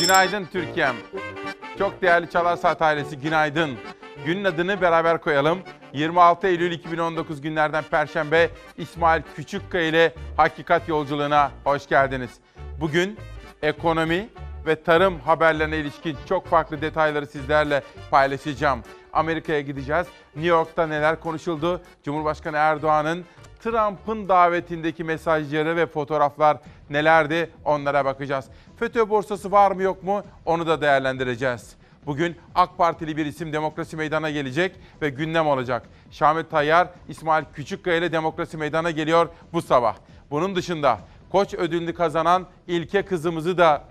Günaydın Türkiye'm. Çok değerli Çalar Saat ailesi günaydın. Günün adını beraber koyalım. 26 Eylül 2019 günlerden Perşembe İsmail Küçükkaya ile Hakikat Yolculuğuna hoş geldiniz. Bugün ekonomi ve tarım haberlerine ilişkin çok farklı detayları sizlerle paylaşacağım. Amerika'ya gideceğiz. New York'ta neler konuşuldu? Cumhurbaşkanı Erdoğan'ın Trump'ın davetindeki mesajları ve fotoğraflar nelerdi onlara bakacağız. FETÖ borsası var mı yok mu onu da değerlendireceğiz. Bugün AK Partili bir isim demokrasi meydana gelecek ve gündem olacak. Şamil Tayyar, İsmail Küçükkaya ile demokrasi meydana geliyor bu sabah. Bunun dışında Koç ödülünü kazanan İlke kızımızı da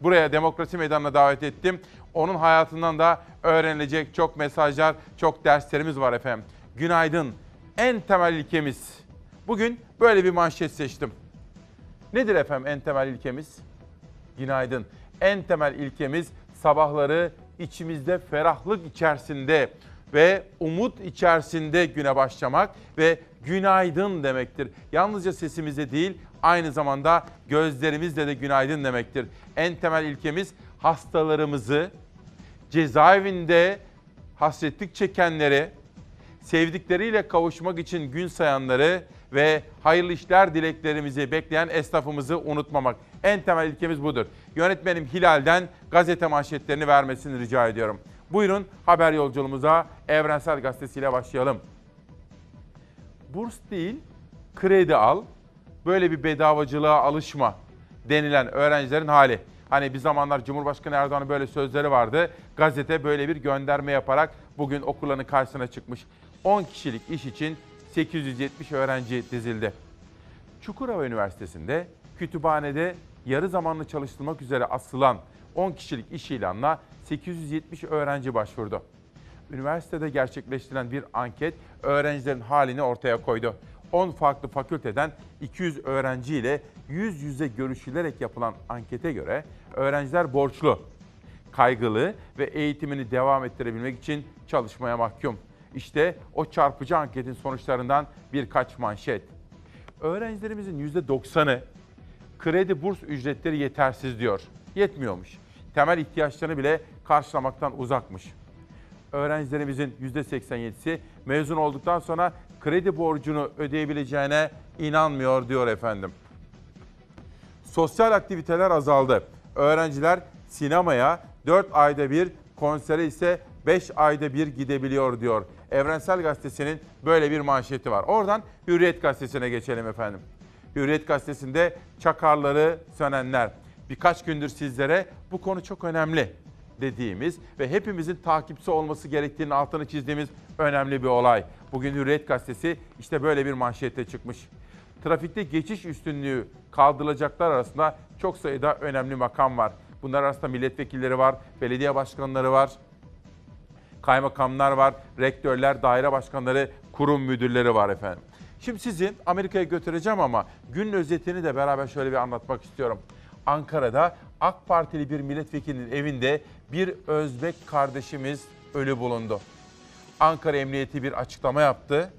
buraya demokrasi meydanına davet ettim. Onun hayatından da öğrenilecek çok mesajlar, çok derslerimiz var efendim. Günaydın. En temel ilkemiz. Bugün böyle bir manşet seçtim. Nedir efendim en temel ilkemiz? Günaydın. En temel ilkemiz sabahları içimizde ferahlık içerisinde ve umut içerisinde güne başlamak ve günaydın demektir. Yalnızca sesimizde değil, aynı zamanda gözlerimizle de günaydın demektir. En temel ilkemiz hastalarımızı, cezaevinde hasretlik çekenleri, sevdikleriyle kavuşmak için gün sayanları ve hayırlı işler dileklerimizi bekleyen esnafımızı unutmamak. En temel ilkemiz budur. Yönetmenim Hilal'den gazete manşetlerini vermesini rica ediyorum. Buyurun haber yolculuğumuza Evrensel Gazetesi ile başlayalım. Burs değil, kredi al, böyle bir bedavacılığa alışma denilen öğrencilerin hali. Hani bir zamanlar Cumhurbaşkanı Erdoğan'ın böyle sözleri vardı. Gazete böyle bir gönderme yaparak bugün okulların karşısına çıkmış. 10 kişilik iş için 870 öğrenci dizildi. Çukurova Üniversitesi'nde kütüphanede yarı zamanlı çalıştırmak üzere asılan 10 kişilik iş ilanına 870 öğrenci başvurdu. Üniversitede gerçekleştirilen bir anket öğrencilerin halini ortaya koydu. 10 farklı fakülteden 200 öğrenci ile yüz yüze görüşülerek yapılan ankete göre öğrenciler borçlu, kaygılı ve eğitimini devam ettirebilmek için çalışmaya mahkum. İşte o çarpıcı anketin sonuçlarından birkaç manşet. Öğrencilerimizin %90'ı kredi burs ücretleri yetersiz diyor. Yetmiyormuş. Temel ihtiyaçlarını bile karşılamaktan uzakmış. Öğrencilerimizin %87'si mezun olduktan sonra kredi borcunu ödeyebileceğine inanmıyor diyor efendim. Sosyal aktiviteler azaldı. Öğrenciler sinemaya 4 ayda bir, konsere ise 5 ayda bir gidebiliyor diyor. Evrensel Gazetesi'nin böyle bir manşeti var. Oradan Hürriyet Gazetesi'ne geçelim efendim. Hürriyet Gazetesi'nde çakarları sönenler. Birkaç gündür sizlere bu konu çok önemli dediğimiz ve hepimizin takipçisi olması gerektiğinin altını çizdiğimiz önemli bir olay. Bugün Hürriyet Gazetesi işte böyle bir manşette çıkmış. Trafikte geçiş üstünlüğü kaldırılacaklar arasında çok sayıda önemli makam var. Bunlar arasında milletvekilleri var, belediye başkanları var, kaymakamlar var, rektörler, daire başkanları, kurum müdürleri var efendim. Şimdi sizi Amerika'ya götüreceğim ama günün özetini de beraber şöyle bir anlatmak istiyorum. Ankara'da AK Partili bir milletvekilinin evinde bir Özbek kardeşimiz ölü bulundu. Ankara Emniyeti bir açıklama yaptı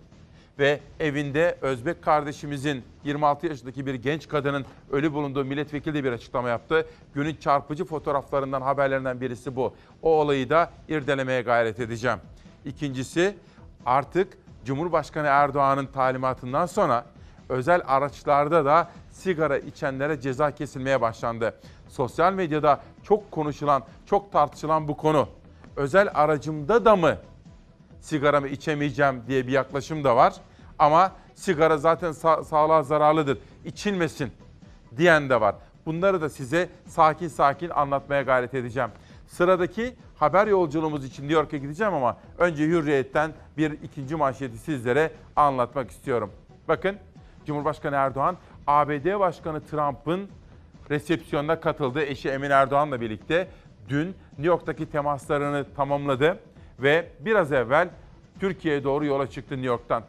ve evinde Özbek kardeşimizin 26 yaşındaki bir genç kadının ölü bulunduğu milletvekili de bir açıklama yaptı. Günün çarpıcı fotoğraflarından haberlerinden birisi bu. O olayı da irdelemeye gayret edeceğim. İkincisi artık Cumhurbaşkanı Erdoğan'ın talimatından sonra özel araçlarda da sigara içenlere ceza kesilmeye başlandı. Sosyal medyada çok konuşulan, çok tartışılan bu konu. Özel aracımda da mı sigaramı içemeyeceğim diye bir yaklaşım da var. Ama sigara zaten sa- sağlığa zararlıdır, içilmesin diyen de var. Bunları da size sakin sakin anlatmaya gayret edeceğim. Sıradaki haber yolculuğumuz için New York'a gideceğim ama önce Hürriyet'ten bir ikinci manşeti sizlere anlatmak istiyorum. Bakın Cumhurbaşkanı Erdoğan ABD Başkanı Trump'ın resepsiyonuna katıldığı eşi Emin Erdoğan'la birlikte dün New York'taki temaslarını tamamladı ve biraz evvel Türkiye'ye doğru yola çıktı New York'tan.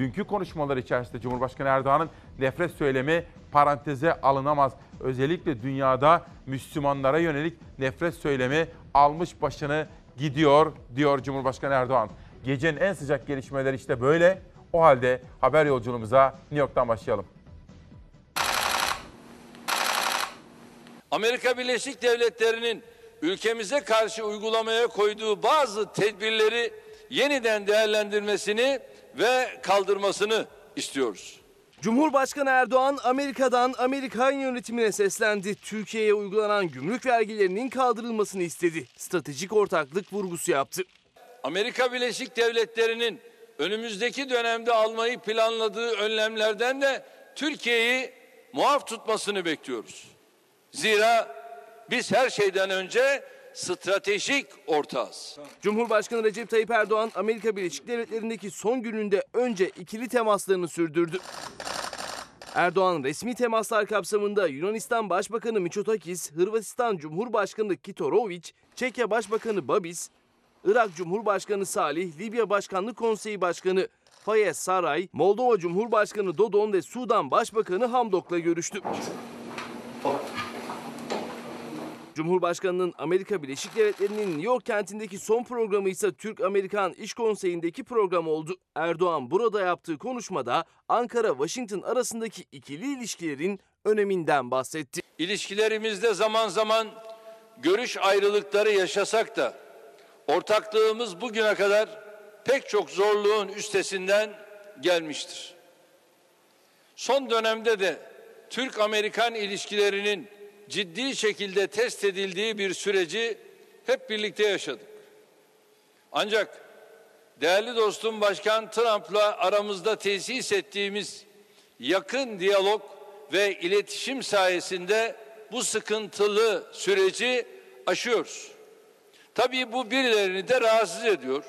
Dünkü konuşmalar içerisinde Cumhurbaşkanı Erdoğan'ın nefret söylemi paranteze alınamaz. Özellikle dünyada Müslümanlara yönelik nefret söylemi almış başını gidiyor diyor Cumhurbaşkanı Erdoğan. Gecenin en sıcak gelişmeleri işte böyle. O halde haber yolculuğumuza New York'tan başlayalım. Amerika Birleşik Devletleri'nin ülkemize karşı uygulamaya koyduğu bazı tedbirleri yeniden değerlendirmesini ve kaldırmasını istiyoruz. Cumhurbaşkanı Erdoğan Amerika'dan Amerikan yönetimine seslendi. Türkiye'ye uygulanan gümrük vergilerinin kaldırılmasını istedi. Stratejik ortaklık vurgusu yaptı. Amerika Birleşik Devletleri'nin önümüzdeki dönemde almayı planladığı önlemlerden de Türkiye'yi muaf tutmasını bekliyoruz. Zira biz her şeyden önce stratejik ortağız. Cumhurbaşkanı Recep Tayyip Erdoğan Amerika Birleşik Devletleri'ndeki son gününde önce ikili temaslarını sürdürdü. Erdoğan resmi temaslar kapsamında Yunanistan Başbakanı Mitsotakis, Hırvatistan Cumhurbaşkanı Kitorovic, Çekya Başbakanı Babis, Irak Cumhurbaşkanı Salih, Libya Başkanlık Konseyi Başkanı Fayez Saray, Moldova Cumhurbaşkanı Dodon ve Sudan Başbakanı Hamdok'la görüştü. Cumhurbaşkanının Amerika Birleşik Devletleri'nin New York kentindeki son programı ise Türk-Amerikan İş Konseyi'ndeki program oldu. Erdoğan burada yaptığı konuşmada Ankara-Washington arasındaki ikili ilişkilerin öneminden bahsetti. İlişkilerimizde zaman zaman görüş ayrılıkları yaşasak da ortaklığımız bugüne kadar pek çok zorluğun üstesinden gelmiştir. Son dönemde de Türk-Amerikan ilişkilerinin ciddi şekilde test edildiği bir süreci hep birlikte yaşadık. Ancak değerli dostum Başkan Trump'la aramızda tesis ettiğimiz yakın diyalog ve iletişim sayesinde bu sıkıntılı süreci aşıyoruz. Tabii bu birilerini de rahatsız ediyor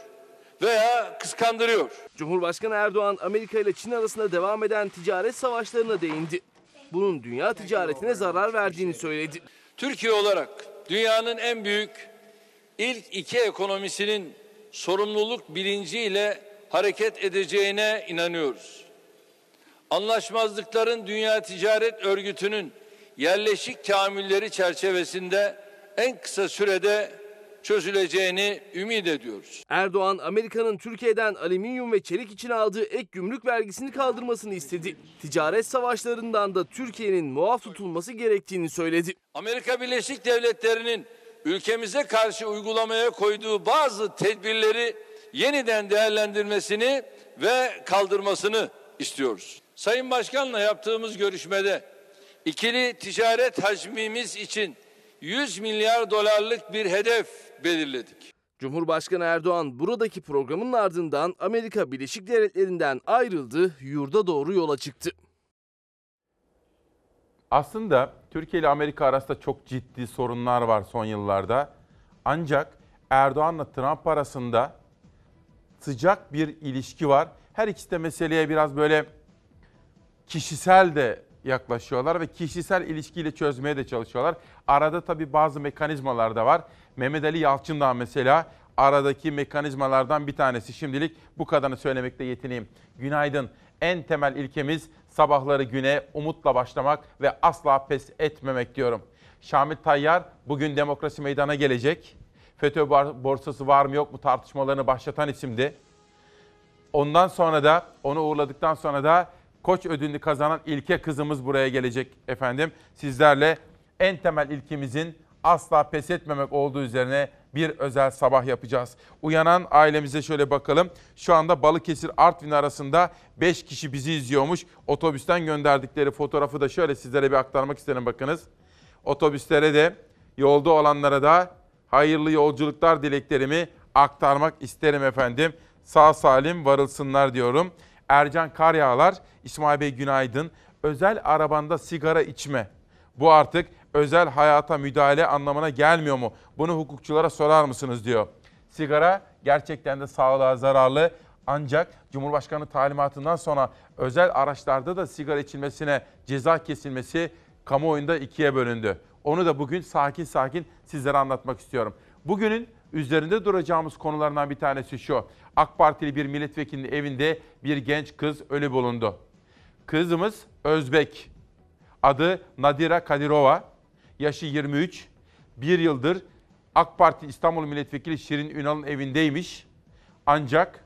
veya kıskandırıyor. Cumhurbaşkanı Erdoğan Amerika ile Çin arasında devam eden ticaret savaşlarına değindi bunun dünya ticaretine zarar verdiğini söyledi. Türkiye olarak dünyanın en büyük ilk iki ekonomisinin sorumluluk bilinciyle hareket edeceğine inanıyoruz. Anlaşmazlıkların Dünya Ticaret Örgütü'nün yerleşik tahammülleri çerçevesinde en kısa sürede çözüleceğini ümit ediyoruz. Erdoğan Amerika'nın Türkiye'den alüminyum ve çelik için aldığı ek gümrük vergisini kaldırmasını istedi. Ticaret savaşlarından da Türkiye'nin muaf tutulması gerektiğini söyledi. Amerika Birleşik Devletleri'nin ülkemize karşı uygulamaya koyduğu bazı tedbirleri yeniden değerlendirmesini ve kaldırmasını istiyoruz. Sayın Başkan'la yaptığımız görüşmede ikili ticaret hacmimiz için 100 milyar dolarlık bir hedef belirledik. Cumhurbaşkanı Erdoğan buradaki programın ardından Amerika Birleşik Devletleri'nden ayrıldı, yurda doğru yola çıktı. Aslında Türkiye ile Amerika arasında çok ciddi sorunlar var son yıllarda. Ancak Erdoğan'la Trump arasında sıcak bir ilişki var. Her ikisi de meseleye biraz böyle kişisel de yaklaşıyorlar ve kişisel ilişkiyle çözmeye de çalışıyorlar. Arada tabii bazı mekanizmalar da var. Mehmet Ali Yalçın mesela aradaki mekanizmalardan bir tanesi. Şimdilik bu kadarını söylemekte yetineyim. Günaydın. En temel ilkemiz sabahları güne umutla başlamak ve asla pes etmemek diyorum. Şamil Tayyar bugün demokrasi meydana gelecek. FETÖ borsası var mı yok mu tartışmalarını başlatan isimdi. Ondan sonra da onu uğurladıktan sonra da Koç ödülünü kazanan İlke kızımız buraya gelecek efendim. Sizlerle en temel ilkimizin asla pes etmemek olduğu üzerine bir özel sabah yapacağız. Uyanan ailemize şöyle bakalım. Şu anda Balıkesir Artvin arasında 5 kişi bizi izliyormuş. Otobüsten gönderdikleri fotoğrafı da şöyle sizlere bir aktarmak isterim bakınız. Otobüslere de yolda olanlara da hayırlı yolculuklar dileklerimi aktarmak isterim efendim. Sağ salim varılsınlar diyorum. Ercan Karyağlar, İsmail Bey günaydın. Özel arabanda sigara içme. Bu artık özel hayata müdahale anlamına gelmiyor mu? Bunu hukukçulara sorar mısınız diyor. Sigara gerçekten de sağlığa zararlı. Ancak Cumhurbaşkanı talimatından sonra özel araçlarda da sigara içilmesine ceza kesilmesi kamuoyunda ikiye bölündü. Onu da bugün sakin sakin sizlere anlatmak istiyorum. Bugünün üzerinde duracağımız konulardan bir tanesi şu. AK Partili bir milletvekilinin evinde bir genç kız ölü bulundu. Kızımız Özbek. Adı Nadira Kadirova. Yaşı 23. Bir yıldır AK Parti İstanbul Milletvekili Şirin Ünal'ın evindeymiş. Ancak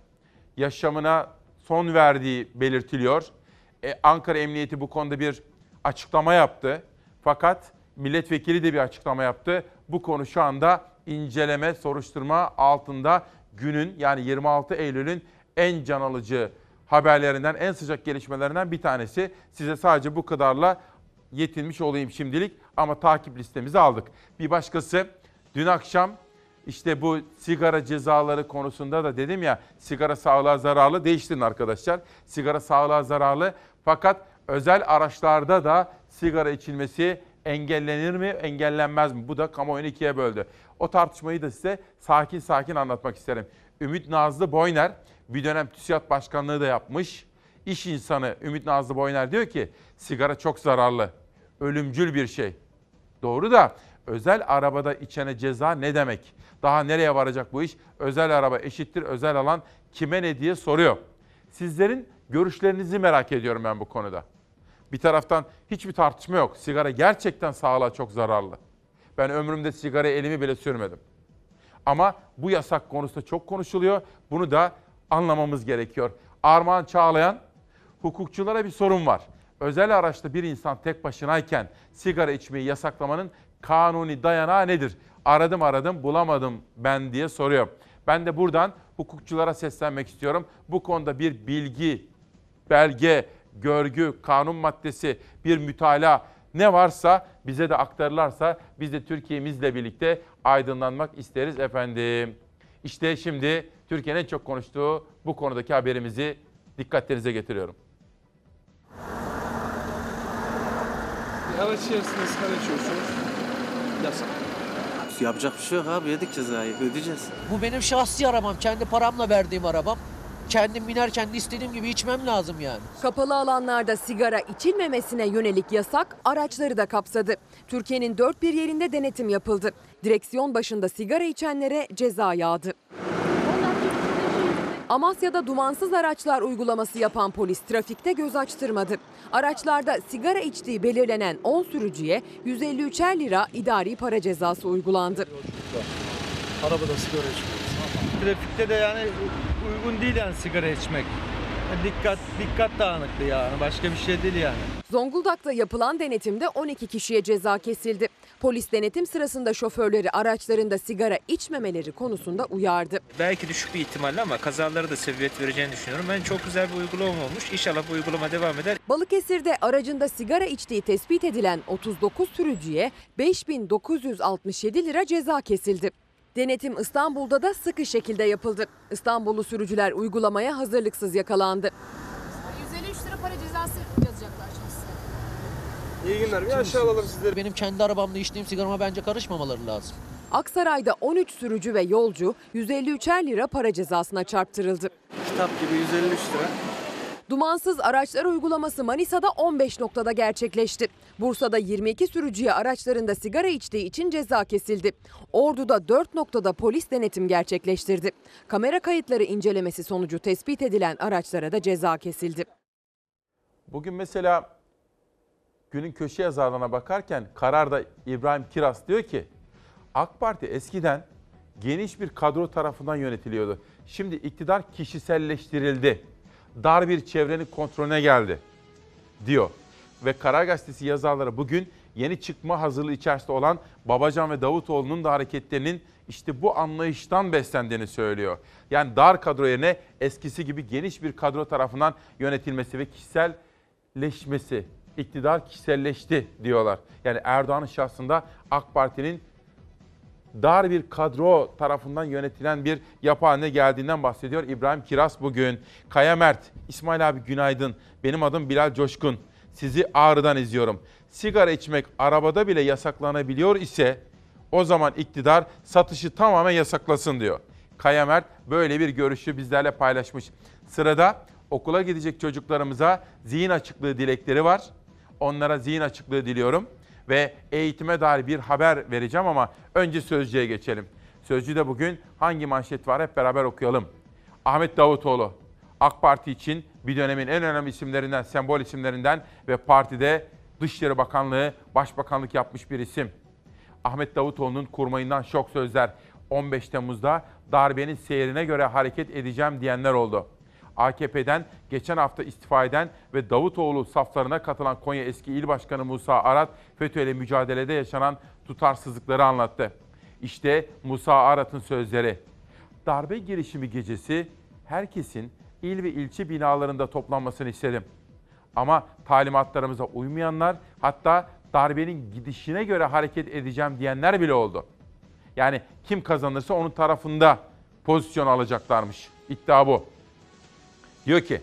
yaşamına son verdiği belirtiliyor. Ee, Ankara Emniyeti bu konuda bir açıklama yaptı. Fakat milletvekili de bir açıklama yaptı. Bu konu şu anda inceleme, soruşturma altında günün yani 26 Eylül'ün en can alıcı haberlerinden, en sıcak gelişmelerinden bir tanesi. Size sadece bu kadarla yetinmiş olayım şimdilik ama takip listemizi aldık. Bir başkası dün akşam işte bu sigara cezaları konusunda da dedim ya sigara sağlığa zararlı değiştirin arkadaşlar. Sigara sağlığa zararlı fakat özel araçlarda da sigara içilmesi engellenir mi engellenmez mi? Bu da kamuoyunu ikiye böldü. O tartışmayı da size sakin sakin anlatmak isterim. Ümit Nazlı Boyner bir dönem TÜSİAD Başkanlığı da yapmış. İş insanı Ümit Nazlı Boyner diyor ki sigara çok zararlı, ölümcül bir şey. Doğru da özel arabada içene ceza ne demek? Daha nereye varacak bu iş? Özel araba eşittir özel alan kime ne diye soruyor. Sizlerin görüşlerinizi merak ediyorum ben bu konuda. Bir taraftan hiçbir tartışma yok. Sigara gerçekten sağlığa çok zararlı. Ben ömrümde sigara elimi bile sürmedim. Ama bu yasak konusunda çok konuşuluyor. Bunu da anlamamız gerekiyor. Armağan Çağlayan, hukukçulara bir sorun var. Özel araçta bir insan tek başınayken sigara içmeyi yasaklamanın kanuni dayanağı nedir? Aradım aradım bulamadım ben diye soruyor. Ben de buradan hukukçulara seslenmek istiyorum. Bu konuda bir bilgi, belge, görgü, kanun maddesi, bir mütalaa ne varsa bize de aktarırlarsa biz de Türkiye'mizle birlikte aydınlanmak isteriz efendim. İşte şimdi Türkiye'nin en çok konuştuğu bu konudaki haberimizi dikkatlerinize getiriyorum. Araç içerisinde sigara içiyorsunuz. Yasak. Yapacak bir şey yok abi yedik cezayı ödeyeceğiz. Bu benim şahsi arabam. Kendi paramla verdiğim arabam. Kendim binerken de istediğim gibi içmem lazım yani. Kapalı alanlarda sigara içilmemesine yönelik yasak araçları da kapsadı. Türkiye'nin dört bir yerinde denetim yapıldı. Direksiyon başında sigara içenlere ceza yağdı. Amasya'da dumansız araçlar uygulaması yapan polis trafikte göz açtırmadı. Araçlarda sigara içtiği belirlenen 10 sürücüye 153'er lira idari para cezası uygulandı. Arabada sigara içmiyoruz. Trafikte de yani uygun değil yani sigara içmek. Dikkat dikkat dağınıklığı yani başka bir şey değil yani. Zonguldak'ta yapılan denetimde 12 kişiye ceza kesildi. Polis denetim sırasında şoförleri araçlarında sigara içmemeleri konusunda uyardı. belki düşük bir ihtimalle ama kazalara da sebebiyet vereceğini düşünüyorum. Ben çok güzel bir uygulama olmuş. İnşallah bu uygulama devam eder. Balıkesir'de aracında sigara içtiği tespit edilen 39 sürücüye 5967 lira ceza kesildi. Denetim İstanbul'da da sıkı şekilde yapıldı. İstanbullu sürücüler uygulamaya hazırlıksız yakalandı. 153 lira para cezası yazacaklar şimdi size. İyi günler. Bir aşağı alalım sizleri. Benim kendi arabamda içtiğim sigarama bence karışmamaları lazım. Aksaray'da 13 sürücü ve yolcu 153'er lira para cezasına çarptırıldı. Kitap gibi 153 lira. Dumansız araçlar uygulaması Manisa'da 15 noktada gerçekleşti. Bursa'da 22 sürücüye araçlarında sigara içtiği için ceza kesildi. Ordu'da 4 noktada polis denetim gerçekleştirdi. Kamera kayıtları incelemesi sonucu tespit edilen araçlara da ceza kesildi. Bugün mesela günün köşe yazarlarına bakarken kararda İbrahim Kiras diyor ki AK Parti eskiden geniş bir kadro tarafından yönetiliyordu. Şimdi iktidar kişiselleştirildi. Dar bir çevrenin kontrolüne geldi diyor. Ve Karar Gazetesi yazarları bugün yeni çıkma hazırlığı içerisinde olan Babacan ve Davutoğlu'nun da hareketlerinin işte bu anlayıştan beslendiğini söylüyor. Yani dar kadro yerine eskisi gibi geniş bir kadro tarafından yönetilmesi ve kişiselleşmesi. İktidar kişiselleşti diyorlar. Yani Erdoğan'ın şahsında AK Parti'nin dar bir kadro tarafından yönetilen bir yapı haline geldiğinden bahsediyor İbrahim Kiras bugün. Kaya Mert, İsmail abi günaydın. Benim adım Bilal Coşkun. Sizi Ağrı'dan izliyorum. Sigara içmek arabada bile yasaklanabiliyor ise o zaman iktidar satışı tamamen yasaklasın diyor. Kaya Mert böyle bir görüşü bizlerle paylaşmış. Sırada okula gidecek çocuklarımıza zihin açıklığı dilekleri var. Onlara zihin açıklığı diliyorum ve eğitime dair bir haber vereceğim ama önce Sözcü'ye geçelim. Sözcü'de bugün hangi manşet var hep beraber okuyalım. Ahmet Davutoğlu, AK Parti için bir dönemin en önemli isimlerinden, sembol isimlerinden ve partide Dışişleri Bakanlığı, Başbakanlık yapmış bir isim. Ahmet Davutoğlu'nun kurmayından şok sözler. 15 Temmuz'da darbenin seyrine göre hareket edeceğim diyenler oldu. AKP'den geçen hafta istifa eden ve Davutoğlu saflarına katılan Konya eski İl Başkanı Musa Arat, FETÖ ile mücadelede yaşanan tutarsızlıkları anlattı. İşte Musa Arat'ın sözleri. Darbe girişimi gecesi herkesin il ve ilçe binalarında toplanmasını istedim. Ama talimatlarımıza uymayanlar hatta darbenin gidişine göre hareket edeceğim diyenler bile oldu. Yani kim kazanırsa onun tarafında pozisyon alacaklarmış. İddia bu. Diyor ki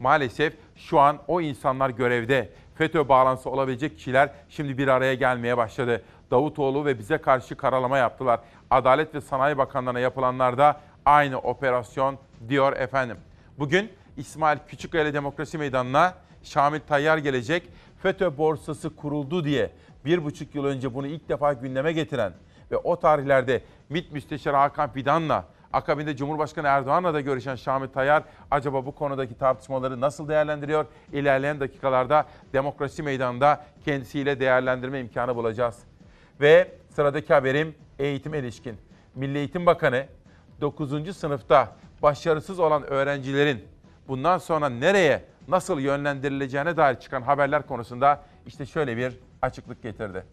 maalesef şu an o insanlar görevde. FETÖ bağlantısı olabilecek kişiler şimdi bir araya gelmeye başladı. Davutoğlu ve bize karşı karalama yaptılar. Adalet ve Sanayi Bakanlığı'na yapılanlar da aynı operasyon diyor efendim. Bugün İsmail Küçükkaya Demokrasi Meydanı'na Şamil Tayyar gelecek. FETÖ borsası kuruldu diye bir buçuk yıl önce bunu ilk defa gündeme getiren ve o tarihlerde MİT Müsteşarı Hakan Fidan'la akabinde Cumhurbaşkanı Erdoğan'la da görüşen Şamil Tayyar acaba bu konudaki tartışmaları nasıl değerlendiriyor? İlerleyen dakikalarda demokrasi meydanında kendisiyle değerlendirme imkanı bulacağız. Ve sıradaki haberim eğitime ilişkin. Milli Eğitim Bakanı 9. sınıfta başarısız olan öğrencilerin bundan sonra nereye, nasıl yönlendirileceğine dair çıkan haberler konusunda işte şöyle bir açıklık getirdi.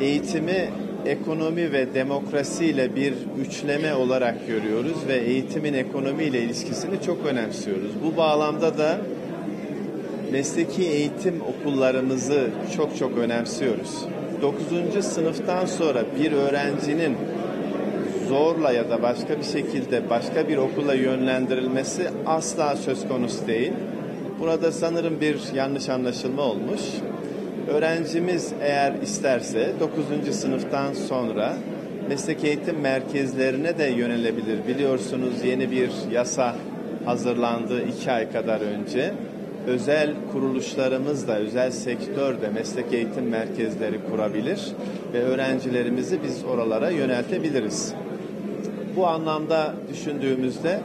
Eğitimi ekonomi ve demokrasiyle bir üçleme olarak görüyoruz ve eğitimin ekonomiyle ilişkisini çok önemsiyoruz. Bu bağlamda da mesleki eğitim okullarımızı çok çok önemsiyoruz. 9. sınıftan sonra bir öğrencinin zorla ya da başka bir şekilde başka bir okula yönlendirilmesi asla söz konusu değil. Burada sanırım bir yanlış anlaşılma olmuş. Öğrencimiz eğer isterse 9. sınıftan sonra meslek eğitim merkezlerine de yönelebilir. Biliyorsunuz yeni bir yasa hazırlandı iki ay kadar önce. Özel kuruluşlarımız da, özel sektör de meslek eğitim merkezleri kurabilir ve öğrencilerimizi biz oralara yöneltebiliriz. Bu anlamda düşündüğümüzde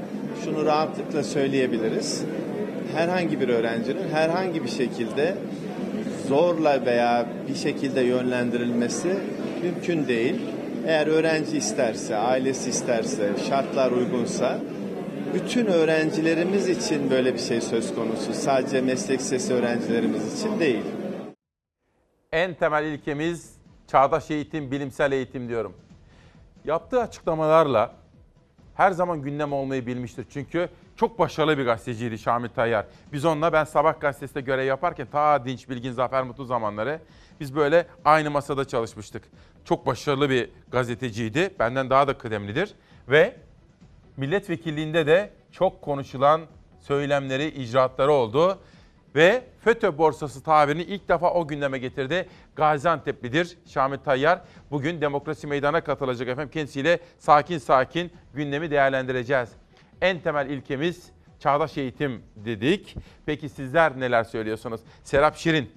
şunu rahatlıkla söyleyebiliriz. Herhangi bir öğrencinin herhangi bir şekilde zorla veya bir şekilde yönlendirilmesi mümkün değil. Eğer öğrenci isterse, ailesi isterse, şartlar uygunsa bütün öğrencilerimiz için böyle bir şey söz konusu. Sadece meslek sesi öğrencilerimiz için değil. En temel ilkemiz çağdaş eğitim, bilimsel eğitim diyorum. Yaptığı açıklamalarla her zaman gündem olmayı bilmiştir. Çünkü çok başarılı bir gazeteciydi Şamil Tayyar. Biz onunla ben Sabah gazetesinde görev yaparken ta Dinç Bilgin Zafer Mutlu zamanları biz böyle aynı masada çalışmıştık. Çok başarılı bir gazeteciydi. Benden daha da kıdemlidir. Ve milletvekilliğinde de çok konuşulan söylemleri, icraatları oldu. Ve FETÖ borsası tabirini ilk defa o gündeme getirdi. Gaziantep'lidir Şamil Tayyar. Bugün Demokrasi Meydanı'na katılacak efendim. Kendisiyle sakin sakin gündemi değerlendireceğiz. En temel ilkemiz çağdaş eğitim dedik. Peki sizler neler söylüyorsunuz? Serap Şirin,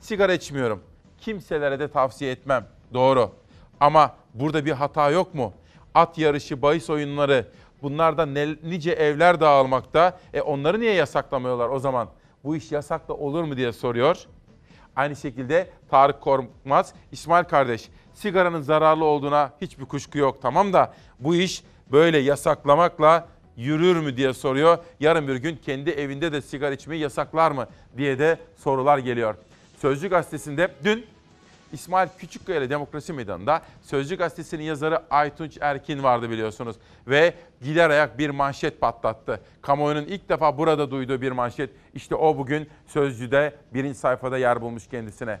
sigara içmiyorum. Kimselere de tavsiye etmem. Doğru. Ama burada bir hata yok mu? At yarışı, bahis oyunları, bunlarda nice evler dağılmakta. E onları niye yasaklamıyorlar o zaman? Bu iş yasakla olur mu diye soruyor. Aynı şekilde Tarık Korkmaz, İsmail kardeş, sigaranın zararlı olduğuna hiçbir kuşku yok tamam da bu iş böyle yasaklamakla yürür mü diye soruyor. Yarın bir gün kendi evinde de sigara içmeyi yasaklar mı diye de sorular geliyor. Sözcü gazetesinde dün İsmail Küçükkaya ile Demokrasi Meydanı'nda Sözcü Gazetesi'nin yazarı Aytunç Erkin vardı biliyorsunuz. Ve gider ayak bir manşet patlattı. Kamuoyunun ilk defa burada duyduğu bir manşet. İşte o bugün Sözcü'de birinci sayfada yer bulmuş kendisine.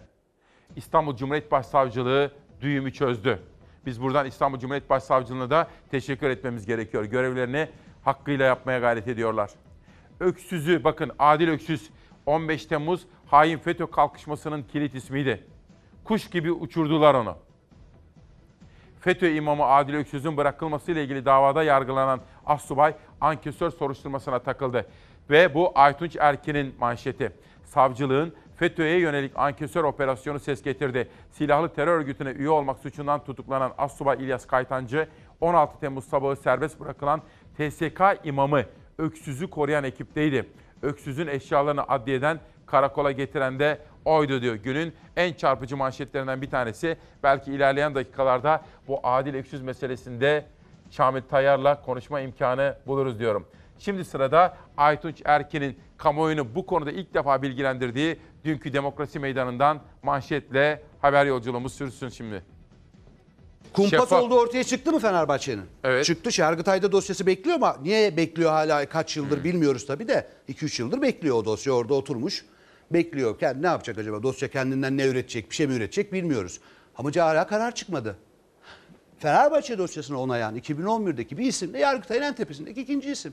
İstanbul Cumhuriyet Başsavcılığı düğümü çözdü. Biz buradan İstanbul Cumhuriyet Başsavcılığı'na da teşekkür etmemiz gerekiyor. Görevlerini hakkıyla yapmaya gayret ediyorlar. Öksüz'ü bakın Adil Öksüz 15 Temmuz hain FETÖ kalkışmasının kilit ismiydi. Kuş gibi uçurdular onu. FETÖ imamı Adil Öksüz'ün bırakılmasıyla ilgili davada yargılanan Assubay ankesör soruşturmasına takıldı. Ve bu Aytunç Erkin'in manşeti. Savcılığın FETÖ'ye yönelik ankesör operasyonu ses getirdi. Silahlı terör örgütüne üye olmak suçundan tutuklanan Assubay İlyas Kaytancı, 16 Temmuz sabahı serbest bırakılan TSK imamı Öksüz'ü koruyan ekipteydi. Öksüz'ün eşyalarını adliyeden karakola getiren de oydu diyor. Günün en çarpıcı manşetlerinden bir tanesi. Belki ilerleyen dakikalarda bu adil öksüz meselesinde Şamil Tayyar'la konuşma imkanı buluruz diyorum. Şimdi sırada Aytunç Erkin'in kamuoyunu bu konuda ilk defa bilgilendirdiği dünkü demokrasi meydanından manşetle haber yolculuğumuz sürsün şimdi. Kumpas Şeffaf. olduğu ortaya çıktı mı Fenerbahçe'nin? Evet. Çıktı. Yargıtay'da dosyası bekliyor ama niye bekliyor hala kaç yıldır bilmiyoruz tabii de. 2-3 yıldır bekliyor o dosya orada oturmuş. Bekliyor. Kendi ne yapacak acaba? Dosya kendinden ne üretecek, bir şey mi üretecek bilmiyoruz. Ama hala karar çıkmadı. Fenerbahçe dosyasını onayan 2011'deki bir isim de Yargıtay'ın en tepesindeki ikinci isim.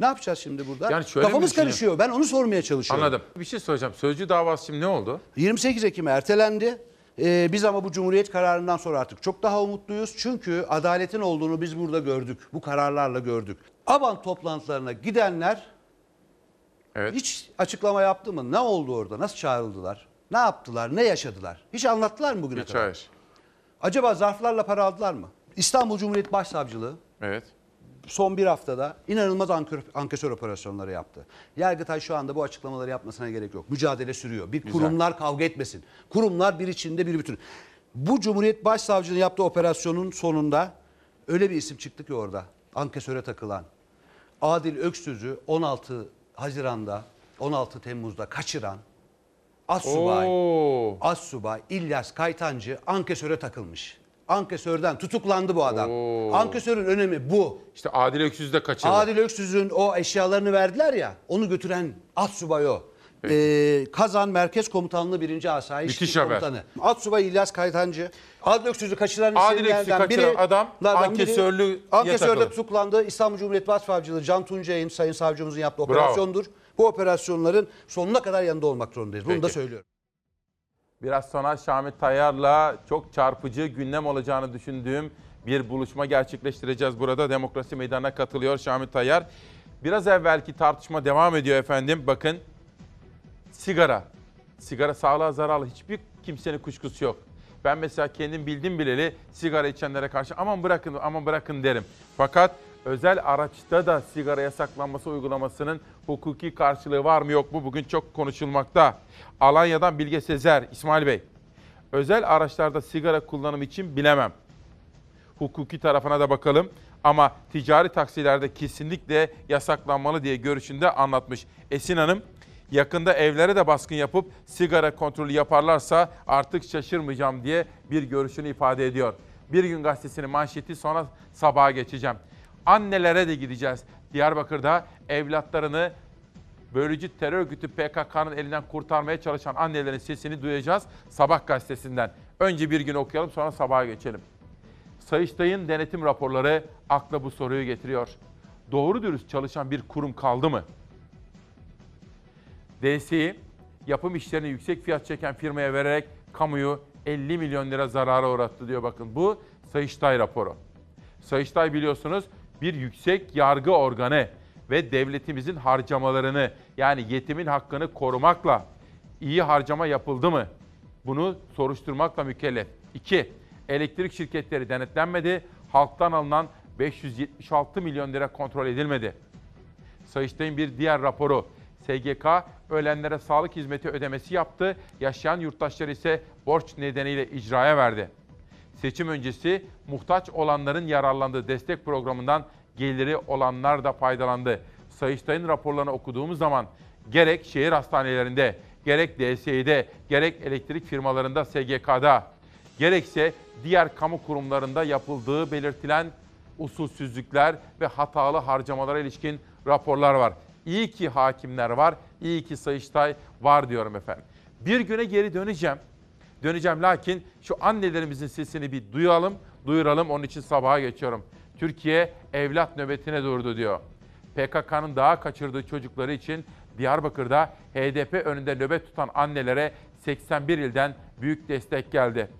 Ne yapacağız şimdi burada? Yani şöyle mi Kafamız düşünüyorum? karışıyor. Ben onu sormaya çalışıyorum. Anladım. Bir şey soracağım. Sözcü davası şimdi ne oldu? 28 Ekim ertelendi. Ee, biz ama bu Cumhuriyet kararından sonra artık çok daha umutluyuz. Çünkü adaletin olduğunu biz burada gördük. Bu kararlarla gördük. Aban toplantılarına gidenler Evet. hiç açıklama yaptı mı? Ne oldu orada? Nasıl çağrıldılar? Ne yaptılar? Ne yaşadılar? Hiç anlattılar mı bugüne Hiç kadar? hayır. Acaba zarflarla para aldılar mı? İstanbul Cumhuriyet Başsavcılığı Evet. Son bir haftada inanılmaz ankör, ankesör operasyonları yaptı. Yargıtay şu anda bu açıklamaları yapmasına gerek yok. Mücadele sürüyor. Bir kurumlar kavga etmesin. Kurumlar bir içinde bir bütün. Bu Cumhuriyet Başsavcılığı yaptığı operasyonun sonunda öyle bir isim çıktı ki orada. Ankesöre takılan. Adil Öksüz'ü 16 Haziran'da 16 Temmuz'da kaçıran Assubay. Assubay İlyas Kaytancı ankesöre takılmış. Ankesörden tutuklandı bu adam. Oo. Ankesörün önemi bu. İşte Adil Öksüz de kaçırdı. Adil Öksüz'ün o eşyalarını verdiler ya onu götüren Assubay o. Ee, Kazan Merkez Komutanlığı 1. Asayiş. Komutanı. Assubay İlyas Kaytancı. Adil Öksüz'ü kaçıran Adil Öksüz'ü kaçıran adam lardan biri- Ankesörde tutuklandı. İstanbul Cumhuriyet Başsavcılığı Can Tuncay'ın Sayın Savcımızın yaptığı Bravo. operasyondur. Bu operasyonların sonuna kadar yanında olmak zorundayız. Bunu da Peki. söylüyorum. Biraz sonra Şamit Tayyar'la çok çarpıcı gündem olacağını düşündüğüm bir buluşma gerçekleştireceğiz burada. Demokrasi Meydanı'na katılıyor Şamit Tayyar. Biraz evvelki tartışma devam ediyor efendim. Bakın sigara. Sigara sağlığa zararlı. Hiçbir kimsenin kuşkusu yok. Ben mesela kendim bildim bileli sigara içenlere karşı aman bırakın aman bırakın derim. Fakat özel araçta da sigara yasaklanması uygulamasının hukuki karşılığı var mı yok mu bugün çok konuşulmakta. Alanya'dan Bilge Sezer, İsmail Bey. Özel araçlarda sigara kullanımı için bilemem. Hukuki tarafına da bakalım. Ama ticari taksilerde kesinlikle yasaklanmalı diye görüşünde anlatmış. Esin Hanım yakında evlere de baskın yapıp sigara kontrolü yaparlarsa artık şaşırmayacağım diye bir görüşünü ifade ediyor. Bir gün gazetesinin manşeti sonra sabaha geçeceğim. Annelere de gideceğiz. Diyarbakır'da evlatlarını bölücü terör örgütü PKK'nın elinden kurtarmaya çalışan annelerin sesini duyacağız Sabah gazetesinden. Önce bir gün okuyalım sonra sabaha geçelim. Sayıştay'ın denetim raporları akla bu soruyu getiriyor. Doğru dürüst çalışan bir kurum kaldı mı? DSİ yapım işlerini yüksek fiyat çeken firmaya vererek kamuyu 50 milyon lira zarara uğrattı diyor bakın. Bu Sayıştay raporu. Sayıştay biliyorsunuz bir yüksek yargı organı ve devletimizin harcamalarını yani yetimin hakkını korumakla iyi harcama yapıldı mı? Bunu soruşturmakla mükellef. 2. Elektrik şirketleri denetlenmedi. Halktan alınan 576 milyon lira kontrol edilmedi. Sayıştay'ın bir diğer raporu. SGK ölenlere sağlık hizmeti ödemesi yaptı. Yaşayan yurttaşlar ise borç nedeniyle icraya verdi. Seçim öncesi muhtaç olanların yararlandığı destek programından geliri olanlar da faydalandı. Sayıştay'ın raporlarını okuduğumuz zaman gerek şehir hastanelerinde, gerek DSİ'de, gerek elektrik firmalarında SGK'da, gerekse diğer kamu kurumlarında yapıldığı belirtilen usulsüzlükler ve hatalı harcamalara ilişkin raporlar var. İyi ki hakimler var, iyi ki Sayıştay var diyorum efendim. Bir güne geri döneceğim. Döneceğim lakin şu annelerimizin sesini bir duyalım, duyuralım. Onun için sabaha geçiyorum. Türkiye evlat nöbetine durdu diyor. PKK'nın daha kaçırdığı çocukları için Diyarbakır'da HDP önünde nöbet tutan annelere 81 ilden büyük destek geldi.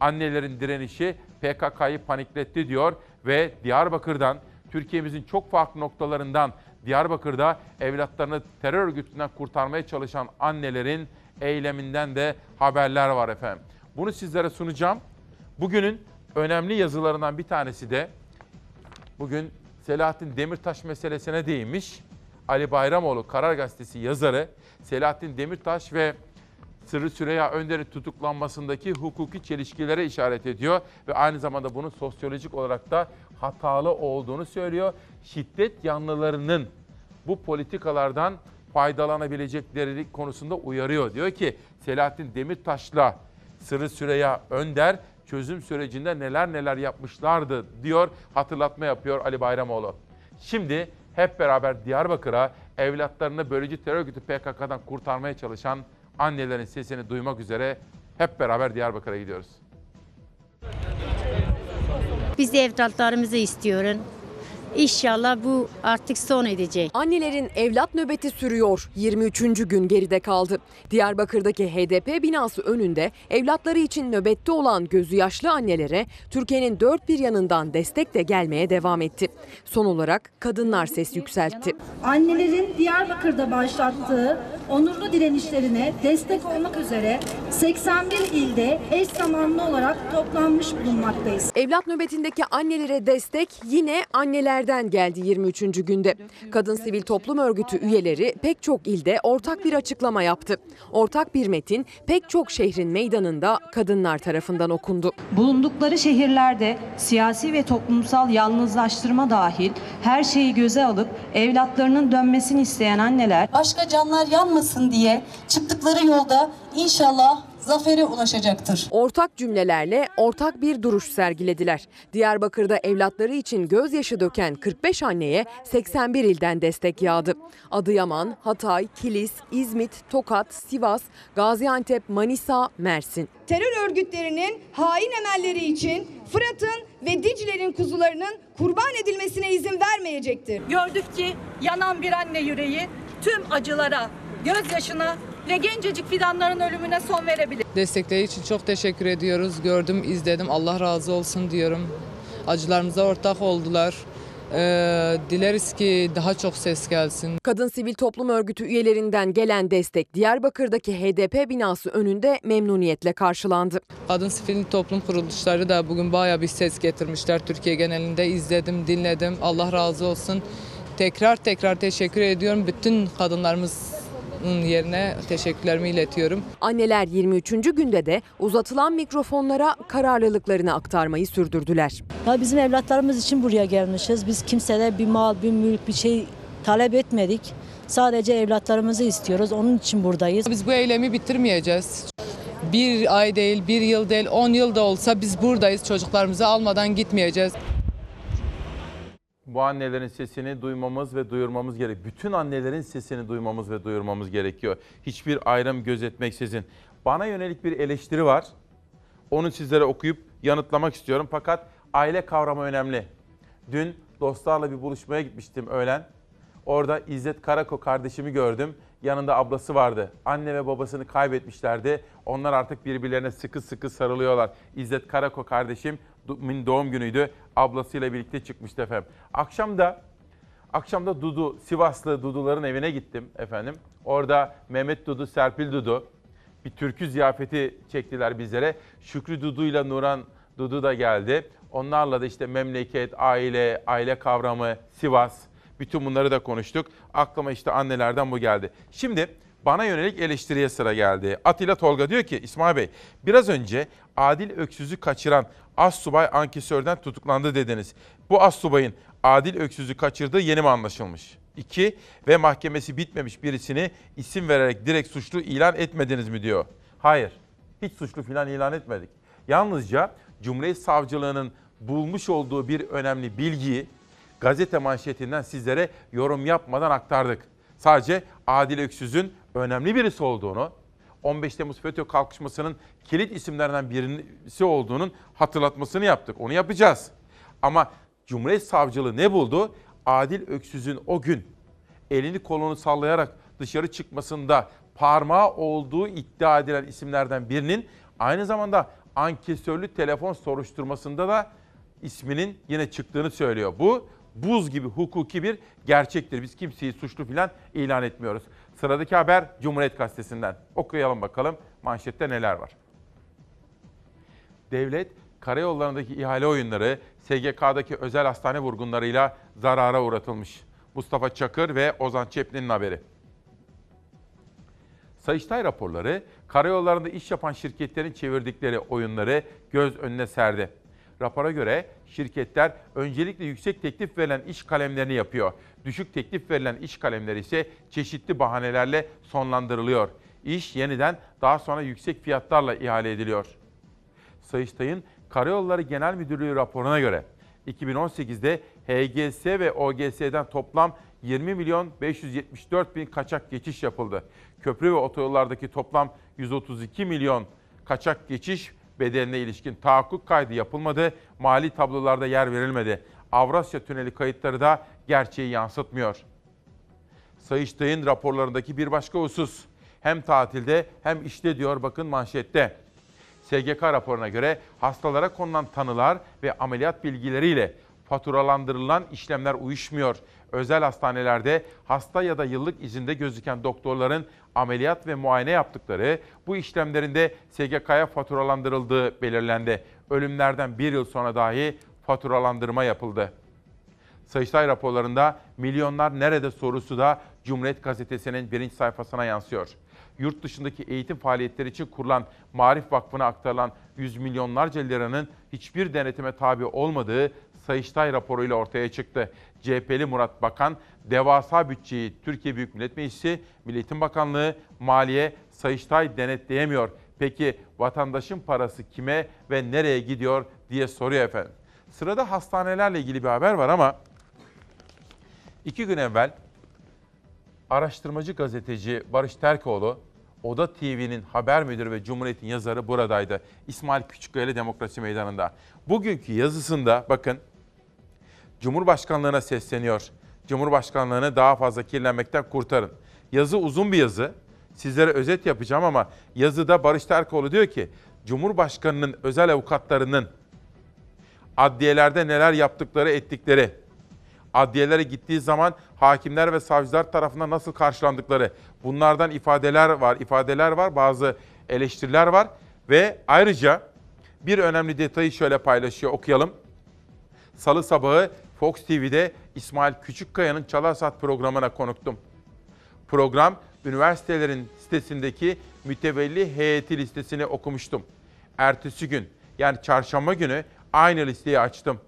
Annelerin direnişi PKK'yı panikletti diyor ve Diyarbakır'dan Türkiye'mizin çok farklı noktalarından Diyarbakır'da evlatlarını terör örgütünden kurtarmaya çalışan annelerin eyleminden de haberler var efendim. Bunu sizlere sunacağım. Bugünün önemli yazılarından bir tanesi de bugün Selahattin Demirtaş meselesine değinmiş. Ali Bayramoğlu Karar Gazetesi yazarı Selahattin Demirtaş ve Sırrı Süreyya Önder'in tutuklanmasındaki hukuki çelişkilere işaret ediyor ve aynı zamanda bunun sosyolojik olarak da hatalı olduğunu söylüyor. Şiddet yanlılarının bu politikalardan faydalanabilecekleri konusunda uyarıyor. Diyor ki Selahattin Demirtaş'la Sırrı Süreyya Önder çözüm sürecinde neler neler yapmışlardı diyor. Hatırlatma yapıyor Ali Bayramoğlu. Şimdi hep beraber Diyarbakır'a evlatlarını bölücü terör örgütü PKK'dan kurtarmaya çalışan annelerin sesini duymak üzere hep beraber Diyarbakır'a gidiyoruz. Biz evlatlarımızı istiyoruz. İnşallah bu artık son edecek. Annelerin evlat nöbeti sürüyor. 23. gün geride kaldı. Diyarbakır'daki HDP binası önünde evlatları için nöbette olan gözü yaşlı annelere Türkiye'nin dört bir yanından destek de gelmeye devam etti. Son olarak kadınlar ses yükseltti. Annelerin Diyarbakır'da başlattığı onurlu direnişlerine destek olmak üzere 81 ilde eş zamanlı olarak toplanmış bulunmaktayız. Evlat nöbetindeki annelere destek yine annelerden geldi 23. günde. Kadın Sivil Toplum Örgütü üyeleri pek çok ilde ortak bir açıklama yaptı. Ortak bir metin pek çok şehrin meydanında kadınlar tarafından okundu. Bulundukları şehirlerde siyasi ve toplumsal yalnızlaştırma dahil her şeyi göze alıp evlatlarının dönmesini isteyen anneler başka canlar yanmasın diye çıktıkları yolda inşallah zafere ulaşacaktır. Ortak cümlelerle ortak bir duruş sergilediler. Diyarbakır'da evlatları için gözyaşı döken 45 anneye 81 ilden destek yağdı. Adıyaman, Hatay, Kilis, İzmit, Tokat, Sivas, Gaziantep, Manisa, Mersin. Terör örgütlerinin hain emelleri için Fırat'ın ve Dicle'nin kuzularının kurban edilmesine izin vermeyecektir. Gördük ki yanan bir anne yüreği tüm acılara, gözyaşına ve gencecik fidanların ölümüne son verebilir. Destekleri için çok teşekkür ediyoruz. Gördüm, izledim. Allah razı olsun diyorum. Acılarımıza ortak oldular. Ee, dileriz ki daha çok ses gelsin. Kadın Sivil Toplum Örgütü üyelerinden gelen destek Diyarbakır'daki HDP binası önünde memnuniyetle karşılandı. Kadın sivil toplum kuruluşları da bugün bayağı bir ses getirmişler. Türkiye genelinde izledim, dinledim. Allah razı olsun. Tekrar tekrar teşekkür ediyorum. Bütün kadınlarımız yerine teşekkürlerimi iletiyorum. Anneler 23. günde de uzatılan mikrofonlara kararlılıklarını aktarmayı sürdürdüler. Ya bizim evlatlarımız için buraya gelmişiz. Biz kimsede bir mal, bir mülk, bir şey talep etmedik. Sadece evlatlarımızı istiyoruz. Onun için buradayız. Biz bu eylemi bitirmeyeceğiz. Bir ay değil, bir yıl değil, on yıl da olsa biz buradayız. Çocuklarımızı almadan gitmeyeceğiz. Bu annelerin sesini duymamız ve duyurmamız gerek. Bütün annelerin sesini duymamız ve duyurmamız gerekiyor. Hiçbir ayrım gözetmeksizin. Bana yönelik bir eleştiri var. Onu sizlere okuyup yanıtlamak istiyorum. Fakat aile kavramı önemli. Dün dostlarla bir buluşmaya gitmiştim öğlen. Orada İzzet Karako kardeşimi gördüm. Yanında ablası vardı. Anne ve babasını kaybetmişlerdi. Onlar artık birbirlerine sıkı sıkı sarılıyorlar. İzzet Karako kardeşim doğum günüydü. Ablasıyla birlikte çıkmıştı efendim. Akşam da akşamda Dudu, Sivaslı Duduların evine gittim efendim. Orada Mehmet Dudu, Serpil Dudu bir türkü ziyafeti çektiler bizlere. Şükrü Dudu ile Nuran Dudu da geldi. Onlarla da işte memleket, aile, aile kavramı, Sivas, bütün bunları da konuştuk. Aklıma işte annelerden bu geldi. Şimdi bana yönelik eleştiriye sıra geldi. Atilla Tolga diyor ki İsmail Bey biraz önce Adil Öksüz'ü kaçıran Assubay ankesörden tutuklandı dediniz. Bu Assubay'ın Adil Öksüz'ü kaçırdığı yeni mi anlaşılmış? İki ve mahkemesi bitmemiş birisini isim vererek direkt suçlu ilan etmediniz mi diyor. Hayır hiç suçlu filan ilan etmedik. Yalnızca Cumhuriyet Savcılığı'nın bulmuş olduğu bir önemli bilgiyi gazete manşetinden sizlere yorum yapmadan aktardık. Sadece Adil Öksüz'ün önemli birisi olduğunu, 15 Temmuz FETÖ kalkışmasının kilit isimlerinden birisi olduğunun hatırlatmasını yaptık. Onu yapacağız. Ama Cumhuriyet Savcılığı ne buldu? Adil Öksüz'ün o gün elini kolunu sallayarak dışarı çıkmasında parmağı olduğu iddia edilen isimlerden birinin aynı zamanda ankesörlü telefon soruşturmasında da isminin yine çıktığını söylüyor. Bu buz gibi hukuki bir gerçektir. Biz kimseyi suçlu filan ilan etmiyoruz. Sıradaki haber Cumhuriyet Gazetesi'nden. Okuyalım bakalım manşette neler var. Devlet karayollarındaki ihale oyunları SGK'daki özel hastane vurgunlarıyla zarara uğratılmış. Mustafa Çakır ve Ozan Çeplin'in haberi. Sayıştay raporları karayollarında iş yapan şirketlerin çevirdikleri oyunları göz önüne serdi. Rapora göre şirketler öncelikle yüksek teklif verilen iş kalemlerini yapıyor. Düşük teklif verilen iş kalemleri ise çeşitli bahanelerle sonlandırılıyor. İş yeniden daha sonra yüksek fiyatlarla ihale ediliyor. Sayıştay'ın Karayolları Genel Müdürlüğü raporuna göre 2018'de HGS ve OGS'den toplam 20 milyon 574 bin kaçak geçiş yapıldı. Köprü ve otoyollardaki toplam 132 milyon kaçak geçiş bedeline ilişkin tahakkuk kaydı yapılmadı, mali tablolarda yer verilmedi. Avrasya Tüneli kayıtları da gerçeği yansıtmıyor. Sayıştay'ın raporlarındaki bir başka husus. Hem tatilde hem işte diyor bakın manşette. SGK raporuna göre hastalara konulan tanılar ve ameliyat bilgileriyle faturalandırılan işlemler uyuşmuyor. Özel hastanelerde hasta ya da yıllık izinde gözüken doktorların ameliyat ve muayene yaptıkları bu işlemlerinde SGK'ya faturalandırıldığı belirlendi. Ölümlerden bir yıl sonra dahi faturalandırma yapıldı. Sayıştay raporlarında milyonlar nerede sorusu da Cumhuriyet Gazetesi'nin birinci sayfasına yansıyor. Yurt dışındaki eğitim faaliyetleri için kurulan Marif Vakfı'na aktarılan yüz milyonlarca liranın hiçbir denetime tabi olmadığı Sayıştay raporuyla ortaya çıktı. CHP'li Murat Bakan, devasa bütçeyi Türkiye Büyük Millet Meclisi, Milli Eğitim Bakanlığı, Maliye, Sayıştay denetleyemiyor. Peki vatandaşın parası kime ve nereye gidiyor diye soruyor efendim. Sırada hastanelerle ilgili bir haber var ama iki gün evvel araştırmacı gazeteci Barış Terkoğlu, Oda TV'nin haber müdürü ve Cumhuriyet'in yazarı buradaydı. İsmail Küçükkaya Demokrasi Meydanı'nda. Bugünkü yazısında bakın Cumhurbaşkanlığına sesleniyor. Cumhurbaşkanlığını daha fazla kirlenmekten kurtarın. Yazı uzun bir yazı. Sizlere özet yapacağım ama yazıda Barış Terkoğlu diyor ki Cumhurbaşkanının özel avukatlarının adliyelerde neler yaptıkları ettikleri, adliyelere gittiği zaman hakimler ve savcılar tarafından nasıl karşılandıkları bunlardan ifadeler var, ifadeler var, bazı eleştiriler var ve ayrıca bir önemli detayı şöyle paylaşıyor okuyalım. Salı sabahı Fox TV'de İsmail Küçükkaya'nın Çalar Saat programına konuktum. Program üniversitelerin sitesindeki mütevelli heyeti listesini okumuştum. Ertesi gün yani çarşamba günü aynı listeyi açtım.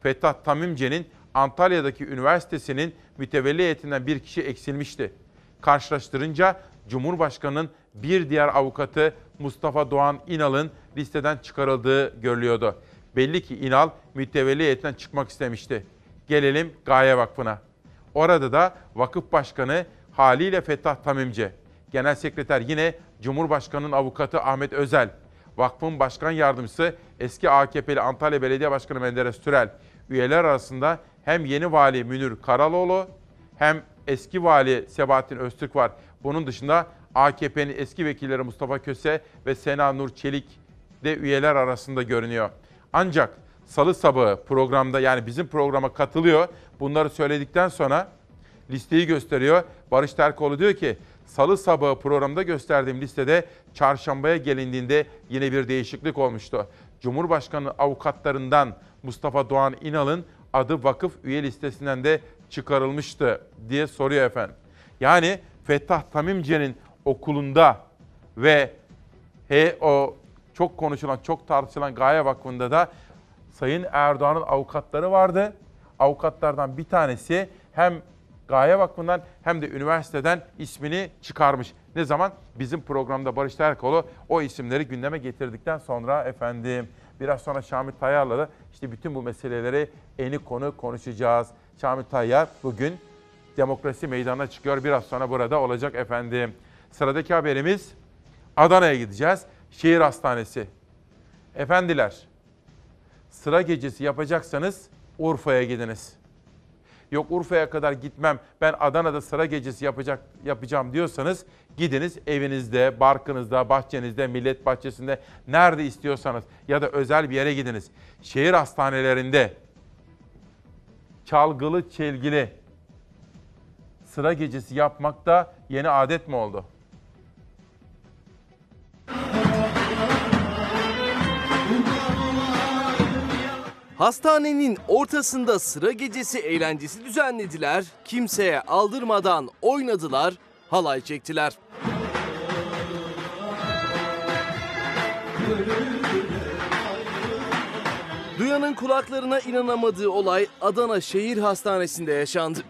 Fethah Tamimce'nin Antalya'daki üniversitesinin mütevelli heyetinden bir kişi eksilmişti. Karşılaştırınca Cumhurbaşkanı'nın bir diğer avukatı Mustafa Doğan İnal'ın listeden çıkarıldığı görülüyordu. Belli ki İnal mütevelli heyetinden çıkmak istemişti. Gelelim Gaye Vakfı'na. Orada da vakıf başkanı haliyle Fettah Tamimce. Genel sekreter yine Cumhurbaşkanı'nın avukatı Ahmet Özel. Vakfın başkan yardımcısı eski AKP'li Antalya Belediye Başkanı Menderes Türel. Üyeler arasında hem yeni vali Münir Karaloğlu hem eski vali Sebahattin Öztürk var. Bunun dışında AKP'nin eski vekilleri Mustafa Köse ve Sena Nur Çelik de üyeler arasında görünüyor. Ancak salı sabahı programda yani bizim programa katılıyor. Bunları söyledikten sonra listeyi gösteriyor. Barış Terkoğlu diyor ki salı sabahı programda gösterdiğim listede çarşambaya gelindiğinde yine bir değişiklik olmuştu. Cumhurbaşkanı avukatlarından Mustafa Doğan İnal'ın adı vakıf üye listesinden de çıkarılmıştı diye soruyor efendim. Yani Fettah Tamimce'nin okulunda ve he, o çok konuşulan, çok tartışılan Gaye Vakfı'nda da Sayın Erdoğan'ın avukatları vardı. Avukatlardan bir tanesi hem Gaye Vakfı'ndan hem de üniversiteden ismini çıkarmış. Ne zaman? Bizim programda Barış Terkoğlu o isimleri gündeme getirdikten sonra efendim biraz sonra Şamil Tayyar'la da işte bütün bu meseleleri eni konu konuşacağız. Şamil Tayyar bugün demokrasi meydanına çıkıyor. Biraz sonra burada olacak efendim. Sıradaki haberimiz Adana'ya gideceğiz. Şehir Hastanesi. Efendiler, sıra gecesi yapacaksanız Urfa'ya gidiniz. Yok Urfa'ya kadar gitmem, ben Adana'da sıra gecesi yapacak yapacağım diyorsanız gidiniz evinizde, barkınızda, bahçenizde, millet bahçesinde nerede istiyorsanız ya da özel bir yere gidiniz. Şehir hastanelerinde çalgılı, çelgili sıra gecesi yapmak da yeni adet mi oldu? Hastanenin ortasında sıra gecesi eğlencesi düzenlediler, kimseye aldırmadan oynadılar, halay çektiler. Duyanın kulaklarına inanamadığı olay Adana Şehir Hastanesi'nde yaşandı.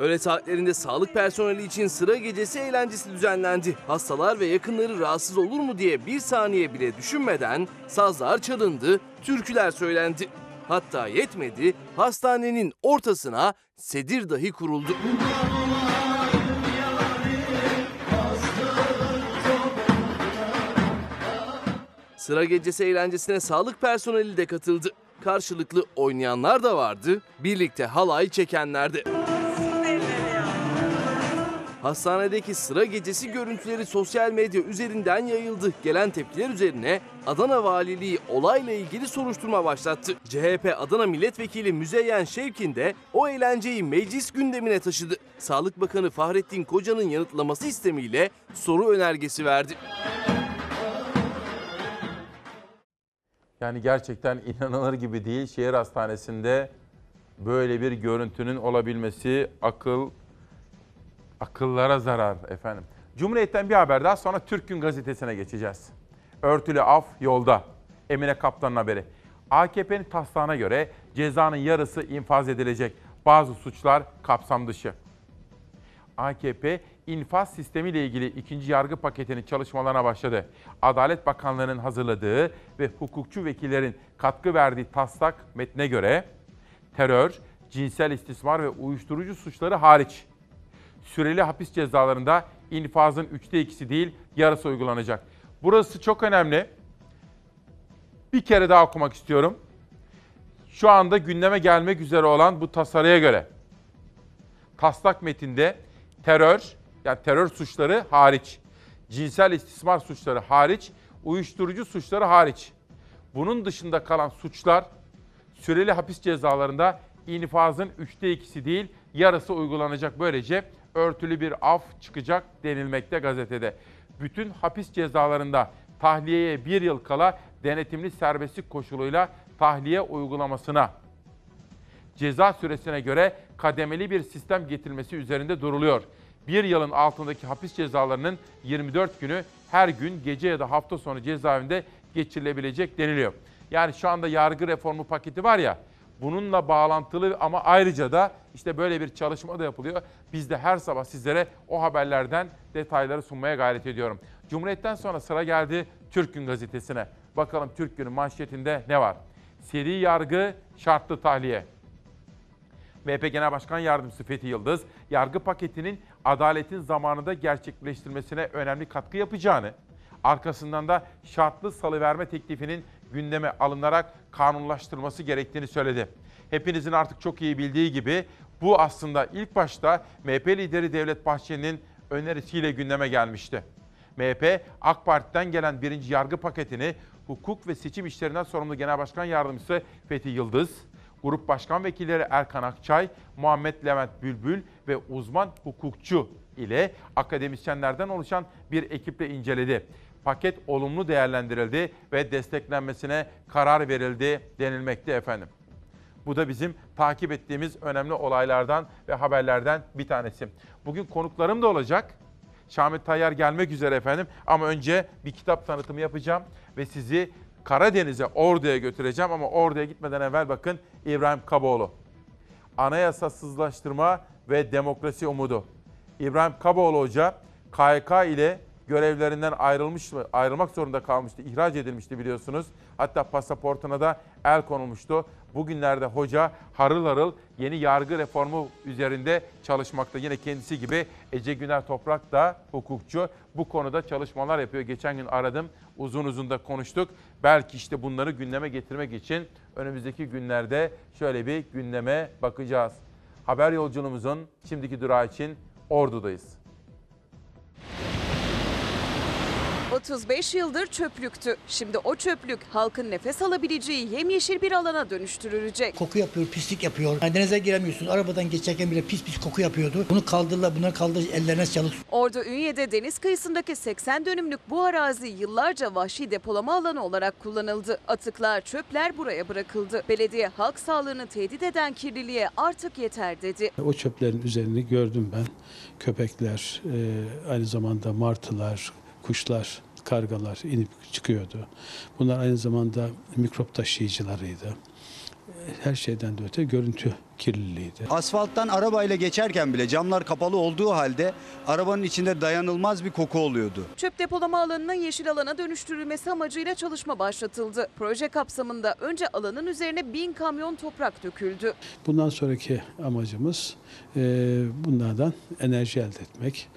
Öğle saatlerinde sağlık personeli için sıra gecesi eğlencesi düzenlendi. Hastalar ve yakınları rahatsız olur mu diye bir saniye bile düşünmeden sazlar çalındı, türküler söylendi. Hatta yetmedi, hastanenin ortasına sedir dahi kuruldu. Sıra gecesi eğlencesine sağlık personeli de katıldı. Karşılıklı oynayanlar da vardı, birlikte halay çekenler de. Hastanedeki sıra gecesi görüntüleri sosyal medya üzerinden yayıldı. Gelen tepkiler üzerine Adana Valiliği olayla ilgili soruşturma başlattı. CHP Adana Milletvekili Müzeyyen Şevkin de o eğlenceyi meclis gündemine taşıdı. Sağlık Bakanı Fahrettin Koca'nın yanıtlaması istemiyle soru önergesi verdi. Yani gerçekten inanılır gibi değil. Şehir hastanesinde böyle bir görüntünün olabilmesi akıl akıllara zarar efendim. Cumhuriyet'ten bir haber daha sonra Türk Gün Gazetesi'ne geçeceğiz. Örtülü af yolda. Emine Kaptan'ın haberi. AKP'nin taslağına göre cezanın yarısı infaz edilecek. Bazı suçlar kapsam dışı. AKP infaz sistemiyle ilgili ikinci yargı paketinin çalışmalarına başladı. Adalet Bakanlığı'nın hazırladığı ve hukukçu vekillerin katkı verdiği taslak metne göre terör, cinsel istismar ve uyuşturucu suçları hariç süreli hapis cezalarında infazın üçte ikisi değil yarısı uygulanacak. Burası çok önemli. Bir kere daha okumak istiyorum. Şu anda gündeme gelmek üzere olan bu tasarıya göre taslak metinde terör, yani terör suçları hariç, cinsel istismar suçları hariç, uyuşturucu suçları hariç. Bunun dışında kalan suçlar süreli hapis cezalarında infazın üçte ikisi değil yarısı uygulanacak. Böylece örtülü bir af çıkacak denilmekte gazetede. Bütün hapis cezalarında tahliyeye bir yıl kala denetimli serbestlik koşuluyla tahliye uygulamasına ceza süresine göre kademeli bir sistem getirilmesi üzerinde duruluyor. Bir yılın altındaki hapis cezalarının 24 günü her gün gece ya da hafta sonu cezaevinde geçirilebilecek deniliyor. Yani şu anda yargı reformu paketi var ya bununla bağlantılı ama ayrıca da işte böyle bir çalışma da yapılıyor. Biz de her sabah sizlere o haberlerden detayları sunmaya gayret ediyorum. Cumhuriyet'ten sonra sıra geldi Türk Gün gazetesine. Bakalım Türk Gün'ün manşetinde ne var? Seri yargı, şartlı tahliye. MHP Genel Başkan Yardımcısı Fethi Yıldız, yargı paketinin adaletin zamanında gerçekleştirmesine önemli katkı yapacağını, arkasından da şartlı salıverme teklifinin gündeme alınarak kanunlaştırılması gerektiğini söyledi. Hepinizin artık çok iyi bildiği gibi bu aslında ilk başta MHP lideri Devlet Bahçeli'nin önerisiyle gündeme gelmişti. MHP, AK Parti'den gelen birinci yargı paketini hukuk ve seçim işlerinden sorumlu Genel Başkan Yardımcısı Fethi Yıldız, Grup Başkan Vekilleri Erkan Akçay, Muhammed Levent Bülbül ve uzman hukukçu ile akademisyenlerden oluşan bir ekiple inceledi. Paket olumlu değerlendirildi ve desteklenmesine karar verildi denilmekte efendim. Bu da bizim takip ettiğimiz önemli olaylardan ve haberlerden bir tanesi. Bugün konuklarım da olacak. Şamil Tayyar gelmek üzere efendim ama önce bir kitap tanıtımı yapacağım ve sizi Karadeniz'e, Ordu'ya götüreceğim ama Ordu'ya gitmeden evvel bakın İbrahim Kaboğlu. Anayasasızlaştırma ve demokrasi umudu. İbrahim Kaboğlu Hoca KYK ile görevlerinden ayrılmış ayrılmak zorunda kalmıştı. ihraç edilmişti biliyorsunuz. Hatta pasaportuna da el konulmuştu. Bugünlerde hoca harıl harıl yeni yargı reformu üzerinde çalışmakta. Yine kendisi gibi Ece Güner Toprak da hukukçu. Bu konuda çalışmalar yapıyor. Geçen gün aradım. Uzun uzun da konuştuk. Belki işte bunları gündeme getirmek için önümüzdeki günlerde şöyle bir gündeme bakacağız. Haber yolculuğumuzun şimdiki durağı için Ordu'dayız. 35 yıldır çöplüktü. Şimdi o çöplük halkın nefes alabileceği yemyeşil bir alana dönüştürülecek. Koku yapıyor, pislik yapıyor. Yani denize giremiyorsunuz. Arabadan geçerken bile pis pis koku yapıyordu. Bunu kaldırdılar, bunlar kaldırdı. Ellerine sağlık. Ordu Ünye'de deniz kıyısındaki 80 dönümlük bu arazi yıllarca vahşi depolama alanı olarak kullanıldı. Atıklar, çöpler buraya bırakıldı. Belediye halk sağlığını tehdit eden kirliliğe artık yeter dedi. O çöplerin üzerini gördüm ben. Köpekler, e, aynı zamanda martılar, kuşlar, kargalar inip çıkıyordu. Bunlar aynı zamanda mikrop taşıyıcılarıydı. Her şeyden de öte görüntü kirliliğiydi. Asfalttan arabayla geçerken bile camlar kapalı olduğu halde arabanın içinde dayanılmaz bir koku oluyordu. Çöp depolama alanının yeşil alana dönüştürülmesi amacıyla çalışma başlatıldı. Proje kapsamında önce alanın üzerine bin kamyon toprak döküldü. Bundan sonraki amacımız e, bunlardan enerji elde etmek,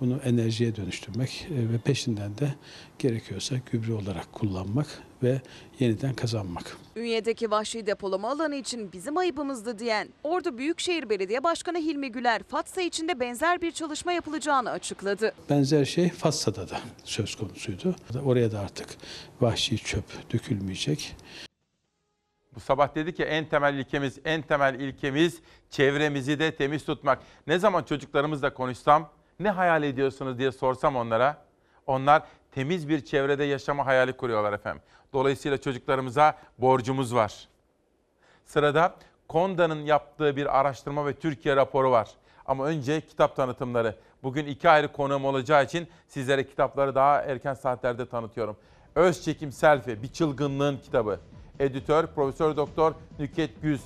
bunu enerjiye dönüştürmek e, ve peşinden de gerekiyorsa gübre olarak kullanmak ve yeniden kazanmak. Ünye'deki vahşi depolama alanı için bizim ayıbımızdı diyen Ordu Büyükşehir Belediye Başkanı Hilmi Güler, Fatsa için de benzer bir çalışma yapılacağını açıkladı. Benzer şey Fatsa'da da söz konusuydu. Oraya da artık vahşi çöp dökülmeyecek. Bu sabah dedi ki en temel ilkemiz, en temel ilkemiz çevremizi de temiz tutmak. Ne zaman çocuklarımızla konuşsam, ne hayal ediyorsunuz diye sorsam onlara, onlar temiz bir çevrede yaşama hayali kuruyorlar efendim. Dolayısıyla çocuklarımıza borcumuz var. Sırada Konda'nın yaptığı bir araştırma ve Türkiye raporu var. Ama önce kitap tanıtımları. Bugün iki ayrı konuğum olacağı için sizlere kitapları daha erken saatlerde tanıtıyorum. Öz Çekim Selfie, Bir Çılgınlığın kitabı. Editör Profesör Doktor Nüket Güz.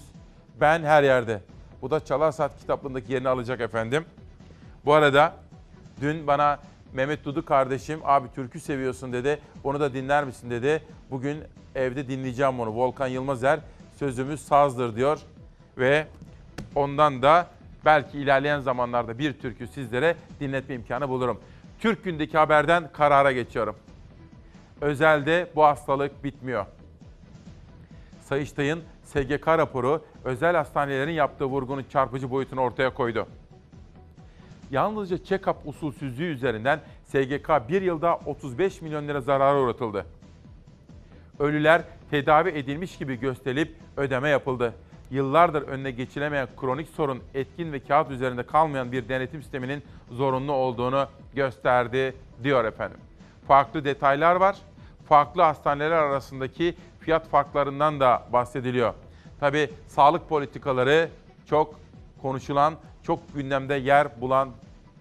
Ben her yerde. Bu da Çalar Saat kitaplığındaki yerini alacak efendim. Bu arada dün bana Mehmet Dudu kardeşim abi türkü seviyorsun dedi. Onu da dinler misin dedi. Bugün evde dinleyeceğim onu. Volkan Yılmazer sözümüz sazdır diyor. Ve ondan da belki ilerleyen zamanlarda bir türkü sizlere dinletme imkanı bulurum. Türk gündeki haberden karara geçiyorum. Özelde bu hastalık bitmiyor. Sayıştay'ın SGK raporu özel hastanelerin yaptığı vurgunun çarpıcı boyutunu ortaya koydu. Yalnızca check-up usulsüzlüğü üzerinden SGK bir yılda 35 milyon lira zarara uğratıldı. Ölüler tedavi edilmiş gibi gösterilip ödeme yapıldı. Yıllardır önüne geçilemeyen kronik sorun etkin ve kağıt üzerinde kalmayan bir denetim sisteminin zorunlu olduğunu gösterdi diyor efendim. Farklı detaylar var. Farklı hastaneler arasındaki fiyat farklarından da bahsediliyor. Tabii sağlık politikaları çok konuşulan, çok gündemde yer bulan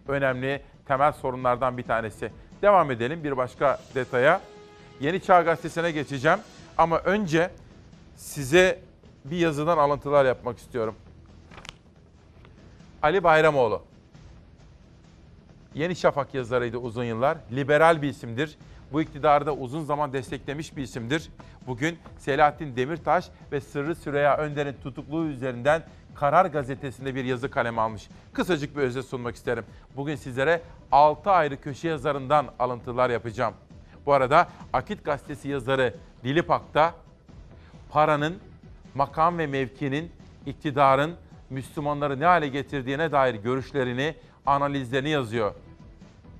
önemli temel sorunlardan bir tanesi. Devam edelim bir başka detaya. Yeni Çağ Gazetesi'ne geçeceğim ama önce size bir yazıdan alıntılar yapmak istiyorum. Ali Bayramoğlu. Yeni Şafak yazarıydı uzun yıllar. Liberal bir isimdir. Bu iktidarı da uzun zaman desteklemiş bir isimdir. Bugün Selahattin Demirtaş ve Sırrı Süreyya Önder'in tutukluğu üzerinden Karar Gazetesi'nde bir yazı kaleme almış. Kısacık bir özet sunmak isterim. Bugün sizlere 6 ayrı köşe yazarından alıntılar yapacağım. Bu arada Akit Gazetesi yazarı Dilipak'ta paranın, makam ve mevkinin, iktidarın Müslümanları ne hale getirdiğine dair görüşlerini, analizlerini yazıyor.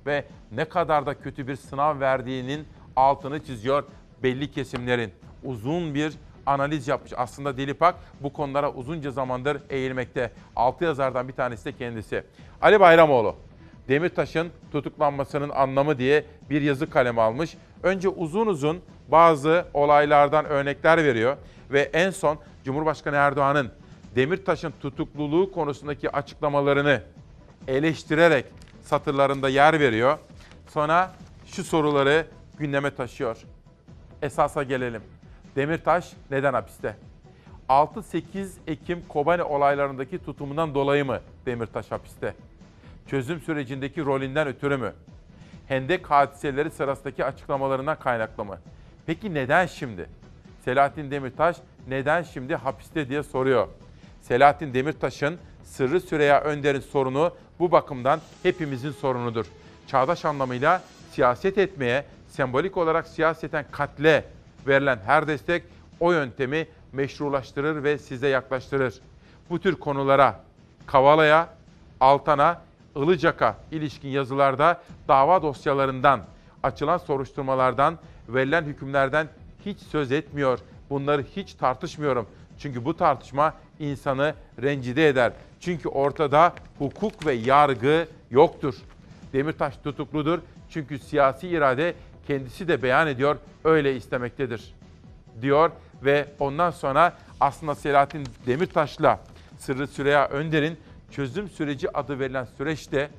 Ve ne kadar da kötü bir sınav verdiğinin altını çiziyor belli kesimlerin. Uzun bir analiz yapmış. Aslında Dilipak bu konulara uzunca zamandır eğilmekte. Altı yazardan bir tanesi de kendisi. Ali Bayramoğlu, Demirtaş'ın tutuklanmasının anlamı diye bir yazı kaleme almış. Önce uzun uzun bazı olaylardan örnekler veriyor ve en son Cumhurbaşkanı Erdoğan'ın Demirtaş'ın tutukluluğu konusundaki açıklamalarını eleştirerek satırlarında yer veriyor. Sonra şu soruları gündeme taşıyor. Esasa gelelim. Demirtaş neden hapiste? 6-8 Ekim Kobane olaylarındaki tutumundan dolayı mı Demirtaş hapiste? Çözüm sürecindeki rolünden ötürü mü? Hendek hadiseleri sırasındaki açıklamalarından kaynaklı mı? Peki neden şimdi? Selahattin Demirtaş neden şimdi hapiste diye soruyor. Selahattin Demirtaş'ın Sırrı Süreyya Önder'in sorunu bu bakımdan hepimizin sorunudur. Çağdaş anlamıyla siyaset etmeye, sembolik olarak siyaseten katle verilen her destek o yöntemi meşrulaştırır ve size yaklaştırır. Bu tür konulara, Kavala'ya, Altan'a, Ilıcak'a ilişkin yazılarda dava dosyalarından, Açılan soruşturmalardan, verilen hükümlerden hiç söz etmiyor. Bunları hiç tartışmıyorum. Çünkü bu tartışma insanı rencide eder. Çünkü ortada hukuk ve yargı yoktur. Demirtaş tutukludur çünkü siyasi irade kendisi de beyan ediyor, öyle istemektedir diyor ve ondan sonra aslında Selahattin Demirtaş'la Sırrı Süreyya Önder'in çözüm süreci adı verilen süreçte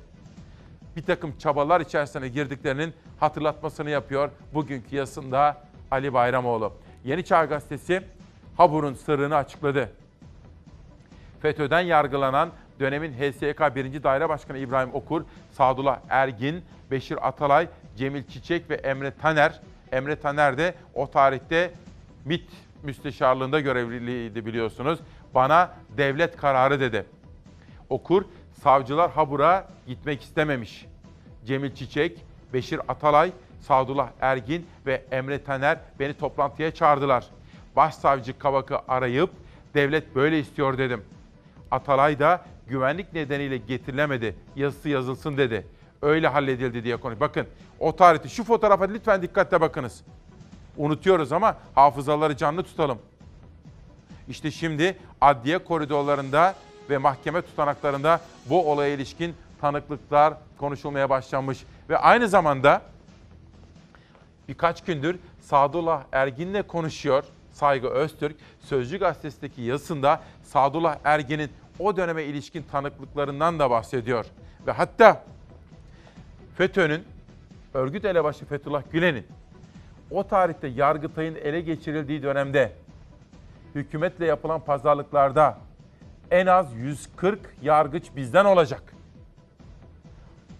bir takım çabalar içerisine girdiklerinin hatırlatmasını yapıyor bugünkü yazısında Ali Bayramoğlu. Yeni Çağ Gazetesi Habur'un sırrını açıkladı. FETÖ'den yargılanan dönemin HSYK 1. Daire Başkanı İbrahim Okur, Sadullah Ergin, Beşir Atalay, Cemil Çiçek ve Emre Taner. Emre Taner de o tarihte MİT müsteşarlığında görevliydi biliyorsunuz. Bana devlet kararı dedi. Okur, savcılar Habur'a gitmek istememiş. Cemil Çiçek, Beşir Atalay, Sadullah Ergin ve Emre Taner beni toplantıya çağırdılar. Başsavcı Kavak'ı arayıp devlet böyle istiyor dedim. Atalay da güvenlik nedeniyle getirilemedi. Yazısı yazılsın dedi. Öyle halledildi diye konuş. Bakın o tarihte şu fotoğrafa lütfen dikkatle bakınız. Unutuyoruz ama hafızaları canlı tutalım. İşte şimdi adliye koridorlarında ve mahkeme tutanaklarında bu olaya ilişkin tanıklıklar konuşulmaya başlanmış. Ve aynı zamanda birkaç gündür Sadullah Ergin'le konuşuyor Saygı Öztürk. Sözcü gazetesindeki yazısında Sadullah Ergin'in o döneme ilişkin tanıklıklarından da bahsediyor. Ve hatta FETÖ'nün, örgüt elebaşı Fethullah Gülen'in o tarihte Yargıtay'ın ele geçirildiği dönemde hükümetle yapılan pazarlıklarda en az 140 yargıç bizden olacak.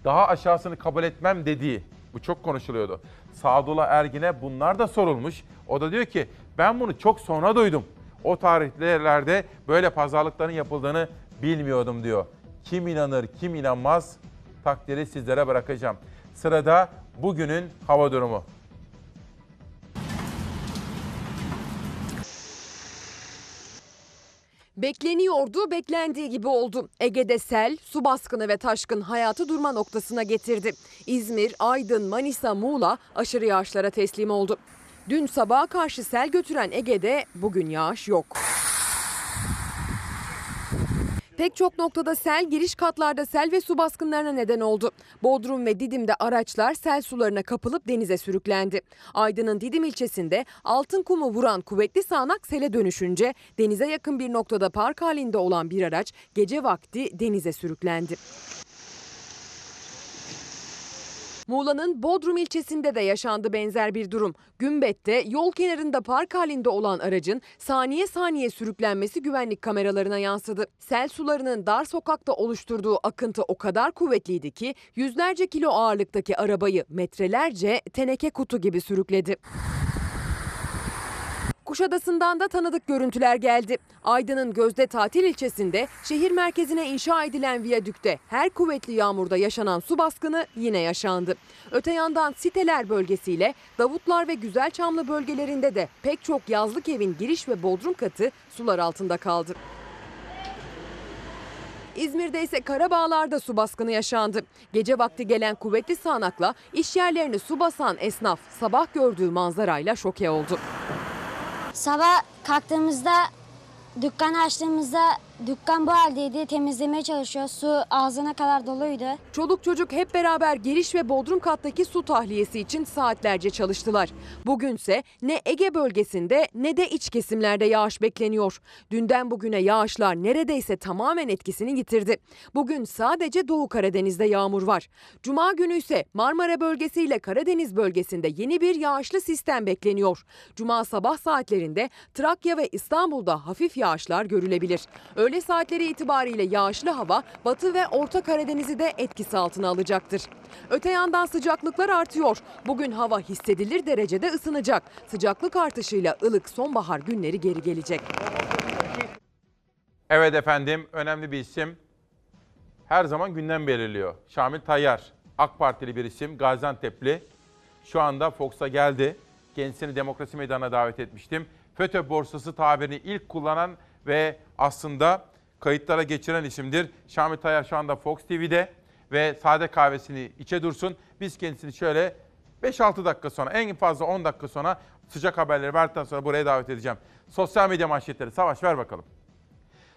Daha aşağısını kabul etmem dediği, bu çok konuşuluyordu. Sadullah Ergin'e bunlar da sorulmuş. O da diyor ki ben bunu çok sonra duydum. O tarihlerde böyle pazarlıkların yapıldığını bilmiyordum diyor. Kim inanır, kim inanmaz takdiri sizlere bırakacağım. Sırada bugünün hava durumu. Bekleniyordu, beklendiği gibi oldu. Ege'de sel, su baskını ve taşkın hayatı durma noktasına getirdi. İzmir, Aydın, Manisa, Muğla aşırı yağışlara teslim oldu. Dün sabaha karşı sel götüren Ege'de bugün yağış yok. Pek çok noktada sel giriş katlarda sel ve su baskınlarına neden oldu. Bodrum ve Didim'de araçlar sel sularına kapılıp denize sürüklendi. Aydın'ın Didim ilçesinde altın kumu vuran kuvvetli sağanak sele dönüşünce denize yakın bir noktada park halinde olan bir araç gece vakti denize sürüklendi. Muğla'nın Bodrum ilçesinde de yaşandı benzer bir durum. Gümbet'te yol kenarında park halinde olan aracın saniye saniye sürüklenmesi güvenlik kameralarına yansıdı. Sel sularının dar sokakta oluşturduğu akıntı o kadar kuvvetliydi ki yüzlerce kilo ağırlıktaki arabayı metrelerce teneke kutu gibi sürükledi. Kuşadası'ndan da tanıdık görüntüler geldi. Aydın'ın Gözde Tatil ilçesinde şehir merkezine inşa edilen viyadükte her kuvvetli yağmurda yaşanan su baskını yine yaşandı. Öte yandan siteler bölgesiyle Davutlar ve Güzelçamlı bölgelerinde de pek çok yazlık evin giriş ve bodrum katı sular altında kaldı. İzmir'de ise Karabağlar'da su baskını yaşandı. Gece vakti gelen kuvvetli sağanakla iş yerlerini su basan esnaf sabah gördüğü manzarayla şoke oldu. Sabah kalktığımızda dükkan açtığımızda dükkan bu haldeydi. Temizlemeye çalışıyor. Su ağzına kadar doluydu. Çoluk çocuk hep beraber giriş ve bodrum kattaki su tahliyesi için saatlerce çalıştılar. Bugünse ne Ege bölgesinde ne de iç kesimlerde yağış bekleniyor. Dünden bugüne yağışlar neredeyse tamamen etkisini yitirdi. Bugün sadece Doğu Karadeniz'de yağmur var. Cuma günü ise Marmara bölgesiyle Karadeniz bölgesinde yeni bir yağışlı sistem bekleniyor. Cuma sabah saatlerinde Trakya ve İstanbul'da hafif yağışlar görülebilir. Öğle saatleri itibariyle yağışlı hava Batı ve Orta Karadeniz'i de etkisi altına alacaktır. Öte yandan sıcaklıklar artıyor. Bugün hava hissedilir derecede ısınacak. Sıcaklık artışıyla ılık sonbahar günleri geri gelecek. Evet efendim, önemli bir isim. Her zaman gündem belirliyor. Şamil Tayyar, AK Partili bir isim, Gaziantep'li. Şu anda Fox'a geldi. Kendisini demokrasi meydanına davet etmiştim. FETÖ borsası tabirini ilk kullanan ve aslında kayıtlara geçiren isimdir. Şamil Tayyar şu anda Fox TV'de ve sade kahvesini içe dursun. Biz kendisini şöyle 5-6 dakika sonra en fazla 10 dakika sonra sıcak haberleri verdikten sonra buraya davet edeceğim. Sosyal medya manşetleri. Savaş ver bakalım.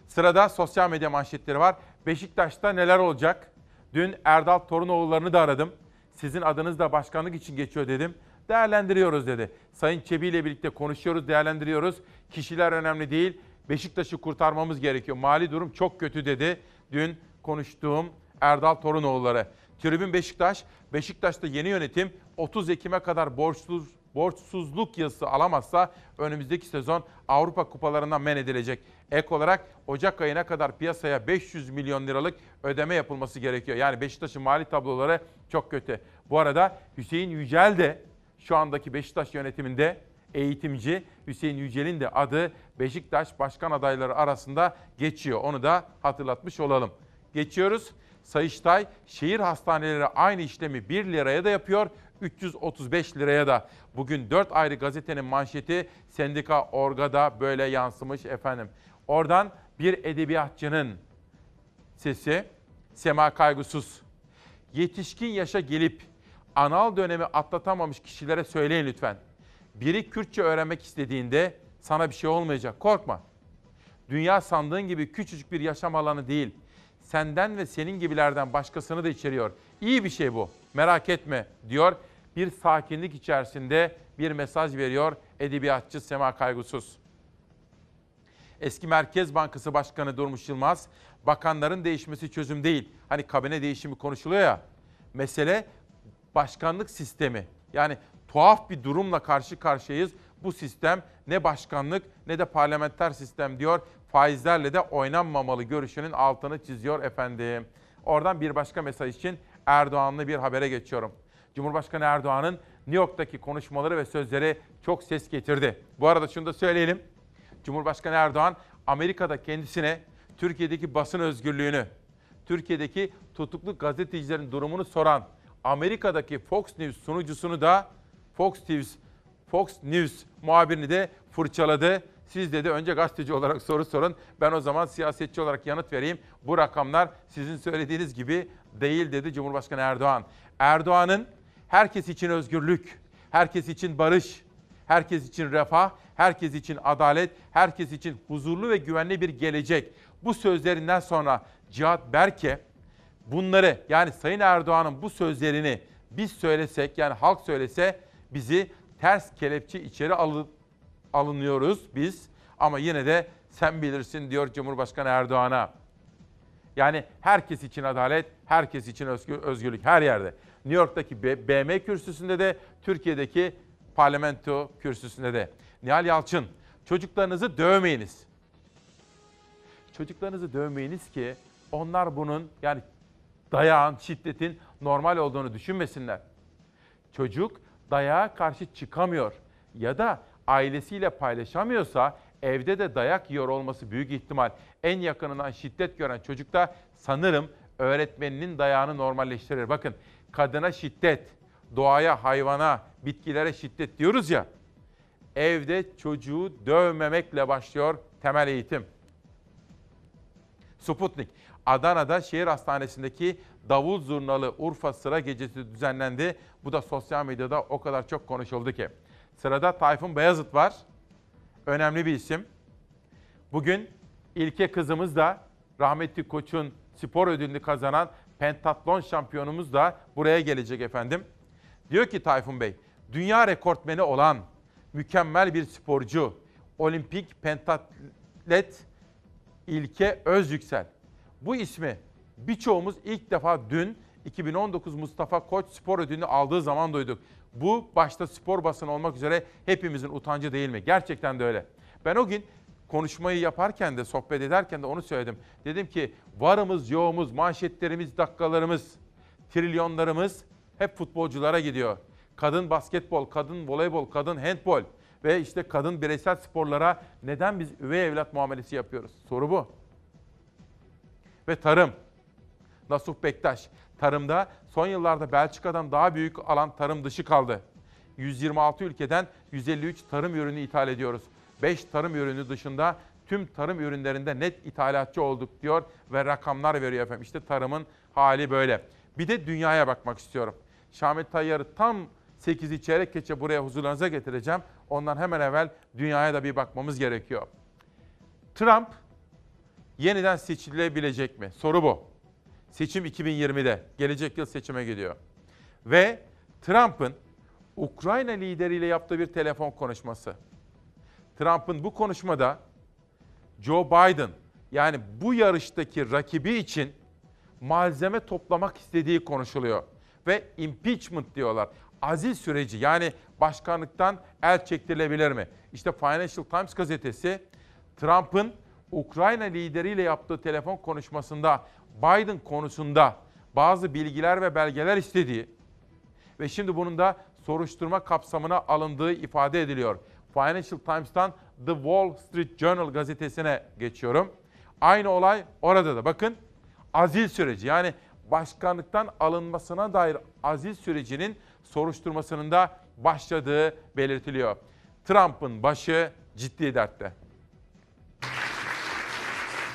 Sırada sosyal medya manşetleri var. Beşiktaş'ta neler olacak? Dün Erdal Torunoğullarını da aradım. Sizin adınız da başkanlık için geçiyor dedim. Değerlendiriyoruz dedi. Sayın Çebi ile birlikte konuşuyoruz, değerlendiriyoruz. Kişiler önemli değil. Beşiktaş'ı kurtarmamız gerekiyor. Mali durum çok kötü dedi. Dün konuştuğum Erdal Torunoğulları. Tribün Beşiktaş, Beşiktaş'ta yeni yönetim 30 Ekim'e kadar borçsuz borçsuzluk yazısı alamazsa önümüzdeki sezon Avrupa kupalarından men edilecek. Ek olarak Ocak ayına kadar piyasaya 500 milyon liralık ödeme yapılması gerekiyor. Yani Beşiktaş'ın mali tabloları çok kötü. Bu arada Hüseyin Yücel de şu andaki Beşiktaş yönetiminde eğitimci Hüseyin Yücel'in de adı Beşiktaş başkan adayları arasında geçiyor. Onu da hatırlatmış olalım. Geçiyoruz. Sayıştay şehir hastaneleri aynı işlemi 1 liraya da yapıyor, 335 liraya da. Bugün 4 ayrı gazetenin manşeti Sendika Orga'da böyle yansımış efendim. Oradan bir edebiyatçının sesi Sema Kaygusuz. Yetişkin yaşa gelip anal dönemi atlatamamış kişilere söyleyin lütfen. Biri Kürtçe öğrenmek istediğinde sana bir şey olmayacak. Korkma. Dünya sandığın gibi küçücük bir yaşam alanı değil. Senden ve senin gibilerden başkasını da içeriyor. İyi bir şey bu. Merak etme diyor. Bir sakinlik içerisinde bir mesaj veriyor edebiyatçı Sema Kaygusuz. Eski Merkez Bankası Başkanı Durmuş Yılmaz, bakanların değişmesi çözüm değil. Hani kabine değişimi konuşuluyor ya. Mesele başkanlık sistemi. Yani tuhaf bir durumla karşı karşıyayız. Bu sistem ne başkanlık ne de parlamenter sistem diyor. Faizlerle de oynanmamalı görüşünün altını çiziyor efendim. Oradan bir başka mesaj için Erdoğan'lı bir habere geçiyorum. Cumhurbaşkanı Erdoğan'ın New York'taki konuşmaları ve sözleri çok ses getirdi. Bu arada şunu da söyleyelim. Cumhurbaşkanı Erdoğan Amerika'da kendisine Türkiye'deki basın özgürlüğünü, Türkiye'deki tutuklu gazetecilerin durumunu soran Amerika'daki Fox News sunucusunu da Fox News Fox News muhabirini de fırçaladı. Siz dedi önce gazeteci olarak soru sorun. Ben o zaman siyasetçi olarak yanıt vereyim. Bu rakamlar sizin söylediğiniz gibi değil dedi Cumhurbaşkanı Erdoğan. Erdoğan'ın herkes için özgürlük, herkes için barış, herkes için refah, herkes için adalet, herkes için huzurlu ve güvenli bir gelecek. Bu sözlerinden sonra Cihat Berke bunları yani Sayın Erdoğan'ın bu sözlerini biz söylesek yani halk söylese bizi ters kelepçe içeri alıp alınıyoruz biz. Ama yine de sen bilirsin diyor Cumhurbaşkanı Erdoğan'a. Yani herkes için adalet, herkes için özgür, özgürlük her yerde. New York'taki BM kürsüsünde de, Türkiye'deki parlamento kürsüsünde de. Nihal Yalçın, çocuklarınızı dövmeyiniz. Çocuklarınızı dövmeyiniz ki onlar bunun yani dayağın, şiddetin normal olduğunu düşünmesinler. Çocuk dayağa karşı çıkamıyor ya da ailesiyle paylaşamıyorsa evde de dayak yiyor olması büyük ihtimal. En yakınından şiddet gören çocuk da sanırım öğretmeninin dayağını normalleştirir. Bakın kadına şiddet, doğaya, hayvana, bitkilere şiddet diyoruz ya. Evde çocuğu dövmemekle başlıyor temel eğitim. Sputnik. Adana'da şehir hastanesindeki davul zurnalı Urfa sıra gecesi düzenlendi. Bu da sosyal medyada o kadar çok konuşuldu ki. Sırada Tayfun Beyazıt var. Önemli bir isim. Bugün İlke kızımız da rahmetli koçun spor ödülünü kazanan pentatlon şampiyonumuz da buraya gelecek efendim. Diyor ki Tayfun Bey, dünya rekortmeni olan mükemmel bir sporcu, olimpik pentatlet İlke Özyüksel. Bu ismi birçoğumuz ilk defa dün 2019 Mustafa Koç spor ödülünü aldığı zaman duyduk. Bu başta spor basını olmak üzere hepimizin utancı değil mi? Gerçekten de öyle. Ben o gün konuşmayı yaparken de sohbet ederken de onu söyledim. Dedim ki varımız yoğumuz, manşetlerimiz, dakikalarımız, trilyonlarımız hep futbolculara gidiyor. Kadın basketbol, kadın voleybol, kadın handbol ve işte kadın bireysel sporlara neden biz üvey evlat muamelesi yapıyoruz? Soru bu. Ve tarım. Nasuh Bektaş. Tarımda son yıllarda Belçika'dan daha büyük alan tarım dışı kaldı. 126 ülkeden 153 tarım ürünü ithal ediyoruz. 5 tarım ürünü dışında tüm tarım ürünlerinde net ithalatçı olduk diyor ve rakamlar veriyor efendim. İşte tarımın hali böyle. Bir de dünyaya bakmak istiyorum. Şamil Tayyar'ı tam 8'i çeyrek geçe buraya huzurlarınıza getireceğim. Ondan hemen evvel dünyaya da bir bakmamız gerekiyor. Trump yeniden seçilebilecek mi? Soru bu. Seçim 2020'de. Gelecek yıl seçime gidiyor. Ve Trump'ın Ukrayna lideriyle yaptığı bir telefon konuşması. Trump'ın bu konuşmada Joe Biden yani bu yarıştaki rakibi için malzeme toplamak istediği konuşuluyor. Ve impeachment diyorlar. Azil süreci yani başkanlıktan el çektirilebilir mi? İşte Financial Times gazetesi Trump'ın Ukrayna lideriyle yaptığı telefon konuşmasında Biden konusunda bazı bilgiler ve belgeler istediği ve şimdi bunun da soruşturma kapsamına alındığı ifade ediliyor. Financial Times'tan The Wall Street Journal gazetesine geçiyorum. Aynı olay orada da bakın azil süreci yani başkanlıktan alınmasına dair azil sürecinin soruşturmasının da başladığı belirtiliyor. Trump'ın başı ciddi dertte.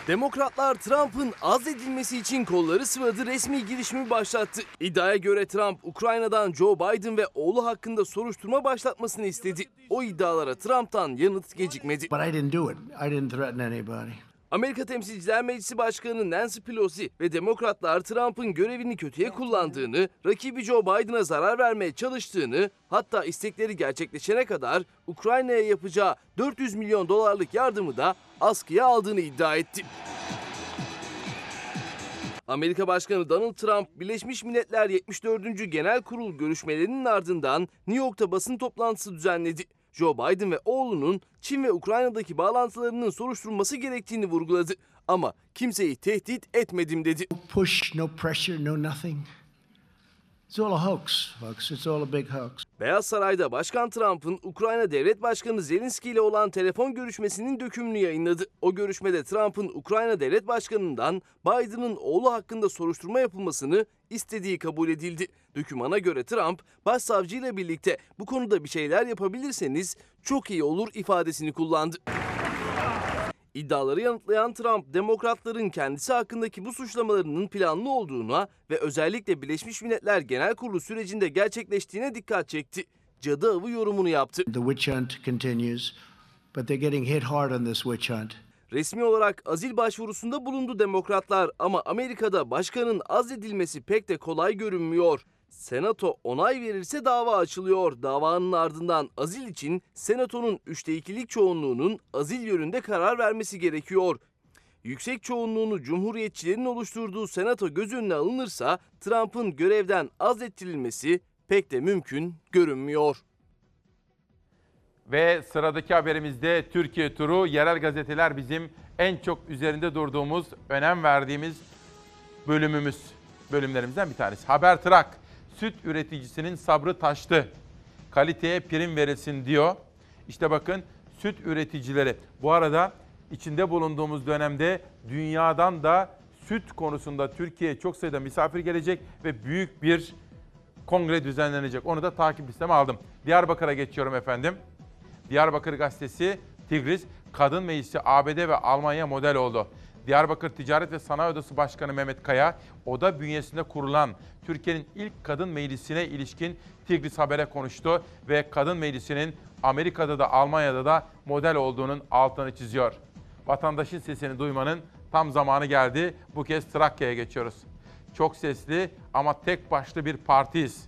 Demokratlar Trump'ın azledilmesi için kolları sıvadı resmi girişimi başlattı. İddiaya göre Trump Ukrayna'dan Joe Biden ve oğlu hakkında soruşturma başlatmasını istedi. O iddialara Trump'tan yanıt gecikmedi. But I didn't do it. I didn't threaten anybody. Amerika Temsilciler Meclisi Başkanı Nancy Pelosi ve Demokratlar Trump'ın görevini kötüye kullandığını, rakibi Joe Biden'a zarar vermeye çalıştığını, hatta istekleri gerçekleşene kadar Ukrayna'ya yapacağı 400 milyon dolarlık yardımı da askıya aldığını iddia etti. Amerika Başkanı Donald Trump, Birleşmiş Milletler 74. Genel Kurul görüşmelerinin ardından New York'ta basın toplantısı düzenledi. Joe Biden ve oğlunun Çin ve Ukrayna'daki bağlantılarının soruşturulması gerektiğini vurguladı. Ama kimseyi tehdit etmedim dedi. Push, no pressure, no nothing. It's all a hoax, folks. It's all a big hoax. Beyaz Saray'da Başkan Trump'ın Ukrayna Devlet Başkanı Zelenski ile olan telefon görüşmesinin dökümünü yayınladı. O görüşmede Trump'ın Ukrayna Devlet Başkanı'ndan Biden'ın oğlu hakkında soruşturma yapılmasını istediği kabul edildi. Dökümana göre Trump, başsavcı ile birlikte bu konuda bir şeyler yapabilirseniz çok iyi olur ifadesini kullandı. İddiaları yanıtlayan Trump, demokratların kendisi hakkındaki bu suçlamalarının planlı olduğuna ve özellikle Birleşmiş Milletler Genel Kurulu sürecinde gerçekleştiğine dikkat çekti. Cadı avı yorumunu yaptı. The witch hunt continues, but they're getting hit hard on this witch hunt. Resmi olarak azil başvurusunda bulundu demokratlar ama Amerika'da başkanın azledilmesi pek de kolay görünmüyor. Senato onay verirse dava açılıyor. Davanın ardından azil için Senato'nun 3'te 2'lik çoğunluğunun azil yönünde karar vermesi gerekiyor. Yüksek çoğunluğunu Cumhuriyetçilerin oluşturduğu Senato göz önüne alınırsa Trump'ın görevden azlettirilmesi pek de mümkün görünmüyor. Ve sıradaki haberimizde Türkiye turu yerel gazeteler bizim en çok üzerinde durduğumuz, önem verdiğimiz bölümümüz, bölümlerimizden bir tanesi. Haber Trak, süt üreticisinin sabrı taştı. Kaliteye prim verilsin diyor. İşte bakın süt üreticileri. Bu arada içinde bulunduğumuz dönemde dünyadan da süt konusunda Türkiye'ye çok sayıda misafir gelecek ve büyük bir kongre düzenlenecek. Onu da takip listeme aldım. Diyarbakır'a geçiyorum efendim. Diyarbakır Gazetesi Tigris Kadın Meclisi ABD ve Almanya model oldu. Diyarbakır Ticaret ve Sanayi Odası Başkanı Mehmet Kaya, oda bünyesinde kurulan Türkiye'nin ilk kadın meclisine ilişkin Tigris Haber'e konuştu ve kadın meclisinin Amerika'da da Almanya'da da model olduğunun altını çiziyor. Vatandaşın sesini duymanın tam zamanı geldi. Bu kez Trakya'ya geçiyoruz. Çok sesli ama tek başlı bir partiyiz.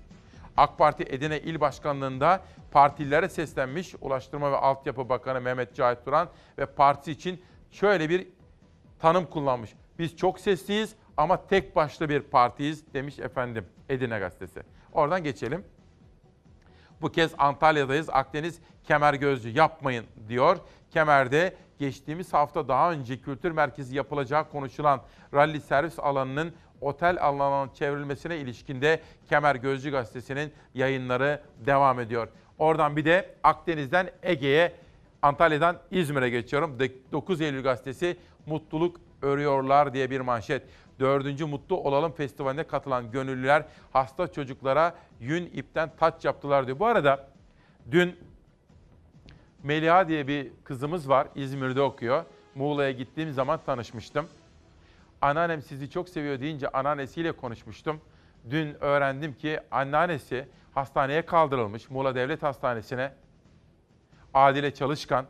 AK Parti Edirne İl Başkanlığı'nda partililere seslenmiş Ulaştırma ve Altyapı Bakanı Mehmet Cahit Duran ve partisi için şöyle bir tanım kullanmış. Biz çok sesliyiz ama tek başlı bir partiyiz demiş efendim Edirne Gazetesi. Oradan geçelim. Bu kez Antalya'dayız. Akdeniz kemer gözcü yapmayın diyor. Kemer'de geçtiğimiz hafta daha önce kültür merkezi yapılacağı konuşulan rally servis alanının otel alanına çevrilmesine ilişkinde Kemer Gözcü Gazetesi'nin yayınları devam ediyor. Oradan bir de Akdeniz'den Ege'ye, Antalya'dan İzmir'e geçiyorum. 9 Eylül Gazetesi mutluluk örüyorlar diye bir manşet. Dördüncü Mutlu Olalım Festivali'ne katılan gönüllüler hasta çocuklara yün ipten taç yaptılar diyor. Bu arada dün Meliha diye bir kızımız var. İzmir'de okuyor. Muğla'ya gittiğim zaman tanışmıştım. Anneannem sizi çok seviyor deyince anneannesiyle konuşmuştum. Dün öğrendim ki anneannesi hastaneye kaldırılmış Muğla Devlet Hastanesi'ne. Adile Çalışkan.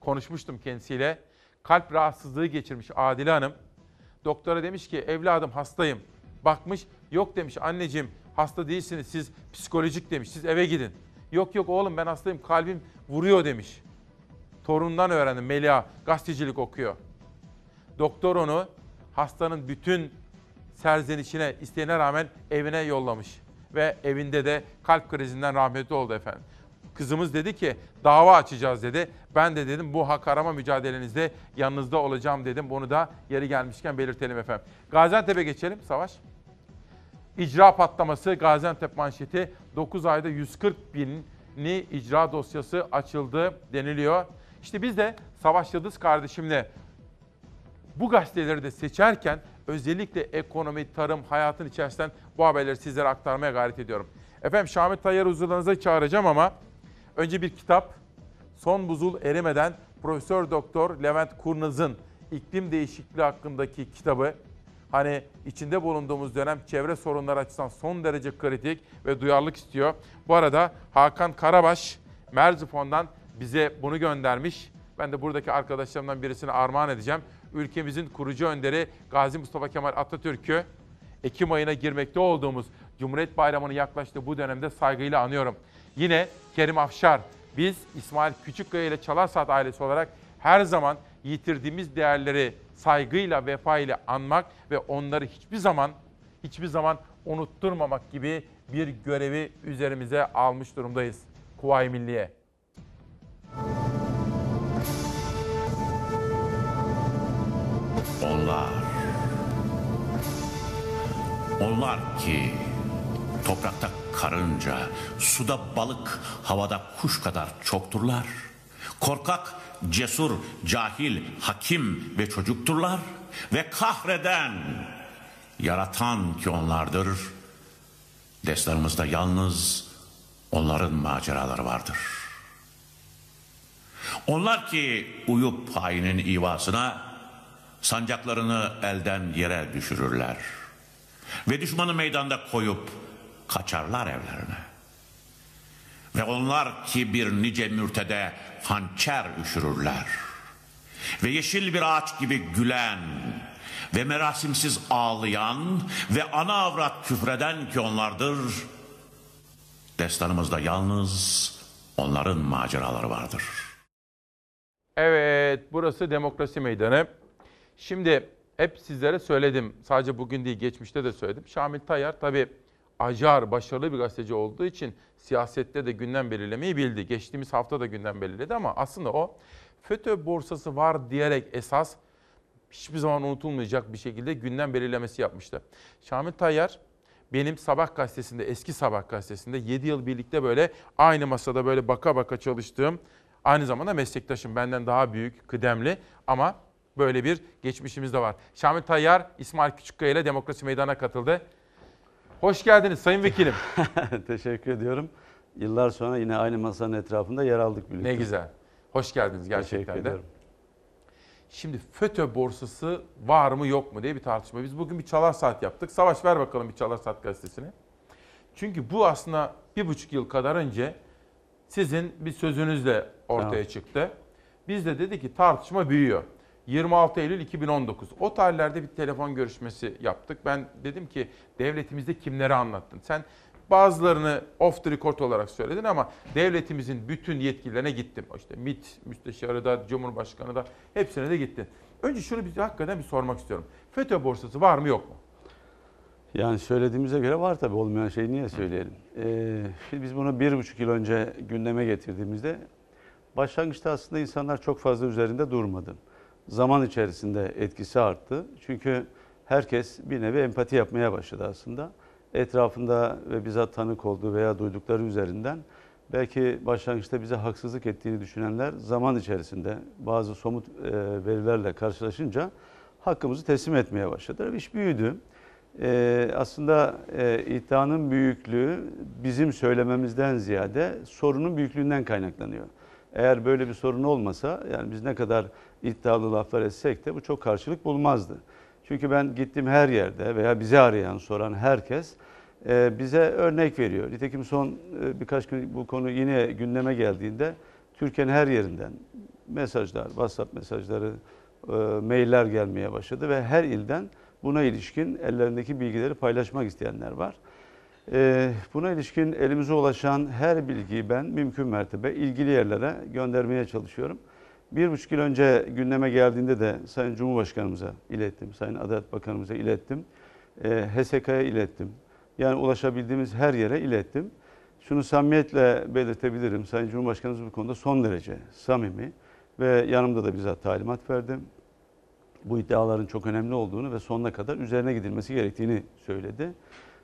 Konuşmuştum kendisiyle. Kalp rahatsızlığı geçirmiş Adile Hanım. Doktora demiş ki evladım hastayım. Bakmış yok demiş anneciğim hasta değilsiniz siz psikolojik demiş siz eve gidin. Yok yok oğlum ben hastayım kalbim vuruyor demiş. Torunundan öğrendim Melia gazetecilik okuyor. Doktor onu hastanın bütün serzenişine isteğine rağmen evine yollamış. Ve evinde de kalp krizinden rahmetli oldu efendim. Kızımız dedi ki dava açacağız dedi. Ben de dedim bu hak arama mücadelenizde yanınızda olacağım dedim. Bunu da yeri gelmişken belirtelim efendim. Gaziantep'e geçelim Savaş. İcra patlaması Gaziantep manşeti 9 ayda 140 binli icra dosyası açıldı deniliyor. İşte biz de Savaş Yıldız kardeşimle bu gazeteleri de seçerken özellikle ekonomi, tarım, hayatın içerisinden bu haberleri sizlere aktarmaya gayret ediyorum. Efendim Şamil Tayyar huzurlarınıza çağıracağım ama önce bir kitap. Son buzul erimeden Profesör Doktor Levent Kurnaz'ın iklim değişikliği hakkındaki kitabı. Hani içinde bulunduğumuz dönem çevre sorunları açısından son derece kritik ve duyarlılık istiyor. Bu arada Hakan Karabaş Merzifon'dan bize bunu göndermiş. Ben de buradaki arkadaşlarımdan birisine armağan edeceğim. Ülkemizin kurucu önderi Gazi Mustafa Kemal Atatürk'ü Ekim ayına girmekte olduğumuz Cumhuriyet Bayramı'nın yaklaştığı bu dönemde saygıyla anıyorum. Yine Kerim Afşar, biz İsmail Küçükkaya ile Çalar Saat ailesi olarak her zaman yitirdiğimiz değerleri saygıyla, vefa ile anmak ve onları hiçbir zaman hiçbir zaman unutturmamak gibi bir görevi üzerimize almış durumdayız. Kuvayi Milliye. Onlar. Onlar ki toprakta karınca, suda balık, havada kuş kadar çokturlar. Korkak, cesur, cahil, hakim ve çocukturlar. Ve kahreden, yaratan ki onlardır. Destanımızda yalnız onların maceraları vardır. Onlar ki uyup hainin ivasına sancaklarını elden yere düşürürler. Ve düşmanı meydanda koyup kaçarlar evlerine. Ve onlar ki bir nice mürtede hançer üşürürler. Ve yeşil bir ağaç gibi gülen ve merasimsiz ağlayan ve ana avrat küfreden ki onlardır. Destanımızda yalnız onların maceraları vardır. Evet, burası demokrasi meydanı. Şimdi hep sizlere söyledim. Sadece bugün değil, geçmişte de söyledim. Şamil Tayyar tabii acar, başarılı bir gazeteci olduğu için siyasette de gündem belirlemeyi bildi. Geçtiğimiz hafta da gündem belirledi ama aslında o FETÖ borsası var diyerek esas hiçbir zaman unutulmayacak bir şekilde gündem belirlemesi yapmıştı. Şamil Tayyar benim Sabah gazetesinde, eski Sabah gazetesinde 7 yıl birlikte böyle aynı masada böyle baka baka çalıştığım, aynı zamanda meslektaşım benden daha büyük, kıdemli ama böyle bir geçmişimiz de var. Şamil Tayyar, İsmail Küçükkaya ile Demokrasi Meydanı'na katıldı. Hoş geldiniz Sayın Vekilim. Teşekkür ediyorum. Yıllar sonra yine aynı masanın etrafında yer aldık birlikte. Ne güzel. Hoş geldiniz gerçekten Teşekkür de. ederim. Şimdi FETÖ borsası var mı yok mu diye bir tartışma. Biz bugün bir çalar saat yaptık. Savaş ver bakalım bir çalar saat gazetesini. Çünkü bu aslında bir buçuk yıl kadar önce sizin bir sözünüzle ortaya Tamam. çıktı. Biz de dedi ki tartışma büyüyor. 26 Eylül 2019. O tarihlerde bir telefon görüşmesi yaptık. Ben dedim ki devletimizde kimleri anlattın? Sen bazılarını off the record olarak söyledin ama devletimizin bütün yetkililerine gittim. İşte MİT müsteşarı da, Cumhurbaşkanı da hepsine de gittin. Önce şunu bir hakikaten bir sormak istiyorum. FETÖ borsası var mı yok mu? Yani söylediğimize göre var tabii olmayan şeyi niye söyleyelim? Ee, şimdi biz bunu bir buçuk yıl önce gündeme getirdiğimizde başlangıçta aslında insanlar çok fazla üzerinde durmadı. Zaman içerisinde etkisi arttı. Çünkü herkes bir nevi empati yapmaya başladı aslında. Etrafında ve bizzat tanık olduğu veya duydukları üzerinden belki başlangıçta bize haksızlık ettiğini düşünenler zaman içerisinde bazı somut e, verilerle karşılaşınca hakkımızı teslim etmeye başladılar. İş büyüdü. Ee, aslında e, iddianın büyüklüğü bizim söylememizden ziyade sorunun büyüklüğünden kaynaklanıyor. Eğer böyle bir sorun olmasa yani biz ne kadar iddialı laflar etsek de bu çok karşılık bulmazdı. Çünkü ben gittiğim her yerde veya bizi arayan, soran herkes e, bize örnek veriyor. Nitekim son e, birkaç gün bu konu yine gündeme geldiğinde Türkiye'nin her yerinden mesajlar, WhatsApp mesajları, e, mailler gelmeye başladı ve her ilden buna ilişkin ellerindeki bilgileri paylaşmak isteyenler var. Buna ilişkin elimize ulaşan her bilgiyi ben mümkün mertebe ilgili yerlere göndermeye çalışıyorum. Bir buçuk yıl önce gündeme geldiğinde de Sayın Cumhurbaşkanımıza ilettim, Sayın Adalet Bakanımıza ilettim, e, HSK'ya ilettim. Yani ulaşabildiğimiz her yere ilettim. Şunu samimiyetle belirtebilirim. Sayın Cumhurbaşkanımız bu konuda son derece samimi ve yanımda da bizzat talimat verdim. Bu iddiaların çok önemli olduğunu ve sonuna kadar üzerine gidilmesi gerektiğini söyledi.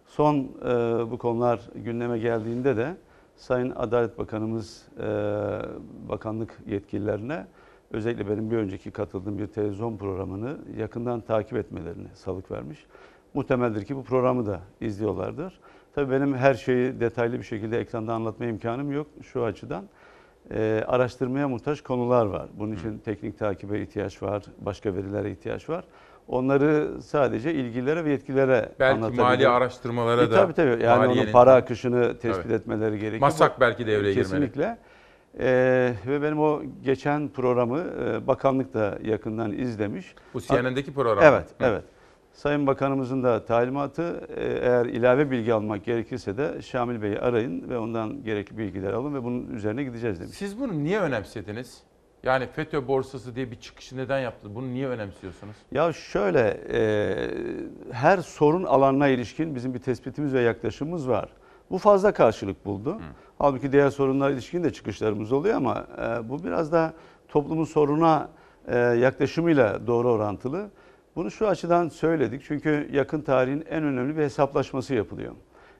Son e, bu konular gündeme geldiğinde de Sayın Adalet Bakanımız e, bakanlık yetkililerine özellikle benim bir önceki katıldığım bir televizyon programını yakından takip etmelerini salık vermiş. Muhtemeldir ki bu programı da izliyorlardır. Tabii benim her şeyi detaylı bir şekilde ekranda anlatma imkanım yok şu açıdan. E, araştırmaya muhtaç konular var. Bunun için teknik takibe ihtiyaç var, başka verilere ihtiyaç var. Onları sadece ilgililere ve yetkililere Belki mali araştırmalara E, da, Tabii tabii. Yani onun para akışını tespit Tabii. etmeleri gerekiyor. Masak belki devreye girmeli. Kesinlikle. Ee, ve benim o geçen programı e, bakanlık da yakından izlemiş. Bu CNN'deki program. Evet, Hı. evet. Sayın Bakanımızın da talimatı e, eğer ilave bilgi almak gerekirse de Şamil Bey'i arayın ve ondan gerekli bilgiler alın ve bunun üzerine gideceğiz demiş. Siz bunu niye önemsediniz? Yani FETÖ borsası diye bir çıkışı neden yaptınız? Bunu niye önemsiyorsunuz? Ya şöyle, e, her sorun alanına ilişkin bizim bir tespitimiz ve yaklaşımımız var. Bu fazla karşılık buldu. Halbuki diğer sorunlara ilişkin de çıkışlarımız oluyor ama e, bu biraz da toplumun soruna e, yaklaşımıyla doğru orantılı. Bunu şu açıdan söyledik çünkü yakın tarihin en önemli bir hesaplaşması yapılıyor.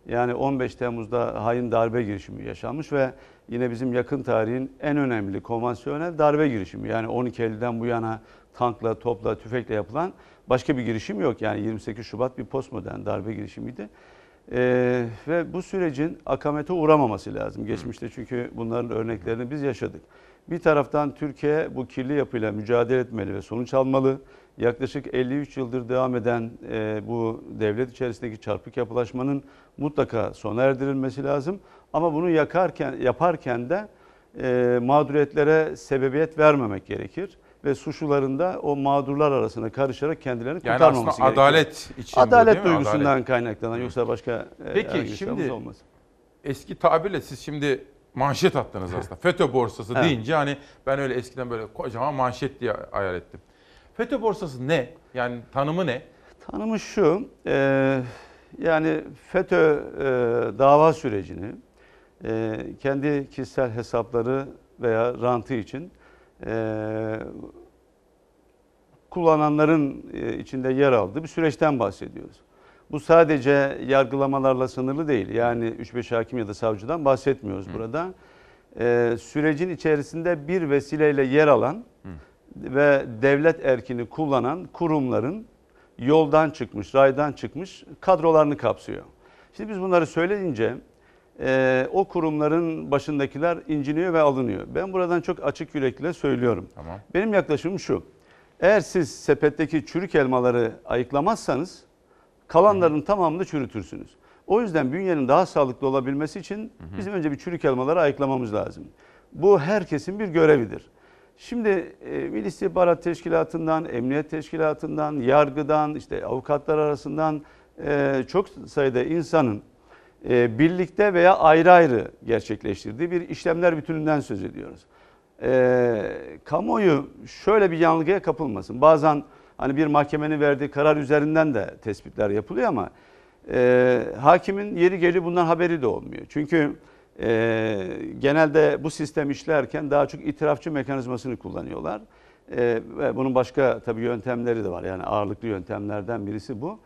Yani 15 Temmuz'da hain darbe girişimi yaşanmış ve yine bizim yakın tarihin en önemli konvansiyonel darbe girişimi. Yani 12 Eylül'den bu yana tankla, topla, tüfekle yapılan başka bir girişim yok. Yani 28 Şubat bir postmodern darbe girişimiydi. Ee, ve bu sürecin akamete uğramaması lazım. Geçmişte çünkü bunların örneklerini biz yaşadık. Bir taraftan Türkiye bu kirli yapıyla mücadele etmeli ve sonuç almalı. Yaklaşık 53 yıldır devam eden e, bu devlet içerisindeki çarpık yapılaşmanın mutlaka sona erdirilmesi lazım. Ama bunu yakarken yaparken de e, mağduriyetlere sebebiyet vermemek gerekir ve suçluların da o mağdurlar arasına karışarak kendilerini Yani kurtarmaması gerekiyor. adalet için bu, Adalet mi? duygusundan Adalet. kaynaklanan yoksa başka e, Peki şimdi olmaz. eski tabirle siz şimdi manşet attınız aslında. FETÖ borsası Evet. deyince hani ben öyle eskiden böyle kocaman manşet diye hayal ettim. FETÖ borsası ne? Yani tanımı ne? Tanımı şu, e, yani FETÖ e, dava sürecini e, kendi kişisel hesapları veya rantı için e, kullananların e, içinde yer aldığı bir süreçten bahsediyoruz. Bu sadece yargılamalarla sınırlı değil. Yani 3-5 hakim ya da savcıdan bahsetmiyoruz burada. E, sürecin içerisinde bir vesileyle yer alan ve devlet erkini kullanan kurumların yoldan çıkmış, raydan çıkmış kadrolarını kapsıyor. Şimdi biz bunları söyleyince e, o kurumların başındakiler inciniyor ve alınıyor. Ben buradan çok açık yürekle söylüyorum. Tamam. Benim yaklaşımım şu. Eğer siz sepetteki çürük elmaları ayıklamazsanız kalanların tamamını çürütürsünüz. O yüzden bünyenin daha sağlıklı olabilmesi için bizim önce bir çürük elmaları ayıklamamız lazım. Bu herkesin bir görevidir. Şimdi e, Milli İstihbarat Teşkilatı'ndan, Emniyet Teşkilatı'ndan, yargıdan, işte avukatlar arasından e, çok sayıda insanın e, birlikte veya ayrı ayrı gerçekleştirdiği bir işlemler bütününden söz ediyoruz. E, kamuoyu şöyle bir yanılgıya kapılmasın. Bazen hani bir mahkemenin verdiği karar üzerinden de tespitler yapılıyor ama e, hakimin yeri geliyor bundan haberi de olmuyor. Çünkü e, genelde bu sistem işlerken daha çok itirafçı mekanizmasını kullanıyorlar. E, ve bunun başka tabii yöntemleri de var. Yani ağırlıklı yöntemlerden birisi bu.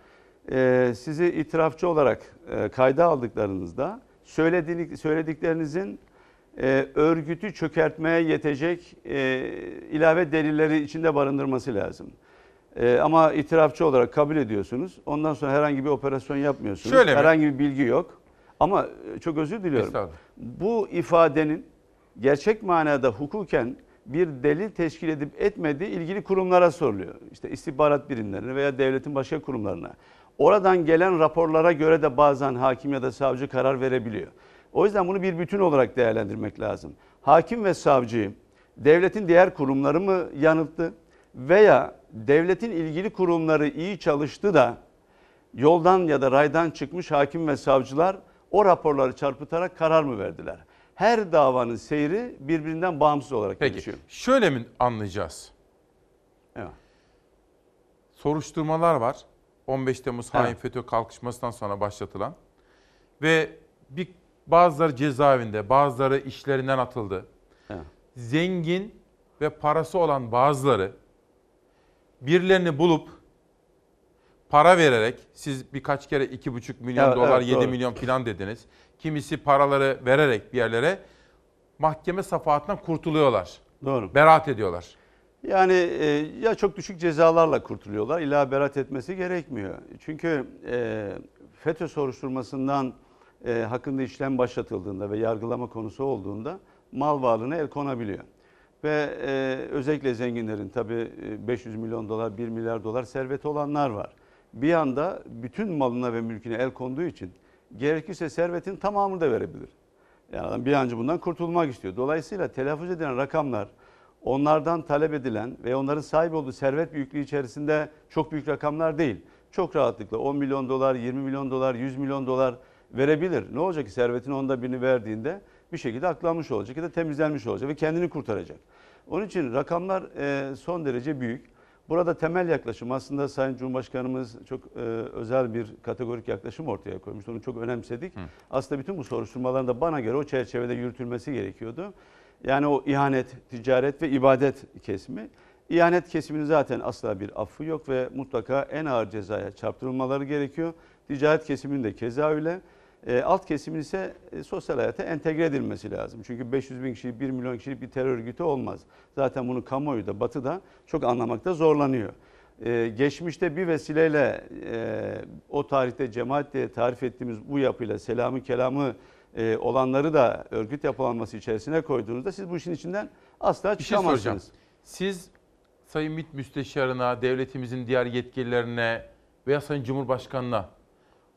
E, sizi itirafçı olarak e, kayda aldıklarınızda söylediğiniz, söylediklerinizin e, örgütü çökertmeye yetecek e, ilave delilleri içinde barındırması lazım. E, ama itirafçı olarak kabul ediyorsunuz. Ondan sonra herhangi bir operasyon yapmıyorsunuz. Şöyle mi? herhangi bir bilgi yok. Ama çok özür diliyorum. Bu ifadenin gerçek manada hukuken bir delil teşkil edip etmediği ilgili kurumlara soruluyor. İşte istihbarat birimlerine veya devletin başka kurumlarına. Oradan gelen raporlara göre de bazen hakim ya da savcı karar verebiliyor. O yüzden bunu bir bütün olarak değerlendirmek lazım. Hakim ve savcıyı devletin diğer kurumları mı yanılttı veya devletin ilgili kurumları iyi çalıştı da yoldan ya da raydan çıkmış hakim ve savcılar o raporları çarpıtarak karar mı verdiler? Her davanın seyri birbirinden bağımsız olarak Peki gelişiyor. şöyle mi anlayacağız? Evet. Soruşturmalar var. 15 Temmuz hain Evet. FETÖ kalkışmasından sonra başlatılan ve bir bazıları cezaevinde, bazıları işlerinden atıldı. Evet. Zengin ve parası olan bazıları birilerini bulup para vererek siz birkaç kere 2,5 milyon Evet, dolar, evet, 7 doğru. milyon falan dediniz. Kimisi paraları vererek bir yerlere mahkeme safahatından kurtuluyorlar. Doğru. Beraat ediyorlar. Yani e, ya çok düşük cezalarla kurtuluyorlar. İlla beraat etmesi gerekmiyor. Çünkü e, FETÖ soruşturmasından e, hakkında işlem başlatıldığında ve yargılama konusu olduğunda mal varlığına el konabiliyor. Ve e, özellikle zenginlerin tabii e, 500 milyon dolar, 1 milyar dolar serveti olanlar var. Bir anda bütün malına ve mülküne el konduğu için gerekirse servetin tamamını da verebilir. Yani adam bir an önce bundan kurtulmak istiyor. Dolayısıyla telaffuz edilen rakamlar onlardan talep edilen ve onların sahip olduğu servet büyüklüğü içerisinde çok büyük rakamlar değil. Çok rahatlıkla 10 milyon dolar, 20 milyon dolar, 100 milyon dolar verebilir. Ne olacak ki servetin onda birini verdiğinde bir şekilde aklanmış olacak ya da temizlenmiş olacak ve kendini kurtaracak. Onun için rakamlar e, son derece büyük. Burada temel yaklaşım aslında Sayın Cumhurbaşkanımız çok e, özel bir kategorik yaklaşım ortaya koymuş. Onu çok önemsedik. Aslında bütün bu soruşturmaların da bana göre o çerçevede yürütülmesi gerekiyordu. Yani o ihanet, ticaret ve ibadet kesimi. İhanet kesiminin zaten asla bir affı yok ve mutlaka en ağır cezaya çarptırılmaları gerekiyor. Ticaret kesiminin de keza öyle. E, alt kesimin ise e, sosyal hayata entegre edilmesi lazım. Çünkü 500 bin kişilik, 1 milyon kişilik bir terör örgütü olmaz. Zaten bunu kamuoyu da batı da çok anlamakta zorlanıyor. E, geçmişte bir vesileyle e, o tarihte cemaat diye tarif ettiğimiz bu yapıyla selamı kelamı e, olanları da örgüt yapılanması içerisine koyduğunuzda siz bu işin içinden asla Bir şey soracağım. çıkamazsınız. Siz Sayın MİT Müsteşarına, devletimizin diğer yetkililerine veya Sayın Cumhurbaşkanına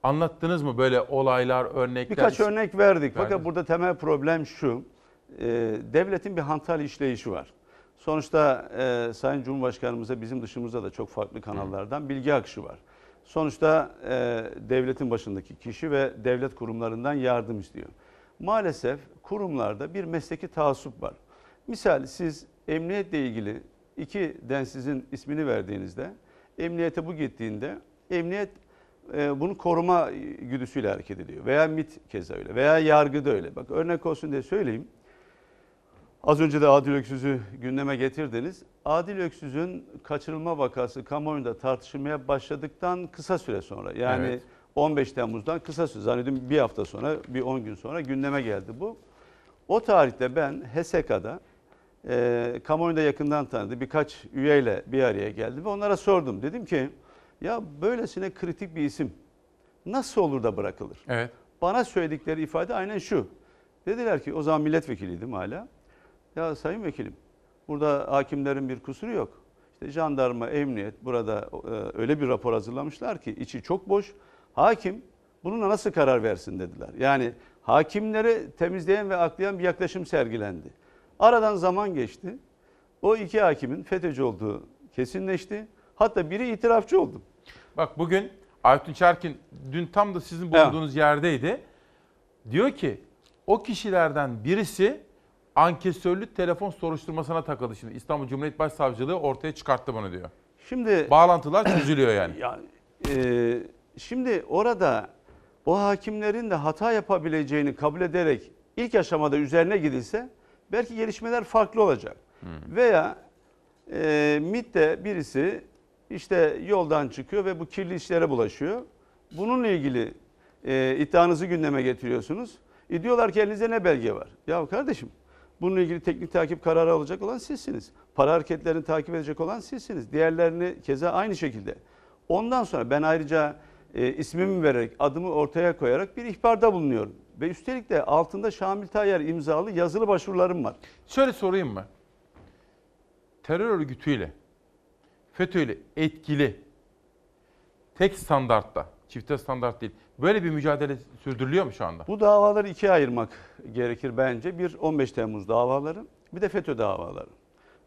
anlattınız mı böyle olaylar, örnekler? Birkaç örnek verdik. Fakat Verdiniz. burada temel problem şu. e, devletin bir hantal işleyişi var. Sonuçta e, Sayın Cumhurbaşkanımıza bizim dışımızda da çok farklı kanallardan bilgi akışı var. Sonuçta e, devletin başındaki kişi ve devlet kurumlarından yardım istiyor. Maalesef kurumlarda bir mesleki taassup var. Misal siz emniyetle ilgili iki densizin ismini verdiğinizde emniyete bu gittiğinde emniyet e, bunu koruma güdüsüyle hareket ediyor. Veya MIT keza öyle veya yargıda öyle. Bak örnek olsun diye söyleyeyim. Az önce de Adil Öksüz'ü gündeme getirdiniz. Adil Öksüz'ün kaçırılma vakası kamuoyunda tartışılmaya başladıktan kısa süre sonra yani Evet. 15 Temmuz'dan kısa süre zannediyorum bir hafta sonra bir 10 gün sonra gündeme geldi bu. O tarihte ben HESEKA'da e, kamuoyunda yakından tanıdığı birkaç üyeyle bir araya geldim ve onlara sordum. Dedim ki ya böylesine kritik bir isim nasıl olur da bırakılır? Evet. Bana söyledikleri ifade aynen şu. Dediler ki o zaman milletvekiliydim hala. Ya sayın vekilim burada hakimlerin bir kusuru yok. İşte jandarma, emniyet burada e, öyle bir rapor hazırlamışlar ki içi çok boş. Hakim bununla nasıl karar versin dediler. Yani hakimleri temizleyen ve aklayan bir yaklaşım sergilendi. Aradan zaman geçti. O iki hakimin FETÖ'cü olduğu kesinleşti. Hatta biri itirafçı oldu. Bak bugün Aytun Çerkin dün tam da sizin bulunduğunuz yerdeydi. Diyor ki o kişilerden birisi ankesörlü telefon soruşturmasına takıldı şimdi. İstanbul Cumhuriyet Başsavcılığı ortaya çıkarttı bunu diyor. Şimdi Bağlantılar çözülüyor yani. Yani, e, şimdi orada o hakimlerin de hata yapabileceğini kabul ederek ilk aşamada üzerine gidilse belki gelişmeler farklı olacak. Veya e, MİT'te birisi işte yoldan çıkıyor ve bu kirli işlere bulaşıyor. Bununla ilgili e, iddianızı gündeme getiriyorsunuz. E, diyorlar ki elinizde ne belge var? Ya kardeşim bununla ilgili teknik takip kararı alacak olan sizsiniz. Para hareketlerini takip edecek olan sizsiniz. Diğerlerini keza aynı şekilde. Ondan sonra ben ayrıca e, ismimi vererek, adımı ortaya koyarak bir ihbarda bulunuyorum. Ve üstelik de altında Şamil Tayyar imzalı yazılı başvurularım var. Şöyle sorayım mı? terör örgütüyle, FETÖ'yle etkili, tek standartta, çifte standart değil. Böyle bir mücadele sürdürülüyor mu şu anda? Bu davaları ikiye ayırmak gerekir bence. Bir 15 Temmuz davaları, bir de FETÖ davaları.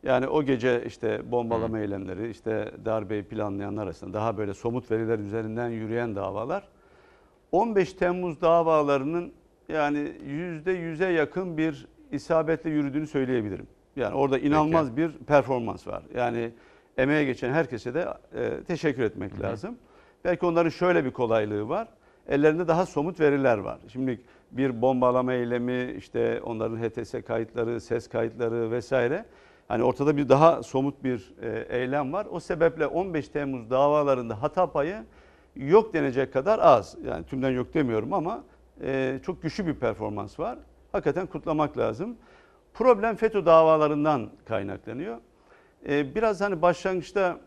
Yani o gece işte bombalama eylemleri, işte darbeyi planlayanlar arasında daha böyle somut veriler üzerinden yürüyen davalar. 15 Temmuz davalarının yani yüzde yüze yakın bir isabetle yürüdüğünü söyleyebilirim. Yani orada inanılmaz bir performans var. Yani emeğe geçen herkese de e, teşekkür etmek lazım. Belki onların şöyle bir kolaylığı var. Ellerinde daha somut veriler var. Şimdi bir bombalama eylemi, işte onların HTS kayıtları, ses kayıtları vesaire. Hani ortada bir daha somut bir e, eylem var. O sebeple 15 Temmuz davalarında hata payı yok denecek kadar az. Yani tümden yok demiyorum ama e, çok güçlü bir performans var. Hakikaten kutlamak lazım. Problem FETÖ davalarından kaynaklanıyor. E, biraz hani başlangıçta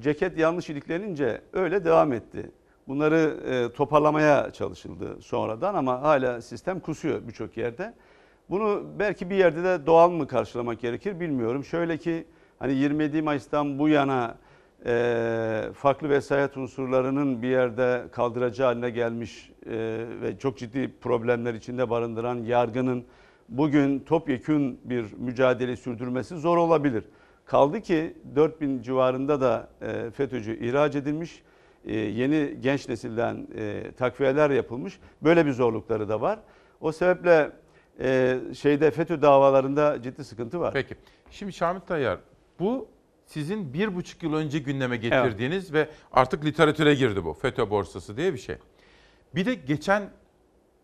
ceket yanlış iliklenince öyle devam etti. Bunları e, toparlamaya çalışıldı sonradan ama hala sistem kusuyor birçok yerde. Bunu belki bir yerde de doğal mı karşılamak gerekir bilmiyorum. Şöyle ki hani 27 Mayıs'tan bu yana e, farklı vesayet unsurlarının bir yerde kaldıracı haline gelmiş e, ve çok ciddi problemler içinde barındıran yargının bugün topyekün bir mücadele sürdürmesi zor olabilir. Kaldı ki 4000 civarında da e, FETÖ'cü ihraç edilmiş. E, yeni genç nesilden e, takviyeler yapılmış. Böyle bir zorlukları da var. O sebeple e, şeyde FETÖ davalarında ciddi sıkıntı var. Peki. Şimdi Şamil Tayyar bu sizin bir buçuk yıl önce gündeme getirdiğiniz ve artık literatüre girdi bu FETÖ borsası diye bir şey. Bir de geçen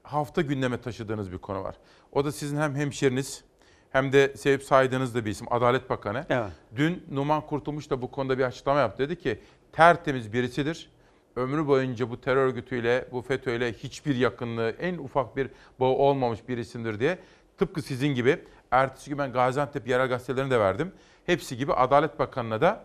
hafta gündeme taşıdığınız bir konu var. O da sizin hem hemşeriniz hem de sevip saydığınız da bir isim Adalet Bakanı. Evet. Dün Numan Kurtulmuş da bu konuda bir açıklama yaptı. Dedi ki tertemiz birisidir. Ömrü boyunca bu terör örgütüyle, bu FETÖ'yle hiçbir yakınlığı, en ufak bir bağı olmamış bir isimdir diye. Tıpkı sizin gibi. Ertesi gün ben Gaziantep yerel gazetelerini de verdim. Hepsi gibi Adalet Bakanı'na da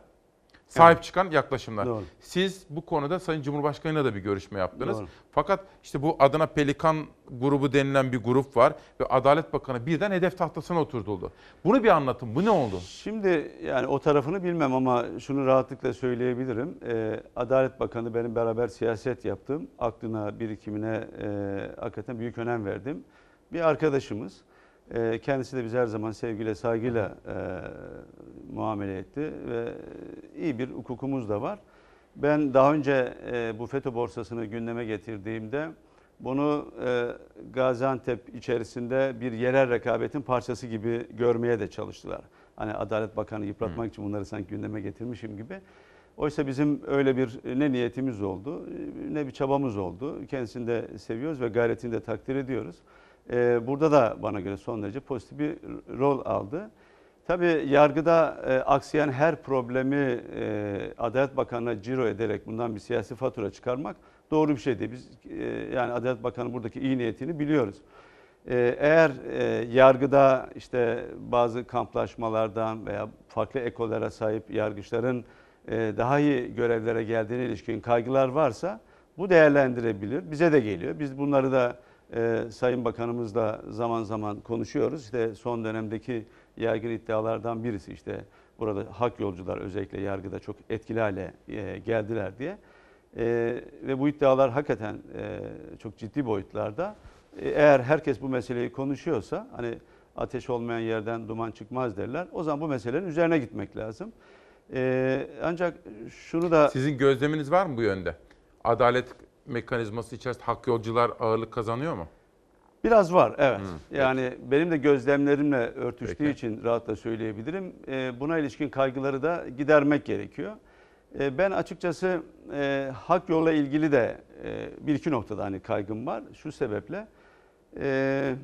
sahip çıkan yaklaşımlar. Doğru. Siz bu konuda Sayın Cumhurbaşkanı'yla da bir görüşme yaptınız. Doğru. Fakat işte bu adına Pelikan grubu denilen bir grup var ve Adalet Bakanı birden hedef tahtasına oturtuldu. Bunu bir anlatın. Bu ne oldu? Şimdi yani o tarafını bilmem ama şunu rahatlıkla söyleyebilirim. Ee, Adalet Bakanı benim beraber siyaset yaptım. Aklına, birikimine e, hakikaten büyük önem verdim. Bir arkadaşımız. E, kendisi de biz her zaman sevgiyle, saygıyla e, muamele etti ve iyi bir hukukumuz da var. Ben daha önce e, bu FETÖ borsasını gündeme getirdiğimde bunu e, Gaziantep içerisinde bir yerel rekabetin parçası gibi görmeye de çalıştılar. Hani Adalet Bakanı yıpratmak için bunları sanki gündeme getirmişim gibi. Oysa bizim öyle bir ne niyetimiz oldu ne bir çabamız oldu. Kendisini de seviyoruz ve gayretini de takdir ediyoruz. E, burada da bana göre son derece pozitif bir rol aldı. Tabii yargıda e, aksayan her problemi e, Adalet Bakanı'na ciro ederek bundan bir siyasi fatura çıkarmak doğru bir şey değil. Biz e, yani Adalet Bakanı buradaki iyi niyetini biliyoruz. E, eğer e, yargıda işte bazı kamplaşmalardan veya farklı ekollere sahip yargıçların e, daha iyi görevlere geldiğine ilişkin kaygılar varsa bu değerlendirebilir. Bize de geliyor. Biz bunları da e, Sayın Bakanımızla zaman zaman konuşuyoruz. İşte son dönemdeki yaygın iddialardan birisi işte burada hak yolcular özellikle yargıda çok etkili hale e, geldiler diye. E, ve bu iddialar hakikaten e, çok ciddi boyutlarda. E, eğer herkes bu meseleyi konuşuyorsa hani ateş olmayan yerden duman çıkmaz derler. O zaman bu meselenin üzerine gitmek lazım. E, ancak şunu da... Sizin gözleminiz var mı bu yönde? Adalet mekanizması içerisinde hak yolcular ağırlık kazanıyor mu? Biraz var evet. Hı, yani benim de gözlemlerimle örtüştüğü Peki. için rahatla söyleyebilirim. Ee, buna ilişkin kaygıları da gidermek gerekiyor. Ee, ben açıkçası e, hak yolla ilgili de e, bir iki noktada hani kaygım var. Şu sebeple e,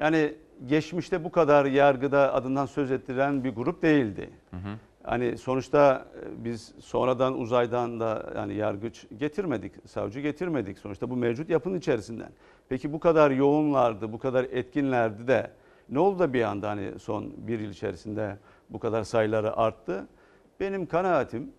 yani geçmişte bu kadar yargıda adından söz ettiren bir grup değildi. Hı hı. Hani sonuçta e, biz sonradan uzaydan da yani yargıç getirmedik, savcı getirmedik. Sonuçta bu mevcut yapının içerisinden. Peki bu kadar yoğunlardı, bu kadar etkinlerdi de ne oldu da bir anda hani son bir yıl içerisinde bu kadar sayıları arttı? Benim kanaatim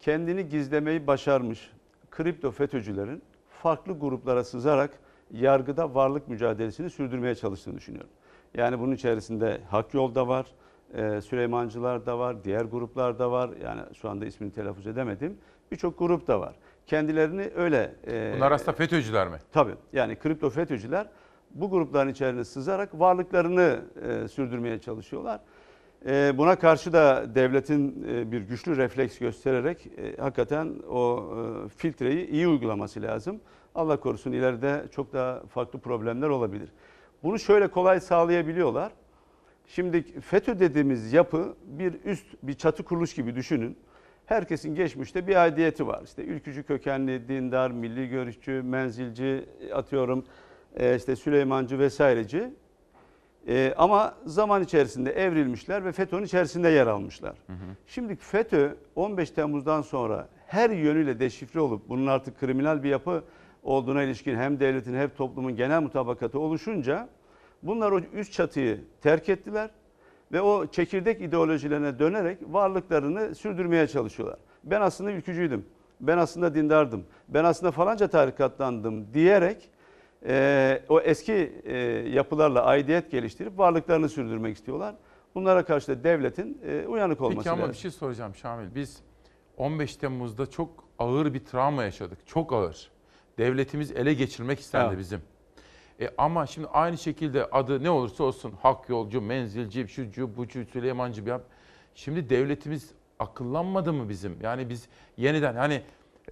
kendini gizlemeyi başarmış kripto FETÖ'cülerin farklı gruplara sızarak yargıda varlık mücadelesini sürdürmeye çalıştığını düşünüyorum. Yani bunun içerisinde hak yolda var, Ee, Süleymancılar da var, diğer gruplar da var. Yani şu anda ismini telaffuz edemedim. Birçok grup da var. Kendilerini öyle... e, Bunlar aslında FETÖ'cüler mi? Tabii. Yani kripto FETÖ'cüler bu grupların içerisine sızarak varlıklarını e, sürdürmeye çalışıyorlar. E, buna karşı da devletin e, bir güçlü refleks göstererek e, hakikaten o e, filtreyi iyi uygulaması lazım. Allah korusun ileride çok daha farklı problemler olabilir. Bunu şöyle kolay sağlayabiliyorlar. Şimdi FETÖ dediğimiz yapı bir üst, bir çatı kuruluş gibi düşünün. Herkesin geçmişte bir aidiyeti var. İşte ülkücü kökenli, dindar, milli görüşçü, menzilci, atıyorum e, işte Süleymancı vesaireci. E, ama zaman içerisinde evrilmişler ve FETÖ'nün içerisinde yer almışlar. Şimdi FETÖ 15 Temmuz'dan sonra her yönüyle deşifre olup bunun artık kriminal bir yapı olduğuna ilişkin hem devletin hem toplumun genel mutabakatı oluşunca bunlar o üst çatıyı terk ettiler ve o çekirdek ideolojilerine dönerek varlıklarını sürdürmeye çalışıyorlar. Ben aslında ülkücüydüm, ben aslında dindardım, ben aslında falanca tarikattandım diyerek e, o eski e, yapılarla aidiyet geliştirip varlıklarını sürdürmek istiyorlar. Bunlara karşı da devletin e, uyanık olması Peki ama lazım. bir şey soracağım Şamil. Biz 15 Temmuz'da çok ağır bir travma yaşadık. Çok ağır. Devletimiz ele geçirmek istendi Evet. bizim. E ama şimdi aynı şekilde adı ne olursa olsun hak yolcu, menzilci, şucu, bucu, Süleymancı bir. Şimdi devletimiz akıllanmadı mı bizim? Yani biz yeniden hani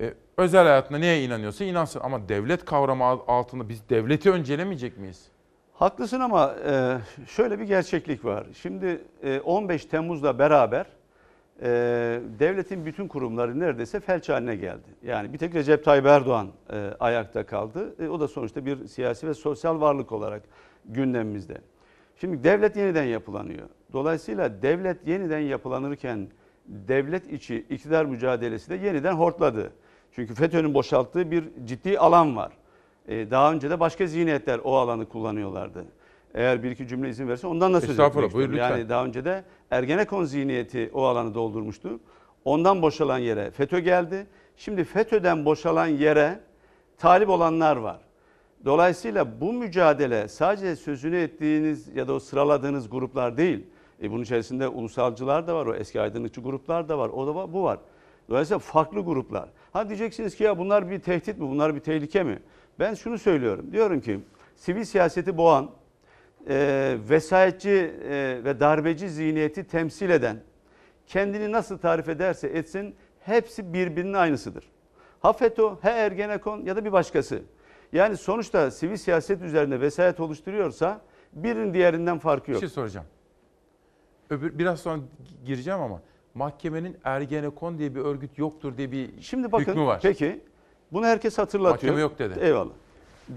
e, özel hayatında neye inanıyorsa inansın ama devlet kavramı al- altında biz devleti öncelemeyecek miyiz? Haklısın ama e, şöyle bir gerçeklik var. Şimdi e, 15 Temmuz'la beraber e, devletin bütün kurumları neredeyse felç haline geldi. Yani bir tek Recep Tayyip Erdoğan e, ayakta kaldı. E, o da sonuçta bir siyasi ve sosyal varlık olarak gündemimizde. Şimdi devlet yeniden yapılanıyor. Dolayısıyla devlet yeniden yapılanırken devlet içi iktidar mücadelesi de yeniden hortladı. Çünkü FETÖ'nün boşalttığı bir ciddi alan var. Ee, Daha önce de başka zihniyetler o alanı kullanıyorlardı. Eğer bir iki cümle izin verirse ondan da söz etmek buyur istiyorum. Yani lütfen. daha önce de Ergenekon zihniyeti o alanı doldurmuştu. Ondan boşalan yere FETÖ geldi. Şimdi FETÖ'den boşalan yere talip olanlar var. Dolayısıyla bu mücadele sadece sözünü ettiğiniz ya da o sıraladığınız gruplar değil. E bunun içerisinde ulusalcılar da var, o eski aydınlıkçı gruplar da var, o da var, bu var. Dolayısıyla farklı gruplar. Ha diyeceksiniz ki ya bunlar bir tehdit mi, bunlar bir tehlike mi? Ben şunu söylüyorum, diyorum ki sivil siyaseti boğan, e, vesayetçi e, ve darbeci zihniyeti temsil eden, kendini nasıl tarif ederse etsin hepsi birbirinin aynısıdır. Ha FETÖ, ha Ergenekon ya da bir başkası. Yani sonuçta sivil siyaset üzerine vesayet oluşturuyorsa birinin diğerinden farkı Bir yok. şey soracağım. Öbür, biraz sonra gireceğim ama mahkemenin Ergenekon diye bir örgüt yoktur diye bir Şimdi bakın hükmü var. peki bunu herkes hatırlatıyor. Mahkeme yok dedi. Eyvallah.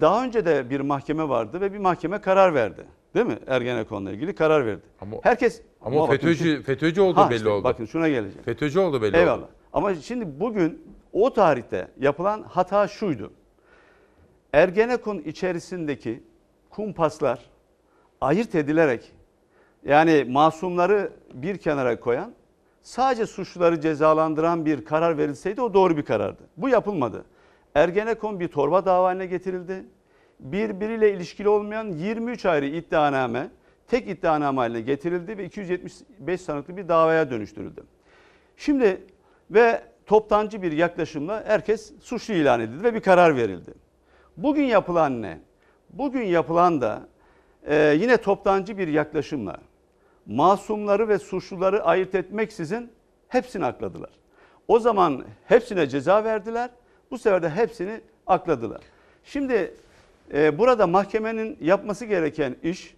Daha önce de bir mahkeme vardı ve bir mahkeme karar verdi. Değil mi? Ergenekon'la ilgili karar verdi. Ama, herkes ama, bakın FETÖ'cü, FETÖ'cü olduğu Ha belli işte oldu. Bakın şuna geleceğim. FETÖ'cü oldu belli Eyvallah. oldu. Ama şimdi bugün o tarihte yapılan hata şuydu. Ergenekon içerisindeki kumpaslar ayırt edilerek yani masumları bir kenara koyan sadece suçluları cezalandıran bir karar verilseydi o doğru bir karardı. Bu yapılmadı. Ergenekon bir torba dava haline getirildi. Birbiriyle ilişkili olmayan 23 ayrı iddianame tek iddianame haline getirildi ve 275 sanıklı bir davaya dönüştürüldü. Şimdi ve toptancı bir yaklaşımla herkes suçlu ilan edildi ve bir karar verildi. Bugün yapılan ne? Bugün yapılan da e, yine toptancı bir yaklaşımla masumları ve suçluları ayırt etmeksizin hepsini akladılar. O zaman hepsine ceza verdiler. Bu sefer de hepsini akladılar. Şimdi e, burada mahkemenin yapması gereken iş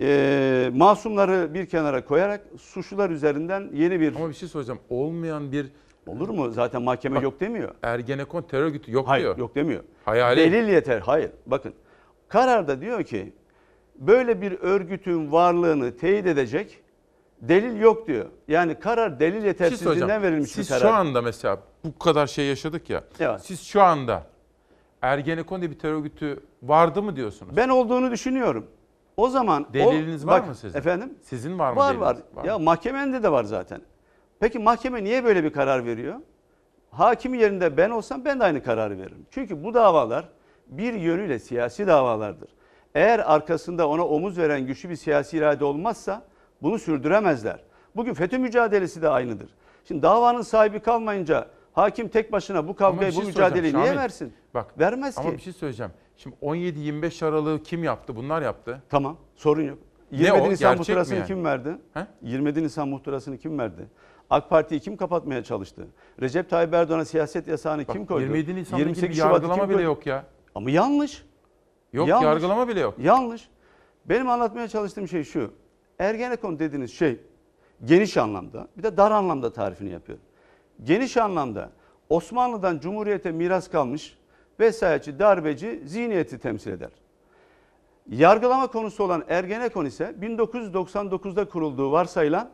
e, masumları bir kenara koyarak suçlular üzerinden yeni bir... Ama bir şey soracağım. Olmayan bir... Olur mu? Zaten mahkeme Bak, yok demiyor. Ergenekon terör örgütü yok Hayır diyor. yok demiyor. Hayali. Delil yeter. Hayır. Bakın kararda diyor ki böyle bir örgütün varlığını teyit edecek delil yok diyor. Yani karar delil şey yetersizliğinden soracağım. verilmiş Siz bir karar. şu anda mesela bu kadar şey yaşadık ya. Evet. Siz şu anda Ergenekon diye bir terör örgütü vardı mı diyorsunuz? Ben olduğunu düşünüyorum. O zaman o- Deliliniz var bak, mı sizin? Efendim? Sizin var mı Var deliliniz? var. Var Ya mahkemende de var zaten. Peki mahkeme niye böyle bir karar veriyor? Hakim yerinde ben olsam ben de aynı kararı veririm. Çünkü bu davalar bir yönüyle siyasi davalardır. Eğer arkasında ona omuz veren güçlü bir siyasi irade olmazsa bunu sürdüremezler. Bugün FETÖ mücadelesi de aynıdır. Şimdi davanın sahibi kalmayınca hakim tek başına bu Ama kavgayı, bir bu şey mücadeleyi niye Şamil. versin? Bak, Vermez Ama ki. bir şey söyleyeceğim. Şimdi 17-25 Aralık'ı kim yaptı? Bunlar yaptı. Tamam sorun yok. Ne 27 o? Nisan Gerçek muhtırasını yani? kim verdi? He? 27 Nisan muhtırasını kim verdi? AK Parti'yi kim kapatmaya çalıştı? Recep Tayyip Erdoğan'a siyaset yasağını Bak, kim koydu? 27 Nisan'da ilgili bir Şubat'ı yargılama bile koydu? yok ya. Ama yanlış. Yok Yanlış. yargılama bile yok. Yanlış. Benim anlatmaya çalıştığım şey şu. Ergenekon dediğiniz şey geniş anlamda bir de dar anlamda tarifini yapıyorum. Geniş anlamda Osmanlı'dan Cumhuriyete miras kalmış vesayetçi, darbeci zihniyeti temsil eder. Yargılama konusu olan Ergenekon ise 1999'da kurulduğu varsayılan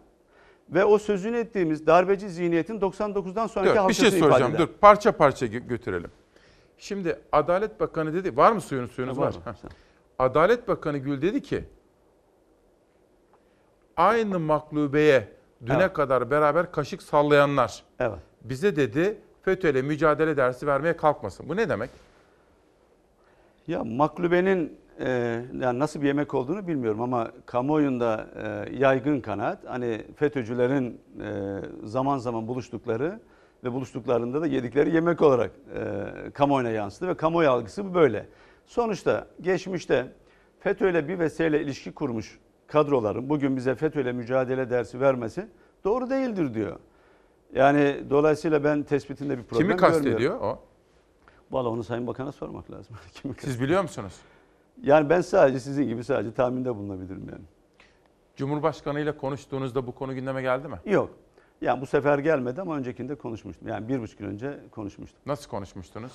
ve o sözünü ettiğimiz darbeci zihniyetin 99'dan sonraki Dur, bir halkasını şey ifade soracağım. eder. Dur parça parça gö- götürelim. Şimdi Adalet Bakanı dedi, var mı suyunuz? Suyunuz Ha, var. var. Adalet Bakanı Gül dedi ki, aynı maklubeye düne Evet. kadar beraber kaşık sallayanlar Evet. bize dedi FETÖ'yle mücadele dersi vermeye kalkmasın. Bu ne demek? Ya maklubenin e, yani nasıl bir yemek olduğunu bilmiyorum ama kamuoyunda e, yaygın kanaat hani FETÖ'cülerin e, zaman zaman buluştukları ve buluştuklarında da yedikleri yemek olarak e, kamuoyuna yansıdı ve kamuoyu algısı bu böyle. Sonuçta geçmişte FETÖ'yle bir vesile ilişki kurmuş kadroların bugün bize FETÖ'yle mücadele dersi vermesi doğru değildir diyor. Yani dolayısıyla ben tespitinde bir problem Kimi görmüyorum. kastediyor o? Valla onu Sayın Bakan'a sormak lazım. Kimi Siz biliyor musunuz? yani ben sadece sizin gibi sadece tahminde bulunabilirim yani. Cumhurbaşkanı ile konuştuğunuzda bu konu gündeme geldi mi? Yok. Yani bu sefer gelmedi ama öncekinde konuşmuştum. Yani bir buçuk gün önce konuşmuştum. Nasıl konuşmuştunuz?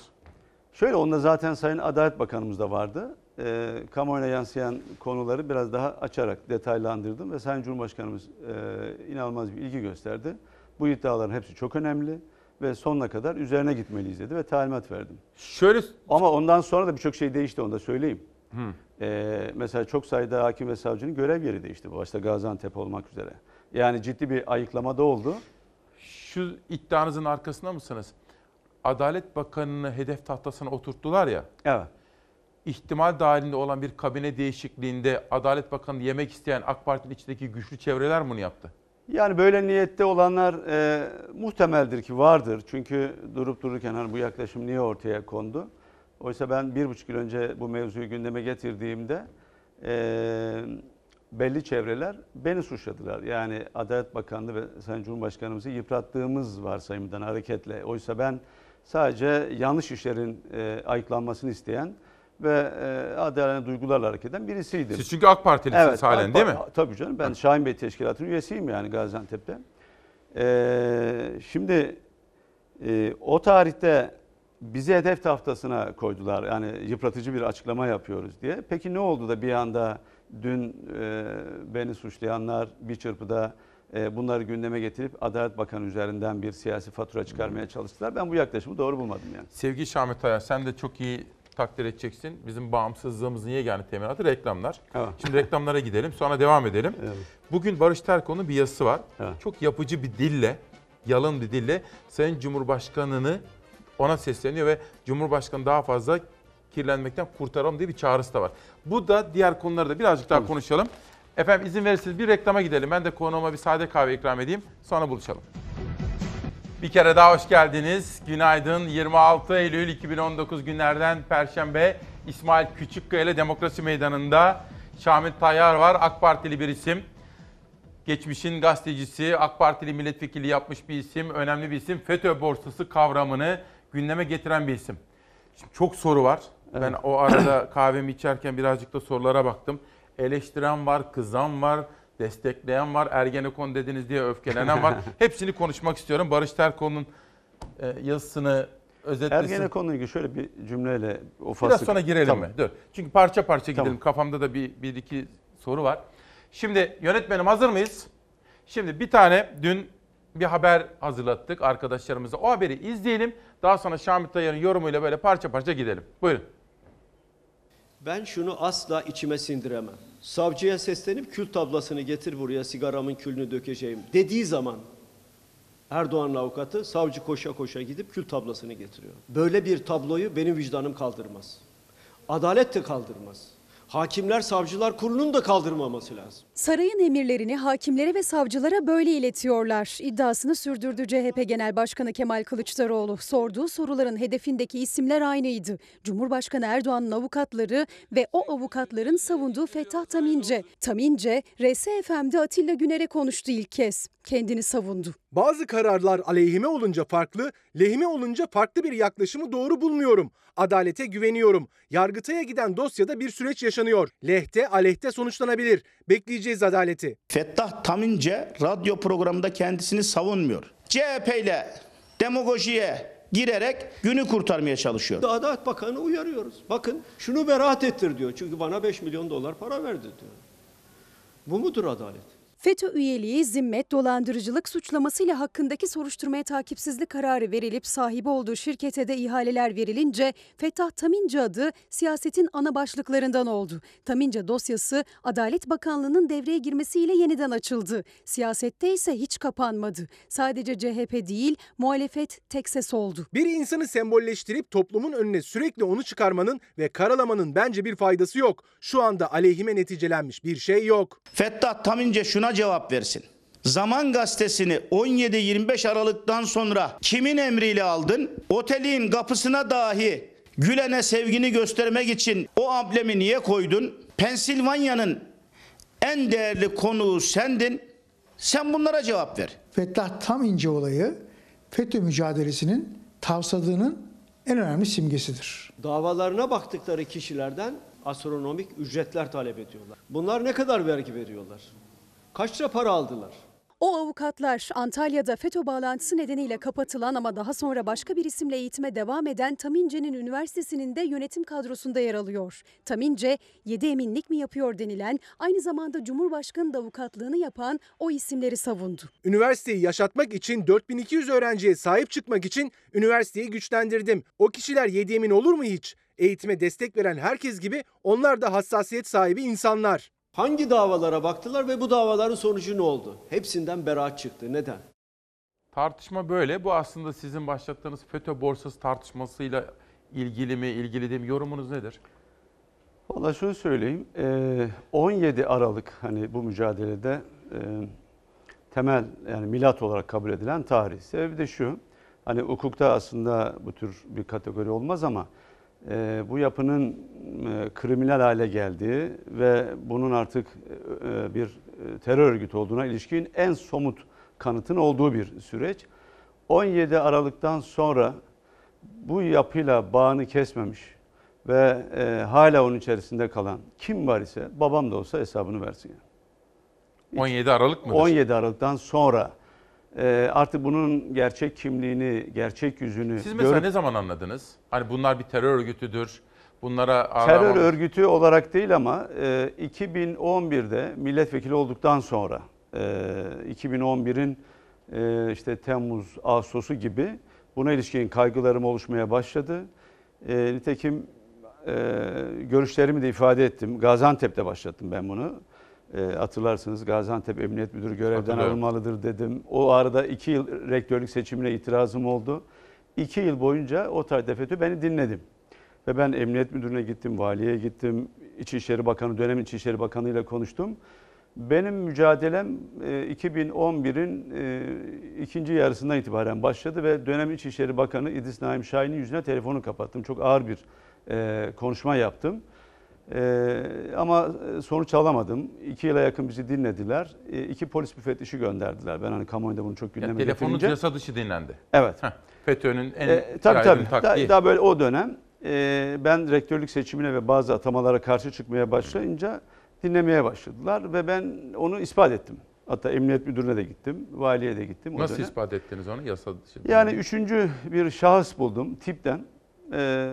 Şöyle onda zaten Sayın Adalet Bakanımız da vardı. Ee, kamuoyuna yansıyan konuları biraz daha açarak detaylandırdım ve Sayın Cumhurbaşkanımız e, inanılmaz bir ilgi gösterdi. Bu iddiaların hepsi çok önemli ve sonuna kadar üzerine gitmeliyiz dedi ve talimat verdim. Şöyle Ama ondan sonra da birçok şey değişti onu da söyleyeyim. Hı. Ee, mesela çok sayıda hakim ve savcının görev yeri değişti. Başta Gaziantep olmak üzere. Yani ciddi bir ayıklama da oldu. Şu iddianızın arkasında mısınız? Adalet Bakanı'nı hedef tahtasına oturttular ya. Evet. İhtimal dahilinde olan bir kabine değişikliğinde Adalet Bakanı yemek isteyen AK Parti'nin içindeki güçlü çevreler bunu yaptı? Yani böyle niyette olanlar e, muhtemeldir ki vardır. Çünkü durup dururken hani bu yaklaşım niye ortaya kondu? Oysa ben bir buçuk yıl önce bu mevzuyu gündeme getirdiğimde e, belli çevreler beni suçladılar. Yani Adalet Bakanlığı ve Sayın Cumhurbaşkanımızı yıprattığımız varsayımdan hareketle. Oysa ben sadece yanlış işlerin e, ayıklanmasını isteyen ve e, adalane duygularla hareket eden birisiydim. Siz çünkü AK Partilisiniz halen AK değil mi? Tabii canım ben Şahin Bey Teşkilatı'nın üyesiyim yani Gaziantep'te. Ee, şimdi e, o tarihte bizi hedef tahtasına koydular. Yani yıpratıcı bir açıklama yapıyoruz diye. Peki ne oldu da bir anda dün e, beni suçlayanlar bir çırpıda e, bunları gündeme getirip Adalet Bakanı üzerinden bir siyasi fatura çıkarmaya çalıştılar. Ben bu yaklaşımı doğru bulmadım yani. Sevgili Şahmet Aya sen de çok iyi takdir edeceksin. Bizim bağımsızlığımızın yegane teminatı reklamlar. Evet. Şimdi reklamlara gidelim sonra devam edelim. Evet. Bugün Barış Terkoğlu'nun bir yazısı var. Evet. Çok yapıcı bir dille, yalın bir dille Sayın Cumhurbaşkanı'nı ona sesleniyor ve Cumhurbaşkanı daha fazla kirlenmekten kurtaralım diye bir çağrısı da var. Bu da diğer konuları da birazcık daha konuşalım. Efendim izin verirseniz bir reklama gidelim. Ben de konuğuma bir sade kahve ikram edeyim. Sonra buluşalım. Bir kere daha hoş geldiniz. Günaydın. 26 Eylül 2019 günlerden Perşembe İsmail Küçükkaya ile Demokrasi Meydanı'nda Şamil Tayyar var. AK Partili bir isim. Geçmişin gazetecisi, AK Partili milletvekili yapmış bir isim, önemli bir isim. FETÖ borsası kavramını gündeme getiren bir isim. Şimdi çok soru var. Ben o arada kahvemi içerken birazcık da sorulara baktım. Eleştiren var, kızan var, destekleyen var, Ergenekon dediniz diye öfkelenen var. Hepsini konuşmak istiyorum. Barış Terkoğlu'nun e, yazısını özetlesin. Ergenekon'la ilgili şöyle bir cümleyle o Biraz faslı... sonra girelim Tamam. mi? Dur. Çünkü parça parça gidelim. Tamam. Kafamda da bir, bir iki soru var. Şimdi yönetmenim hazır mıyız? Şimdi bir tane dün bir haber hazırlattık arkadaşlarımıza. O haberi izleyelim. Daha sonra Şamit Tayyar'ın yorumuyla böyle parça parça gidelim. Buyurun. Ben şunu asla içime sindiremem. Savcıya seslenip kül tablasını getir buraya sigaramın külünü dökeceğim dediği zaman Erdoğan'ın avukatı savcı koşa koşa gidip kül tablasını getiriyor. Böyle bir tabloyu benim vicdanım kaldırmaz. Adalet de kaldırmaz. Hakimler Savcılar Kurulu'nun da kaldırmaması lazım. Sarayın emirlerini hakimlere ve savcılara böyle iletiyorlar. İddiasını sürdürdü CHP Genel Başkanı Kemal Kılıçdaroğlu. Sorduğu soruların hedefindeki isimler aynıydı. Cumhurbaşkanı Erdoğan'ın avukatları ve o avukatların savunduğu Fettah Tamince. Tamince, RSFM'de Atilla Güner'e konuştu ilk kez. Kendini savundu. Bazı kararlar aleyhime olunca farklı, lehime olunca farklı bir yaklaşımı doğru bulmuyorum. Adalete güveniyorum. Yargıtay'a giden dosyada bir süreç yaşanıyor. Lehte aleyhte sonuçlanabilir. Bekleyeceğiz adaleti. Fettah Tamince radyo programında kendisini savunmuyor. CHP ile demagojiye girerek günü kurtarmaya çalışıyor. Adalet Bakanı uyarıyoruz. Bakın şunu beraat ettir diyor. Çünkü bana 5 milyon dolar para verdi diyor. Bu mudur adalet? FETÖ üyeliği, zimmet, dolandırıcılık suçlamasıyla hakkındaki soruşturmaya takipsizlik kararı verilip sahibi olduğu şirkete de ihaleler verilince Fettah Tamince adı siyasetin ana başlıklarından oldu. Tamince dosyası Adalet Bakanlığı'nın devreye girmesiyle yeniden açıldı. Siyasette ise hiç kapanmadı. Sadece CHP değil, muhalefet tek ses oldu. Bir insanı sembolleştirip toplumun önüne sürekli onu çıkarmanın ve karalamanın bence bir faydası yok. Şu anda aleyhime neticelenmiş bir şey yok. Fettah Tamince şuna cevap versin. Zaman gazetesini 17-25 Aralık'tan sonra kimin emriyle aldın? Otelin kapısına dahi Gülen'e sevgini göstermek için o amblemi niye koydun? Pensilvanya'nın en değerli konuğu sendin. Sen bunlara cevap ver. Fettah Tamince olayı FETÖ mücadelesinin tavsadığının en önemli simgesidir. Davalarına baktıkları kişilerden astronomik ücretler talep ediyorlar. Bunlar ne kadar vergi veriyorlar? Kaç lira para aldılar? O avukatlar Antalya'da FETÖ bağlantısı nedeniyle kapatılan ama daha sonra başka bir isimle eğitime devam eden Tamince'nin üniversitesinin de yönetim kadrosunda yer alıyor. Tamince 7 eminlik mi yapıyor denilen aynı zamanda Cumhurbaşkanı da avukatlığını yapan o isimleri savundu. Üniversiteyi yaşatmak için 4200 öğrenciye sahip çıkmak için üniversiteyi güçlendirdim. O kişiler yedi emin olur mu hiç? Eğitime destek veren herkes gibi onlar da hassasiyet sahibi insanlar. Hangi davalara baktılar ve bu davaların sonucu ne oldu? Hepsinden beraat çıktı. Neden? Tartışma böyle. Bu aslında sizin başlattığınız FETÖ borsası tartışmasıyla ilgili mi, ilgili değil mi? Yorumunuz nedir? Valla şunu söyleyeyim. eee, 17 Aralık hani bu mücadelede eee, temel yani milat olarak kabul edilen tarih. Sebebi de şu. Hani hukukta aslında bu tür bir kategori olmaz ama eee, bu yapının eee, kriminal hale geldiği ve bunun artık eee, bir eee, terör örgütü olduğuna ilişkin en somut kanıtın olduğu bir süreç. 17 Aralık'tan sonra bu yapıyla bağını kesmemiş ve e, hala onun içerisinde kalan kim var ise babam da olsa hesabını versin. yani. 17 Aralık mıdır? 17 Aralık'tan sonra e, artık bunun gerçek kimliğini, gerçek yüzünü Siz mesela görüp ne zaman anladınız? Hani bunlar bir terör örgütüdür. Bunlara terör arama- örgütü olarak değil ama e, 2011'de milletvekili olduktan sonra e, 2011'in e, işte Temmuz, Ağustos'u gibi buna ilişkin kaygılarım oluşmaya başladı. E, nitekim e, görüşlerimi de ifade ettim. Gaziantep'te başlattım ben bunu. E, hatırlarsınız Gaziantep Emniyet Müdürü görevden alınmalıdır dedim. O arada iki yıl rektörlük seçimine itirazım oldu. İki yıl boyunca o tarihte FETÖ beni dinledim. Ve ben emniyet müdürüne gittim, valiye gittim, İçişleri Bakanı, dönem İçişleri Bakanı ile konuştum. Benim mücadelem e, 2011'in e, ikinci yarısından itibaren başladı ve dönem İçişleri Bakanı İdris Naim Şahin'in yüzüne telefonu kapattım. Çok ağır bir e, konuşma yaptım. E, ama sonuç alamadım. İki yıla yakın bizi dinlediler. E, iki polis müfettişi gönderdiler. Ben hani kamuoyunda bunu çok gündeme Yani telefonunuz getirince. yasa dışı dinlendi. Evet. Heh, FETÖ'nün en E, tabii tabii. taktiği. Daha, daha böyle o dönem e, ben rektörlük seçimine ve bazı atamalara karşı çıkmaya başlayınca dinlemeye başladılar ve ben onu ispat ettim. Hatta emniyet müdürüne de gittim, valiye de gittim. o Nasıl dönem. ispat ettiniz onu yasa dışı? Yani üçüncü bir şahıs buldum tipten. Ee,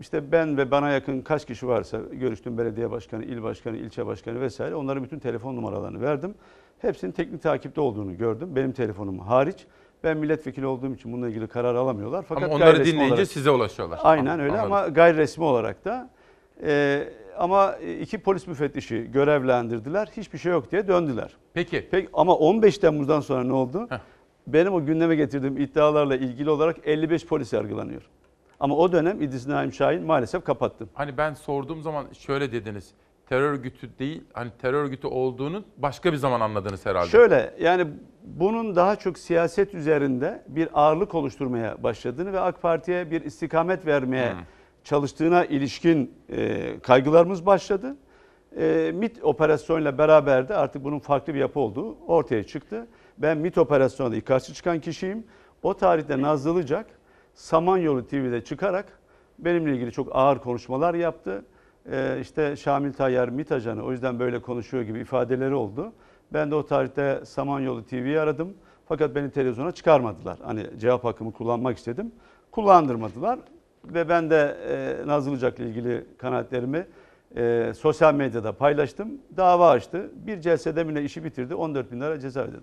işte ben ve bana yakın kaç kişi varsa görüştüm belediye başkanı, il başkanı, ilçe başkanı vesaire onların bütün telefon numaralarını verdim. Hepsinin teknik takipte olduğunu gördüm. Benim telefonum hariç. Ben milletvekili olduğum için bununla ilgili karar alamıyorlar. Fakat Ama onları dinleyince olarak- size ulaşıyorlar. Aynen öyle Anladım. ama gayri resmi olarak da. e, ama iki polis müfettişi görevlendirdiler. Hiçbir şey yok diye döndüler. Peki. Peki ama 15 Temmuz'dan sonra ne oldu? Benim o gündeme getirdiğim iddialarla ilgili olarak 55 polis yargılanıyor. Ama o dönem İdris Naim Şahin maalesef kapattı. Hani ben sorduğum zaman şöyle dediniz. Terör örgütü değil, hani terör örgütü olduğunu başka bir zaman anladınız herhalde. Şöyle yani bunun daha çok siyaset üzerinde bir ağırlık oluşturmaya başladığını ve AK Parti'ye bir istikamet vermeye çalıştığına ilişkin e, kaygılarımız başladı. E, MIT operasyonuyla beraber de artık bunun farklı bir yapı olduğu ortaya çıktı. Ben MIT operasyonunda karşı çıkan kişiyim. O tarihte Nazlı Ilıcak Samanyolu TV'de çıkarak benimle ilgili çok ağır konuşmalar yaptı. Ee, işte Şamil Tayyar MİT ajanı o yüzden böyle konuşuyor gibi ifadeleri oldu. Ben de o tarihte Samanyolu TV'yi aradım. Fakat beni televizyona çıkarmadılar. Hani cevap hakkımı kullanmak istedim. Kullandırmadılar. Ve ben de e, Nazlı Ilıcak'la ilgili kanaatlerimi e, sosyal medyada paylaştım. Dava açtı. Bir celsede bile işi bitirdi. 14 bin lira ceza ödedim.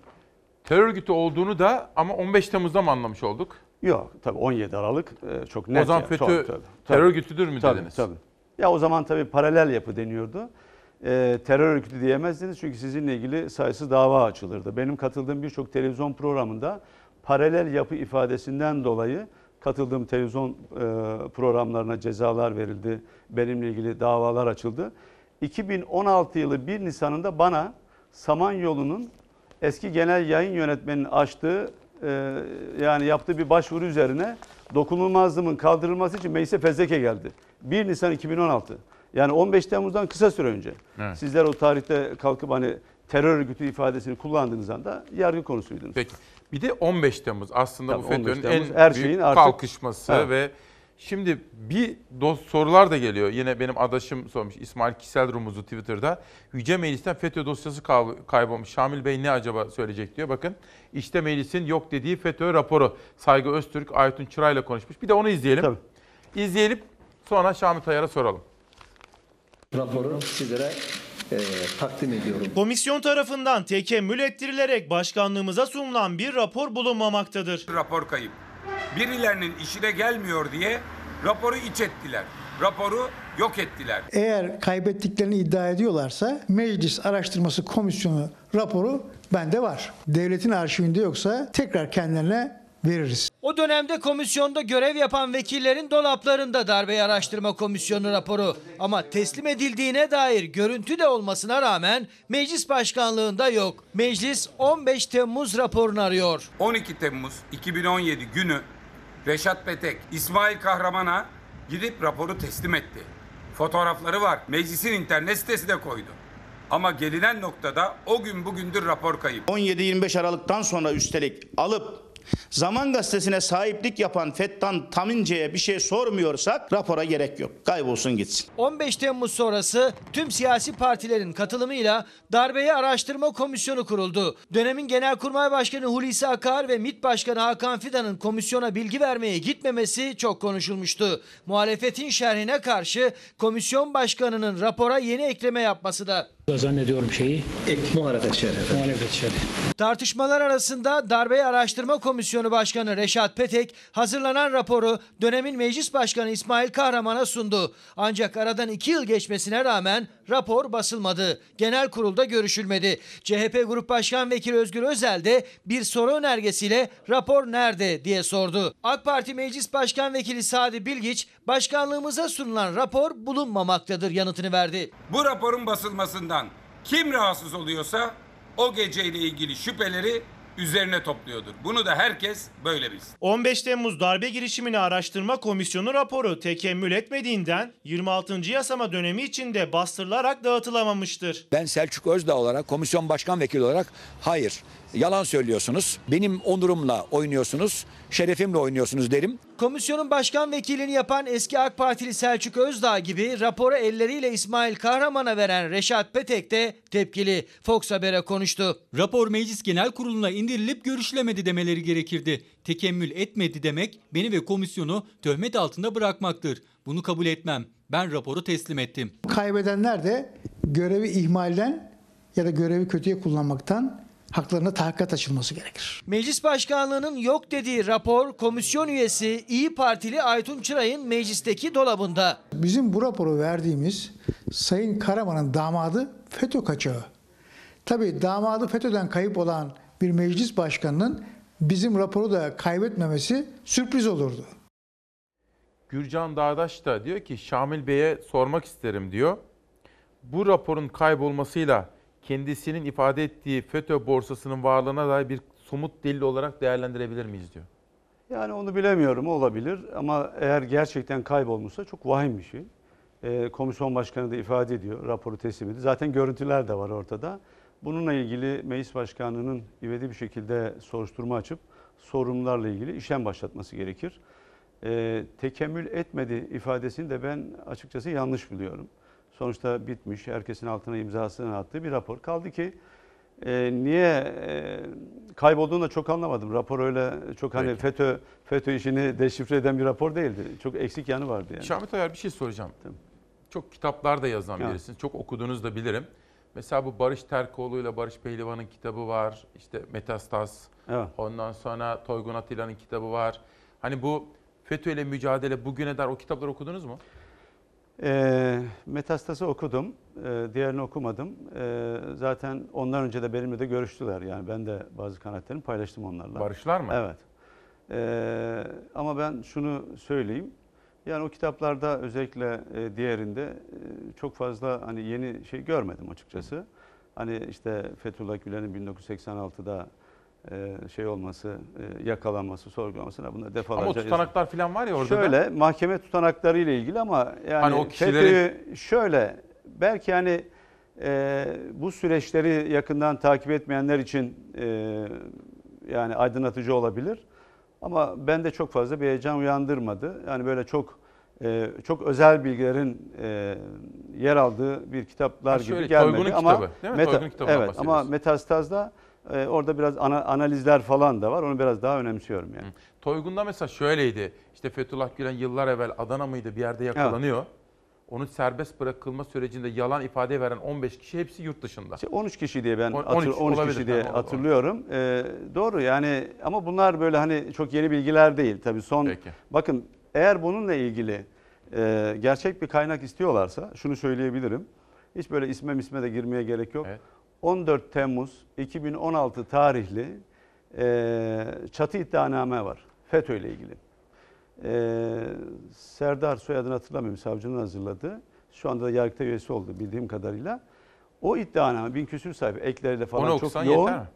Terör örgütü olduğunu da ama 15 Temmuz'da mı anlamış olduk? Yok tabii 17 Aralık e, çok net. O zaman yani. FETÖ Tabii, tabii, terör örgütüdür mü Tabii, dediniz? Tabii. Ya o zaman tabii paralel yapı deniyordu. E, terör örgütü diyemezdiniz çünkü sizinle ilgili sayısız dava açılırdı. Benim katıldığım birçok televizyon programında paralel yapı ifadesinden dolayı katıldığım televizyon e, programlarına cezalar verildi. Benimle ilgili davalar açıldı. 2016 yılı 1 Nisan'ında bana Samanyolu'nun eski genel yayın yönetmeninin açtığı e, yani yaptığı bir başvuru üzerine dokunulmazlığımın kaldırılması için meclise fezleke geldi. 1 Nisan 2016. Yani 15 Temmuz'dan kısa süre önce. Evet. Sizler o tarihte kalkıp hani terör örgütü ifadesini kullandığınız anda yargı konusuydunuz. Peki. Bir de 15 Temmuz aslında Tabii bu 15 FETÖ'nün en her büyük şeyin artık- kalkışması Evet. ve şimdi bir dost sorular da geliyor. Yine benim adaşım sormuş İsmail Kisel Rumuz'u Twitter'da. Yüce Meclis'ten FETÖ dosyası kay- kaybolmuş. Şamil Bey ne acaba söyleyecek diyor. Bakın işte meclisin yok dediği FETÖ raporu. Saygı Öztürk, Aytun Çıray'la konuşmuş. Bir de onu izleyelim. İzleyelim sonra Şamil Tayyar'a soralım. raporu sizlere e, takdim ediyorum. Komisyon tarafından tekemmül ettirilerek başkanlığımıza sunulan bir rapor bulunmamaktadır. Rapor kayıp. Birilerinin işine gelmiyor diye raporu iç ettiler. Raporu yok ettiler. Eğer kaybettiklerini iddia ediyorlarsa Meclis Araştırması Komisyonu raporu bende var. Devletin arşivinde yoksa tekrar kendilerine veririz. O dönemde komisyonda görev yapan vekillerin dolaplarında darbe araştırma komisyonu raporu ama teslim edildiğine dair görüntü de olmasına rağmen meclis başkanlığında yok. Meclis 15 Temmuz raporunu arıyor. 12 Temmuz 2017 günü Reşat Petek, İsmail Kahraman'a gidip raporu teslim etti. Fotoğrafları var. Meclisin internet sitesine koydu. Ama gelinen noktada o gün bugündür rapor kayıp. 17-25 Aralık'tan sonra üstelik alıp Zaman Gazetesi'ne sahiplik yapan Fettan Tamince'ye bir şey sormuyorsak rapora gerek yok. Kaybolsun gitsin. 15 Temmuz sonrası tüm siyasi partilerin katılımıyla darbeyi araştırma komisyonu kuruldu. Dönemin Genelkurmay Başkanı Hulusi Akar ve MİT Başkanı Hakan Fidan'ın komisyona bilgi vermeye gitmemesi çok konuşulmuştu. Muhalefetin şerhine karşı komisyon başkanının rapora yeni ekleme yapması da. Zannediyorum şeyi ek muhalefet şerhi. Muhalefet şerhi. Tartışmalar arasında Darbeyi Araştırma Komisyonu Başkanı Reşat Petek hazırlanan raporu dönemin Meclis Başkanı İsmail Kahraman'a sundu. Ancak aradan iki yıl geçmesine rağmen rapor basılmadı. Genel kurulda görüşülmedi. CHP Grup Başkan Vekili Özgür Özel de bir soru önergesiyle rapor nerede diye sordu. AK Parti Meclis Başkan Vekili Sadi Bilgiç başkanlığımıza sunulan rapor bulunmamaktadır yanıtını verdi. Bu raporun basılmasından kim rahatsız oluyorsa o geceyle ilgili şüpheleri üzerine topluyordur. Bunu da herkes böyle bilsin. 15 Temmuz darbe girişimini araştırma komisyonu raporu tekemmül etmediğinden 26. yasama dönemi içinde bastırılarak dağıtılamamıştır. Ben Selçuk Özdağ olarak komisyon başkan vekili olarak hayır yalan söylüyorsunuz. Benim onurumla oynuyorsunuz, şerefimle oynuyorsunuz derim. Komisyonun başkan vekilini yapan eski AK Partili Selçuk Özdağ gibi raporu elleriyle İsmail Kahraman'a veren Reşat Petek de tepkili. Fox Haber'e konuştu. Rapor Meclis Genel Kurulu'na indirilip görüşülemedi demeleri gerekirdi. Tekemmül etmedi demek beni ve komisyonu töhmet altında bırakmaktır. Bunu kabul etmem. Ben raporu teslim ettim. Kaybedenler de görevi ihmalden ya da görevi kötüye kullanmaktan haklarına tahakkat açılması gerekir. Meclis Başkanlığı'nın yok dediği rapor komisyon üyesi İyi Partili Aytun Çıray'ın meclisteki dolabında. Bizim bu raporu verdiğimiz Sayın Karaman'ın damadı FETÖ kaçağı. Tabii damadı FETÖ'den kayıp olan bir meclis başkanının bizim raporu da kaybetmemesi sürpriz olurdu. Gürcan Dağdaş da diyor ki Şamil Bey'e sormak isterim diyor. Bu raporun kaybolmasıyla kendisinin ifade ettiği FETÖ borsasının varlığına dair bir somut delil olarak değerlendirebilir miyiz diyor. Yani onu bilemiyorum olabilir ama eğer gerçekten kaybolmuşsa çok vahim bir şey. Ee, komisyon başkanı da ifade ediyor, raporu teslim ediyor. Zaten görüntüler de var ortada. Bununla ilgili meclis başkanının ivedi bir şekilde soruşturma açıp sorumlularla ilgili işlem başlatması gerekir. Ee, tekemmül etmedi ifadesini de ben açıkçası yanlış buluyorum. Sonuçta bitmiş, herkesin altına imzasını attığı bir rapor. Kaldı ki e, niye e, kaybolduğunu da çok anlamadım. Rapor öyle çok hani Peki. FETÖ FETÖ işini deşifre eden bir rapor değildi. Çok eksik yanı vardı yani. Şamil Tayyar bir şey soracağım. Çok kitaplar da yazan Evet. birisiniz. Çok okuduğunuz da bilirim. Mesela bu Barış Terkoğlu ile Barış Pehlivan'ın kitabı var. İşte Metastas. Evet. Ondan sonra Toygun Atilla'nın kitabı var. Hani bu FETÖ ile mücadele bugüne dair o kitapları okudunuz mu? E, Metastas'ı okudum. E, diğerini okumadım. E, zaten ondan önce de benimle de görüştüler. Yani ben de bazı kanaatlerimi paylaştım onlarla. Barışlar mı? Evet. E, ama ben şunu söyleyeyim. Yani o kitaplarda özellikle e, diğerinde e, çok fazla hani yeni şey görmedim açıkçası. Hani işte Fethullah Gülen'in 1986'da e, şey olması, e, yakalanması, sorgulamasına buna defalarca... Ama tutanaklar falan var ya orada da. Şöyle mahkeme tutanakları ile ilgili ama yani Hani o kişilerin- FETÖ'yü şöyle belki hani e, bu süreçleri yakından takip etmeyenler için e, yani aydınlatıcı olabilir. Ama bende çok fazla bir heyecan uyandırmadı. Yani böyle çok e, çok özel bilgilerin e, yer aldığı bir kitaplar Ha gibi şöyle, gelmedi Toygun'un ama kitabı, değil mi? Kitabından evet ama. Metastaz'da e, orada biraz ana- analizler falan da var. Onu biraz daha önemsiyorum yani. Toygun'da mesela şöyleydi. İşte Fethullah Gülen yıllar evvel Adana mıydı bir yerde yakalanıyor. Onun serbest bırakılma sürecinde yalan ifade veren 15 kişi hepsi yurt dışında. İşte 13 kişi diye ben On- hatır- 13 13, olabilir, kişi diye o- hatırlıyorum. Ee, doğru yani ama bunlar böyle hani çok yeni bilgiler değil tabii son. Peki. Bakın eğer bununla ilgili e, gerçek bir kaynak istiyorlarsa şunu söyleyebilirim. Hiç böyle isme misme de girmeye gerek yok. 14 Temmuz 2016 tarihli e, çatı iddianame var FETÖ ile ilgili. E, Serdar soyadını hatırlamıyorum savcının hazırladığı. Şu anda da yargıta üyesi oldu bildiğim kadarıyla. O iddianame bin küsür sayfa ekleriyle falan çok yoğun. yeter mi?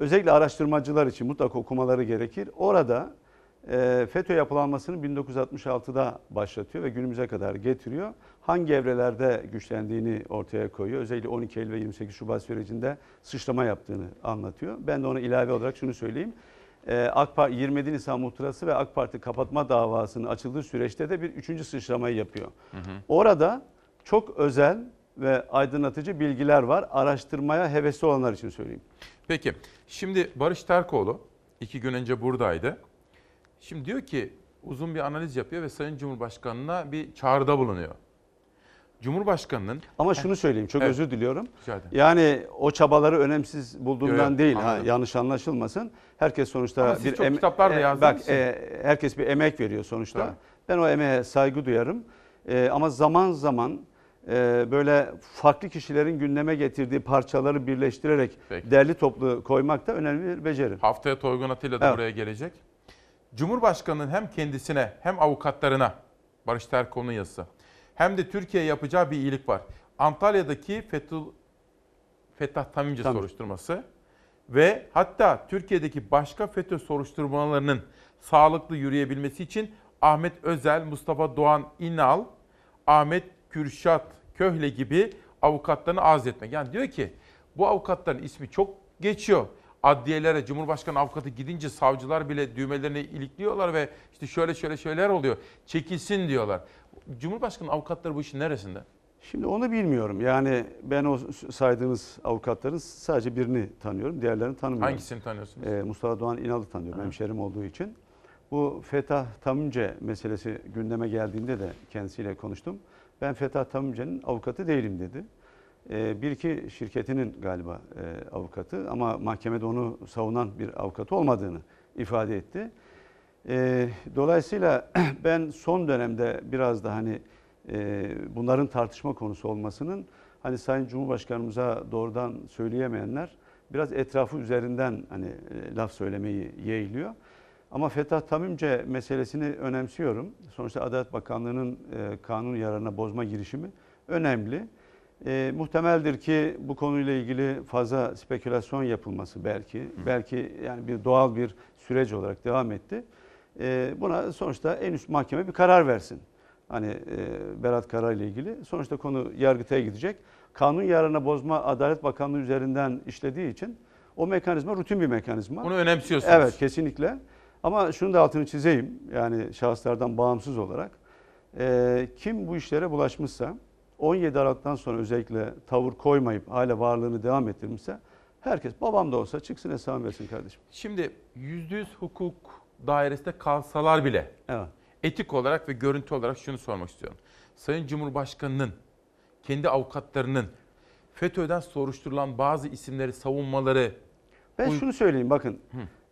Özellikle araştırmacılar için mutlaka okumaları gerekir. Orada FETÖ yapılanmasını 1966'da başlatıyor ve günümüze kadar getiriyor. Hangi evrelerde güçlendiğini ortaya koyuyor. Özellikle 12 Eylül ve 28 Şubat sürecinde sıçrama yaptığını anlatıyor. Ben de ona ilave olarak şunu söyleyeyim. Ee, AK Parti 27 Nisan muhtırası ve AK Parti kapatma davasının açıldığı süreçte de bir üçüncü sıçramayı yapıyor. Orada çok özel ve aydınlatıcı bilgiler var. Araştırmaya hevesli olanlar için söyleyeyim. Peki şimdi Barış Terkoğlu iki gün önce buradaydı. Şimdi diyor ki uzun bir analiz yapıyor ve Sayın Cumhurbaşkanı'na bir çağrıda bulunuyor. Cumhurbaşkanının... Ama şunu söyleyeyim çok Evet. özür diliyorum. Yani o çabaları önemsiz bulduğumdan yok, değil. Ha, anladım. yanlış anlaşılmasın. Herkes sonuçta Ama bir çok em- kitaplar da e, Bak e, herkes bir emek veriyor sonuçta. Tabii. Ben o emeğe saygı duyarım. E, ama zaman zaman e, böyle farklı kişilerin gündeme getirdiği parçaları birleştirerek Peki. derli toplu koymak da önemli bir beceri. Haftaya Toygun Atilla da Evet. buraya gelecek. Cumhurbaşkanının hem kendisine hem avukatlarına Barış Terkoğlu'nun yazısı hem de Türkiye'ye yapacağı bir iyilik var. Antalya'daki Fethul, Fethah Tamimci Tamam. soruşturması ve hatta Türkiye'deki başka FETÖ soruşturmalarının sağlıklı yürüyebilmesi için Ahmet Özel, Mustafa Doğan İnal, Ahmet Kürşat Köhle gibi avukatlarını arz etmek. Yani diyor ki bu avukatların ismi çok geçiyor. Adliyelere Cumhurbaşkanı avukatı gidince savcılar bile düğmelerini ilikliyorlar ve işte şöyle şöyle şeyler oluyor. Çekilsin diyorlar. Cumhurbaşkanı avukatları bu işin neresinde? Şimdi onu bilmiyorum. Yani ben o saydığınız avukatların sadece birini tanıyorum. Diğerlerini tanımıyorum. Hangisini tanıyorsunuz? Ee, Mustafa Doğan İnal'ı tanıyorum. Hemşerim olduğu için. Bu Fetah Tamimce meselesi gündeme geldiğinde de kendisiyle konuştum. Ben Fetah Tamimce'nin avukatı değilim dedi. Ee, bir iki şirketinin galiba e, avukatı ama mahkemede onu savunan bir avukatı olmadığını ifade etti. Ee, dolayısıyla ben son dönemde biraz da hani e, bunların tartışma konusu olmasının hani Sayın Cumhurbaşkanımıza doğrudan söyleyemeyenler biraz etrafı üzerinden hani e, laf söylemeyi yeğliyor. Ama Fethat Tamimce meselesini önemsiyorum. Sonuçta Adalet Bakanlığı'nın kanun yararına bozma girişimi önemli. E, muhtemeldir ki bu konuyla ilgili fazla spekülasyon yapılması belki. Belki yani bir doğal bir süreç olarak devam etti. E, buna sonuçta en üst mahkeme bir karar versin. Hani e, Berat Kara ile ilgili. Sonuçta konu Yargıtay'a gidecek. Kanun yararına bozma Adalet Bakanlığı üzerinden işlediği için o mekanizma rutin bir mekanizma. Bunu önemsiyorsunuz. Evet kesinlikle. Ama şunu da altını çizeyim. Yani şahıslardan bağımsız olarak. e, kim bu işlere bulaşmışsa 17 Aralık'tan sonra özellikle tavır koymayıp hala varlığını devam ettirmişse herkes babam da olsa çıksın hesabını versin kardeşim. Şimdi yüzde yüz hukuk dairesinde kalsalar bile Evet. etik olarak ve görüntü olarak şunu sormak istiyorum. Sayın Cumhurbaşkanı'nın kendi avukatlarının FETÖ'den soruşturulan bazı isimleri savunmaları Ben şunu söyleyeyim bakın.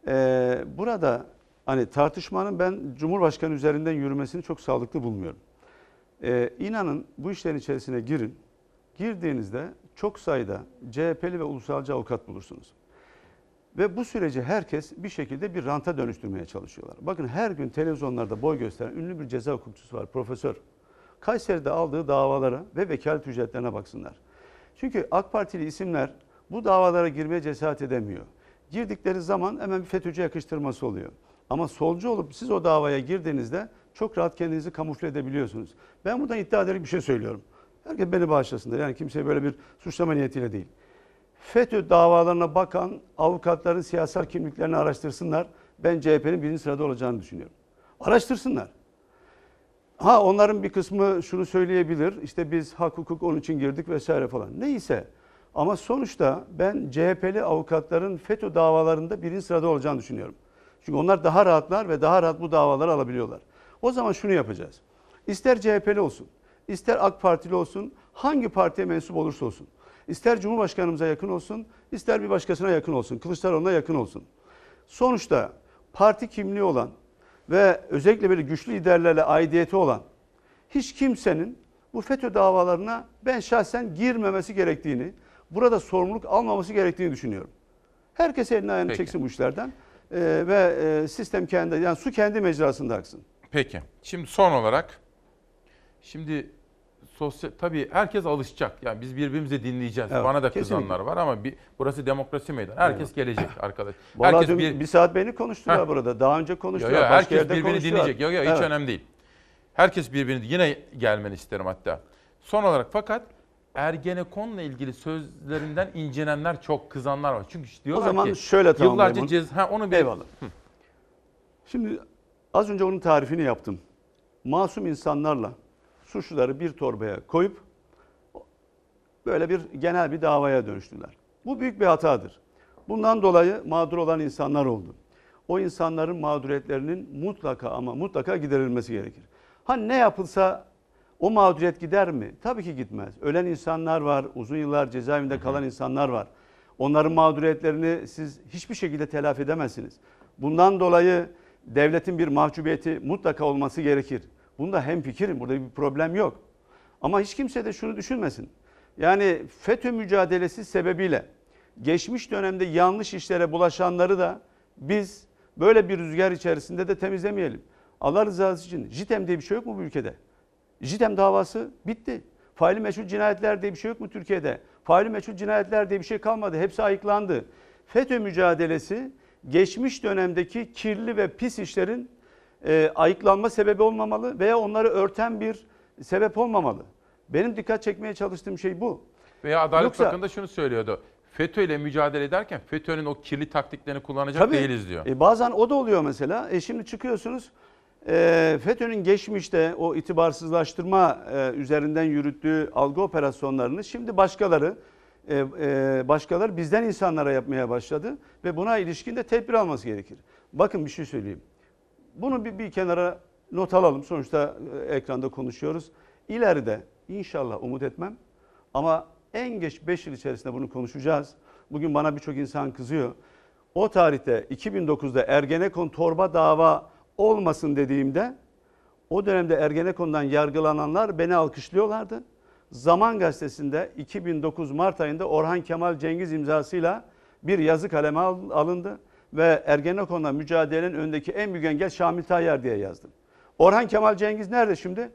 Ee, burada hani tartışmanın ben Cumhurbaşkanı üzerinden yürümesini çok sağlıklı bulmuyorum. Ee, inanın bu işlerin içerisine girin. Girdiğinizde çok sayıda CHP'li ve ulusalcı avukat bulursunuz. Ve bu süreci herkes bir şekilde bir ranta dönüştürmeye çalışıyorlar. Bakın her gün televizyonlarda boy gösteren ünlü bir ceza hukukçusu var, profesör. Kayseri'de aldığı davalara ve vekalet ücretlerine baksınlar. Çünkü AK Partili isimler bu davalara girmeye cesaret edemiyor. Girdikleri zaman hemen bir FETÖ'cü yakıştırması oluyor. Ama solcu olup siz o davaya girdiğinizde çok rahat kendinizi kamufle edebiliyorsunuz. Ben buradan iddia ederek bir şey söylüyorum. Herkes beni bağışlasınlar. Yani kimseye böyle bir suçlama niyetiyle değil. FETÖ davalarına bakan avukatların siyasal kimliklerini araştırsınlar. Ben CHP'nin birinci sırada olacağını düşünüyorum. Araştırsınlar. Ha onların bir kısmı şunu söyleyebilir. İşte biz hak hukuk onun için girdik vesaire falan. Neyse. Ama sonuçta ben CHP'li avukatların FETÖ davalarında birinci sırada olacağını düşünüyorum. Çünkü onlar daha rahatlar ve daha rahat bu davaları alabiliyorlar. O zaman şunu yapacağız. İster CHP'li olsun, ister AK Partili olsun, hangi partiye mensup olursa olsun. İster Cumhurbaşkanımıza yakın olsun, ister bir başkasına yakın olsun, Kılıçdaroğlu'na yakın olsun. Sonuçta parti kimliği olan ve özellikle böyle güçlü liderlerle aidiyeti olan hiç kimsenin bu FETÖ davalarına ben şahsen girmemesi gerektiğini, burada sorumluluk almaması gerektiğini düşünüyorum. Herkes elini ayağını Peki. çeksin bu işlerden Ee, ve e, sistem kendi, yani su kendi mecrasında aksın. Peki. Şimdi son olarak şimdi sosyal tabii herkes alışacak. Yani biz birbirimizi dinleyeceğiz. Evet, Bana da kesinlikle. kızanlar var ama bir, burası demokrasi meydanı. Herkes gelecek arkadaş. Vallahi herkes dün bir, saat beni konuştular Heh. burada. Daha önce Yo, konuştular. yo, başka herkes yerde birbirini konuştular. dinleyecek. Yok yok hiç Evet. önemli değil. Herkes birbirini yine gelmeni isterim hatta. Son olarak fakat Ergenekon'la ilgili sözlerinden incinenler çok kızanlar var. Çünkü diyorlar O zaman ki şöyle yıllarca tamamlayayım bunu. cez ha onu bir Eyvallah. Şimdi az önce onun tarifini yaptım. Masum insanlarla suçluları bir torbaya koyup böyle bir genel bir davaya dönüştüler. Bu büyük bir hatadır. Bundan dolayı mağdur olan insanlar oldu. O insanların mağduriyetlerinin mutlaka ama mutlaka giderilmesi gerekir. Ha ne yapılsa o mağduriyet gider mi? Tabii ki gitmez. Ölen insanlar var, uzun yıllar cezaevinde kalan insanlar var. Onların mağduriyetlerini siz hiçbir şekilde telafi edemezsiniz. Bundan dolayı devletin bir mahcubiyeti mutlaka olması gerekir. Bunda hemfikirim, burada bir problem yok. Ama hiç kimse de şunu düşünmesin. Yani FETÖ mücadelesi sebebiyle geçmiş dönemde yanlış işlere bulaşanları da biz böyle bir rüzgar içerisinde de temizlemeyelim. Allah rızası için JITEM diye bir şey yok mu bu ülkede? JITEM davası bitti. Faili meçhul cinayetler diye bir şey yok mu Türkiye'de? Faili meçhul cinayetler diye bir şey kalmadı. Hepsi ayıklandı. FETÖ mücadelesi geçmiş dönemdeki kirli ve pis işlerin e, ayıklanma sebebi olmamalı veya onları örten bir sebep olmamalı. Benim dikkat çekmeye çalıştığım şey bu. Veya Adalet Yoksa- Bakanı da şunu söylüyordu. FETÖ ile mücadele ederken FETÖ'nün o kirli taktiklerini kullanacak Tabii. değiliz diyor. E, bazen o da oluyor mesela. E, şimdi çıkıyorsunuz e, FETÖ'nün geçmişte o itibarsızlaştırma e, üzerinden yürüttüğü algı operasyonlarını şimdi başkaları e, e, başkaları bizden insanlara yapmaya başladı ve buna ilişkin de tedbir alması gerekir. Bakın bir şey söyleyeyim. Bunu bir, bir kenara not alalım. Sonuçta e, ekranda konuşuyoruz. İleride inşallah umut etmem ama en geç 5 yıl içerisinde bunu konuşacağız. Bugün bana birçok insan kızıyor. O tarihte 2009'da Ergenekon torba dava olmasın dediğimde o dönemde Ergenekon'dan yargılananlar beni alkışlıyorlardı. Zaman Gazetesi'nde 2009 Mart ayında Orhan Kemal Cengiz imzasıyla bir yazı kaleme al- alındı ve Ergenekon'la mücadelenin önündeki en büyük engel Şamil Tayyar diye yazdım. Orhan Kemal Cengiz nerede şimdi?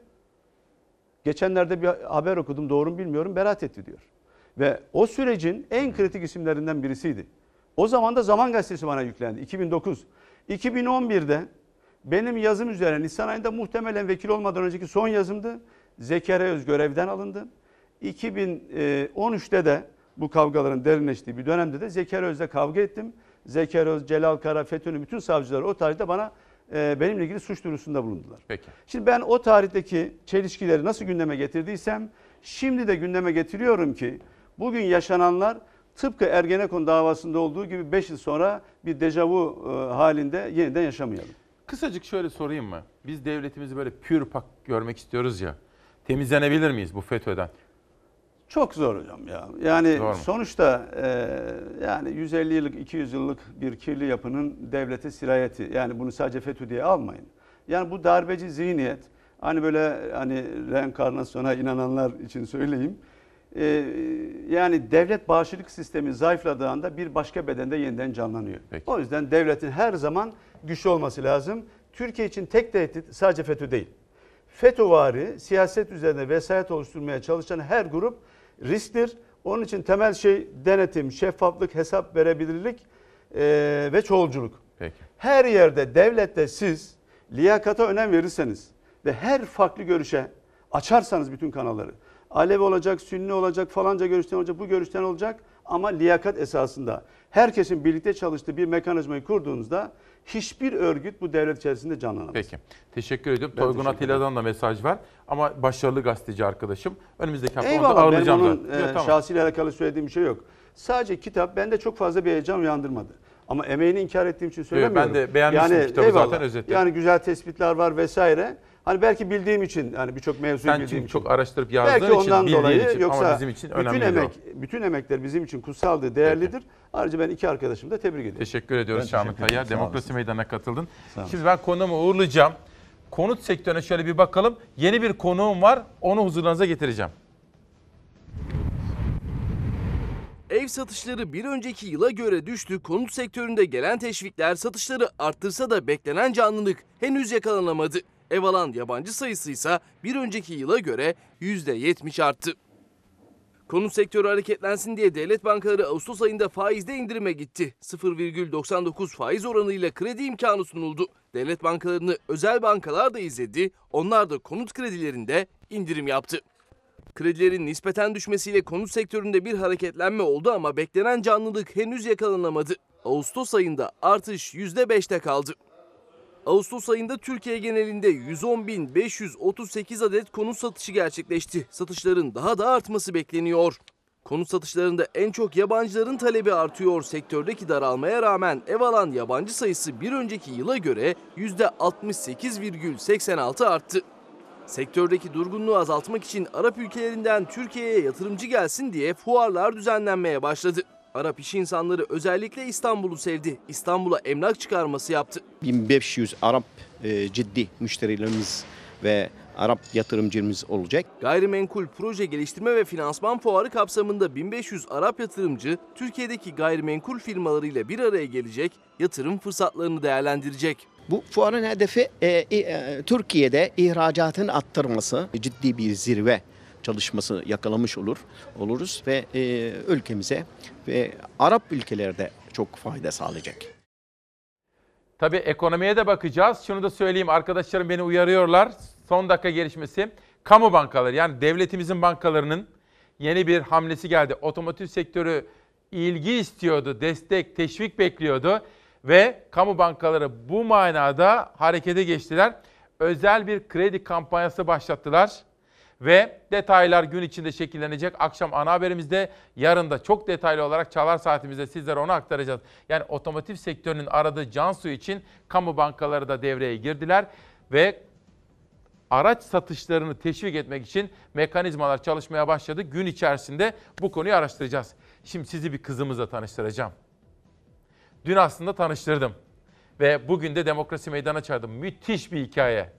Geçenlerde bir haber okudum doğru mu bilmiyorum beraat etti diyor. Ve o sürecin en kritik isimlerinden birisiydi. O zaman da Zaman Gazetesi bana yüklendi 2009. 2011'de benim yazım üzerine Nisan ayında muhtemelen vekil olmadan önceki son yazımdı. Zekeriya Öz görevden alındı. 2013'te de bu kavgaların derinleştiği bir dönemde de Zekeriya Öz'le kavga ettim. Zekeriya Öz, Celal Kara, FETÖ'nün bütün savcıları o tarihte bana e, benimle ilgili suç duyurusunda bulundular. Peki. Şimdi ben o tarihteki çelişkileri nasıl gündeme getirdiysem şimdi de gündeme getiriyorum ki bugün yaşananlar tıpkı Ergenekon davasında olduğu gibi 5 yıl sonra bir dejavu e, halinde yeniden yaşamayalım. Kısacık şöyle sorayım mı? Biz devletimizi böyle pür pak görmek istiyoruz ya. Temizlenebilir miyiz bu FETÖ'den? Çok zor hocam ya. Yani Zor mu? sonuçta e, yani 150 yıllık 200 yıllık bir kirli yapının devlete sirayeti. Yani bunu sadece FETÖ diye almayın. Yani bu darbeci zihniyet hani böyle hani reenkarnasyona inananlar için söyleyeyim. E, yani devlet bağışıklık sistemi zayıfladığı anda bir başka bedende yeniden canlanıyor. O yüzden devletin her zaman güçlü olması lazım. Türkiye için tek tehdit sadece FETÖ değil. FETÖ'vari siyaset üzerine vesayet oluşturmaya çalışan her grup risktir. Onun için temel şey denetim, şeffaflık, hesap verebilirlik eee, ve çoğulculuk. Peki. Her yerde devlette siz liyakata önem verirseniz ve her farklı görüşe açarsanız bütün kanalları. Alevi olacak, Sünni olacak, falanca görüşten olacak, bu görüşten olacak ama liyakat esasında herkesin birlikte çalıştığı bir mekanizmayı kurduğunuzda hiçbir örgüt bu devlet içerisinde canlanamaz. Peki. Teşekkür ediyorum. Ben Toygun teşekkür Atilla'dan da mesaj var. Ama başarılı gazeteci arkadaşım. Önümüzdeki hafta onu da Eyvallah benim ağırlayacağım onun e, tamam. şahsıyla alakalı söylediğim bir şey yok. Sadece kitap bende çok fazla bir heyecan uyandırmadı. Ama emeğini inkar ettiğim için söylemiyorum. ben de beğenmiştim kitabı zaten, özetle. Yani güzel tespitler var vesaire. Hani belki bildiğim için hani birçok mevzuyu Sen bildiğim için. çok araştırıp yazdığın belki için, ondan dolayı için yoksa ama bizim için bütün emek bütün emekler bizim için kutsaldır, değerlidir. Ayrıca ben iki arkadaşımı da tebrik ediyorum. Teşekkür ediyoruz Şamil Tayyar. Demokrasi. Meydanı'na katıldın. Şimdi ben konuğumu uğurlayacağım. Konut sektörüne şöyle bir bakalım. Yeni bir konuğum var. Onu huzurlarınıza getireceğim. Ev satışları bir önceki yıla göre düştü. Konut sektöründe gelen teşvikler satışları arttırsa da beklenen canlılık henüz yakalanamadı. Ev alan yabancı sayısı ise bir önceki yıla göre %70 arttı. Konut sektörü hareketlensin diye devlet bankaları Ağustos ayında faizde indirime gitti. 0,99 faiz oranıyla kredi imkanı sunuldu. Devlet bankalarını özel bankalar da izledi. Onlar da konut kredilerinde indirim yaptı. Kredilerin nispeten düşmesiyle konut sektöründe bir hareketlenme oldu ama beklenen canlılık henüz yakalanamadı. Ağustos ayında artış %5'te kaldı. Ağustos ayında Türkiye genelinde 110.538 adet konut satışı gerçekleşti. Satışların daha da artması bekleniyor. Konut satışlarında en çok yabancıların talebi artıyor. Sektördeki daralmaya rağmen ev alan yabancı sayısı bir önceki yıla göre %68,86 arttı. Sektördeki durgunluğu azaltmak için Arap ülkelerinden Türkiye'ye yatırımcı gelsin diye fuarlar düzenlenmeye başladı. Arap iş insanları özellikle İstanbul'u sevdi. İstanbul'a emlak çıkarması yaptı. 1500 Arap e, ciddi müşterilerimiz ve Arap yatırımcımız olacak. Gayrimenkul proje geliştirme ve finansman fuarı kapsamında 1500 Arap yatırımcı Türkiye'deki gayrimenkul firmalarıyla bir araya gelecek, yatırım fırsatlarını değerlendirecek. Bu fuarın hedefi e, e, Türkiye'de ihracatın arttırması, ciddi bir zirve çalışması yakalamış olur oluruz ve e, ülkemize ve Arap ülkelerde çok fayda sağlayacak. Tabii ekonomiye de bakacağız. Şunu da söyleyeyim arkadaşlarım beni uyarıyorlar. Son dakika gelişmesi. Kamu bankaları yani devletimizin bankalarının yeni bir hamlesi geldi. Otomotiv sektörü ilgi istiyordu, destek, teşvik bekliyordu ve kamu bankaları bu manada harekete geçtiler. Özel bir kredi kampanyası başlattılar ve detaylar gün içinde şekillenecek. Akşam ana haberimizde yarın da çok detaylı olarak çalar saatimizde sizlere onu aktaracağız. Yani otomotiv sektörünün aradığı can suyu için kamu bankaları da devreye girdiler ve araç satışlarını teşvik etmek için mekanizmalar çalışmaya başladı. Gün içerisinde bu konuyu araştıracağız. Şimdi sizi bir kızımızla tanıştıracağım. Dün aslında tanıştırdım ve bugün de demokrasi meydana çağırdım. Müthiş bir hikaye.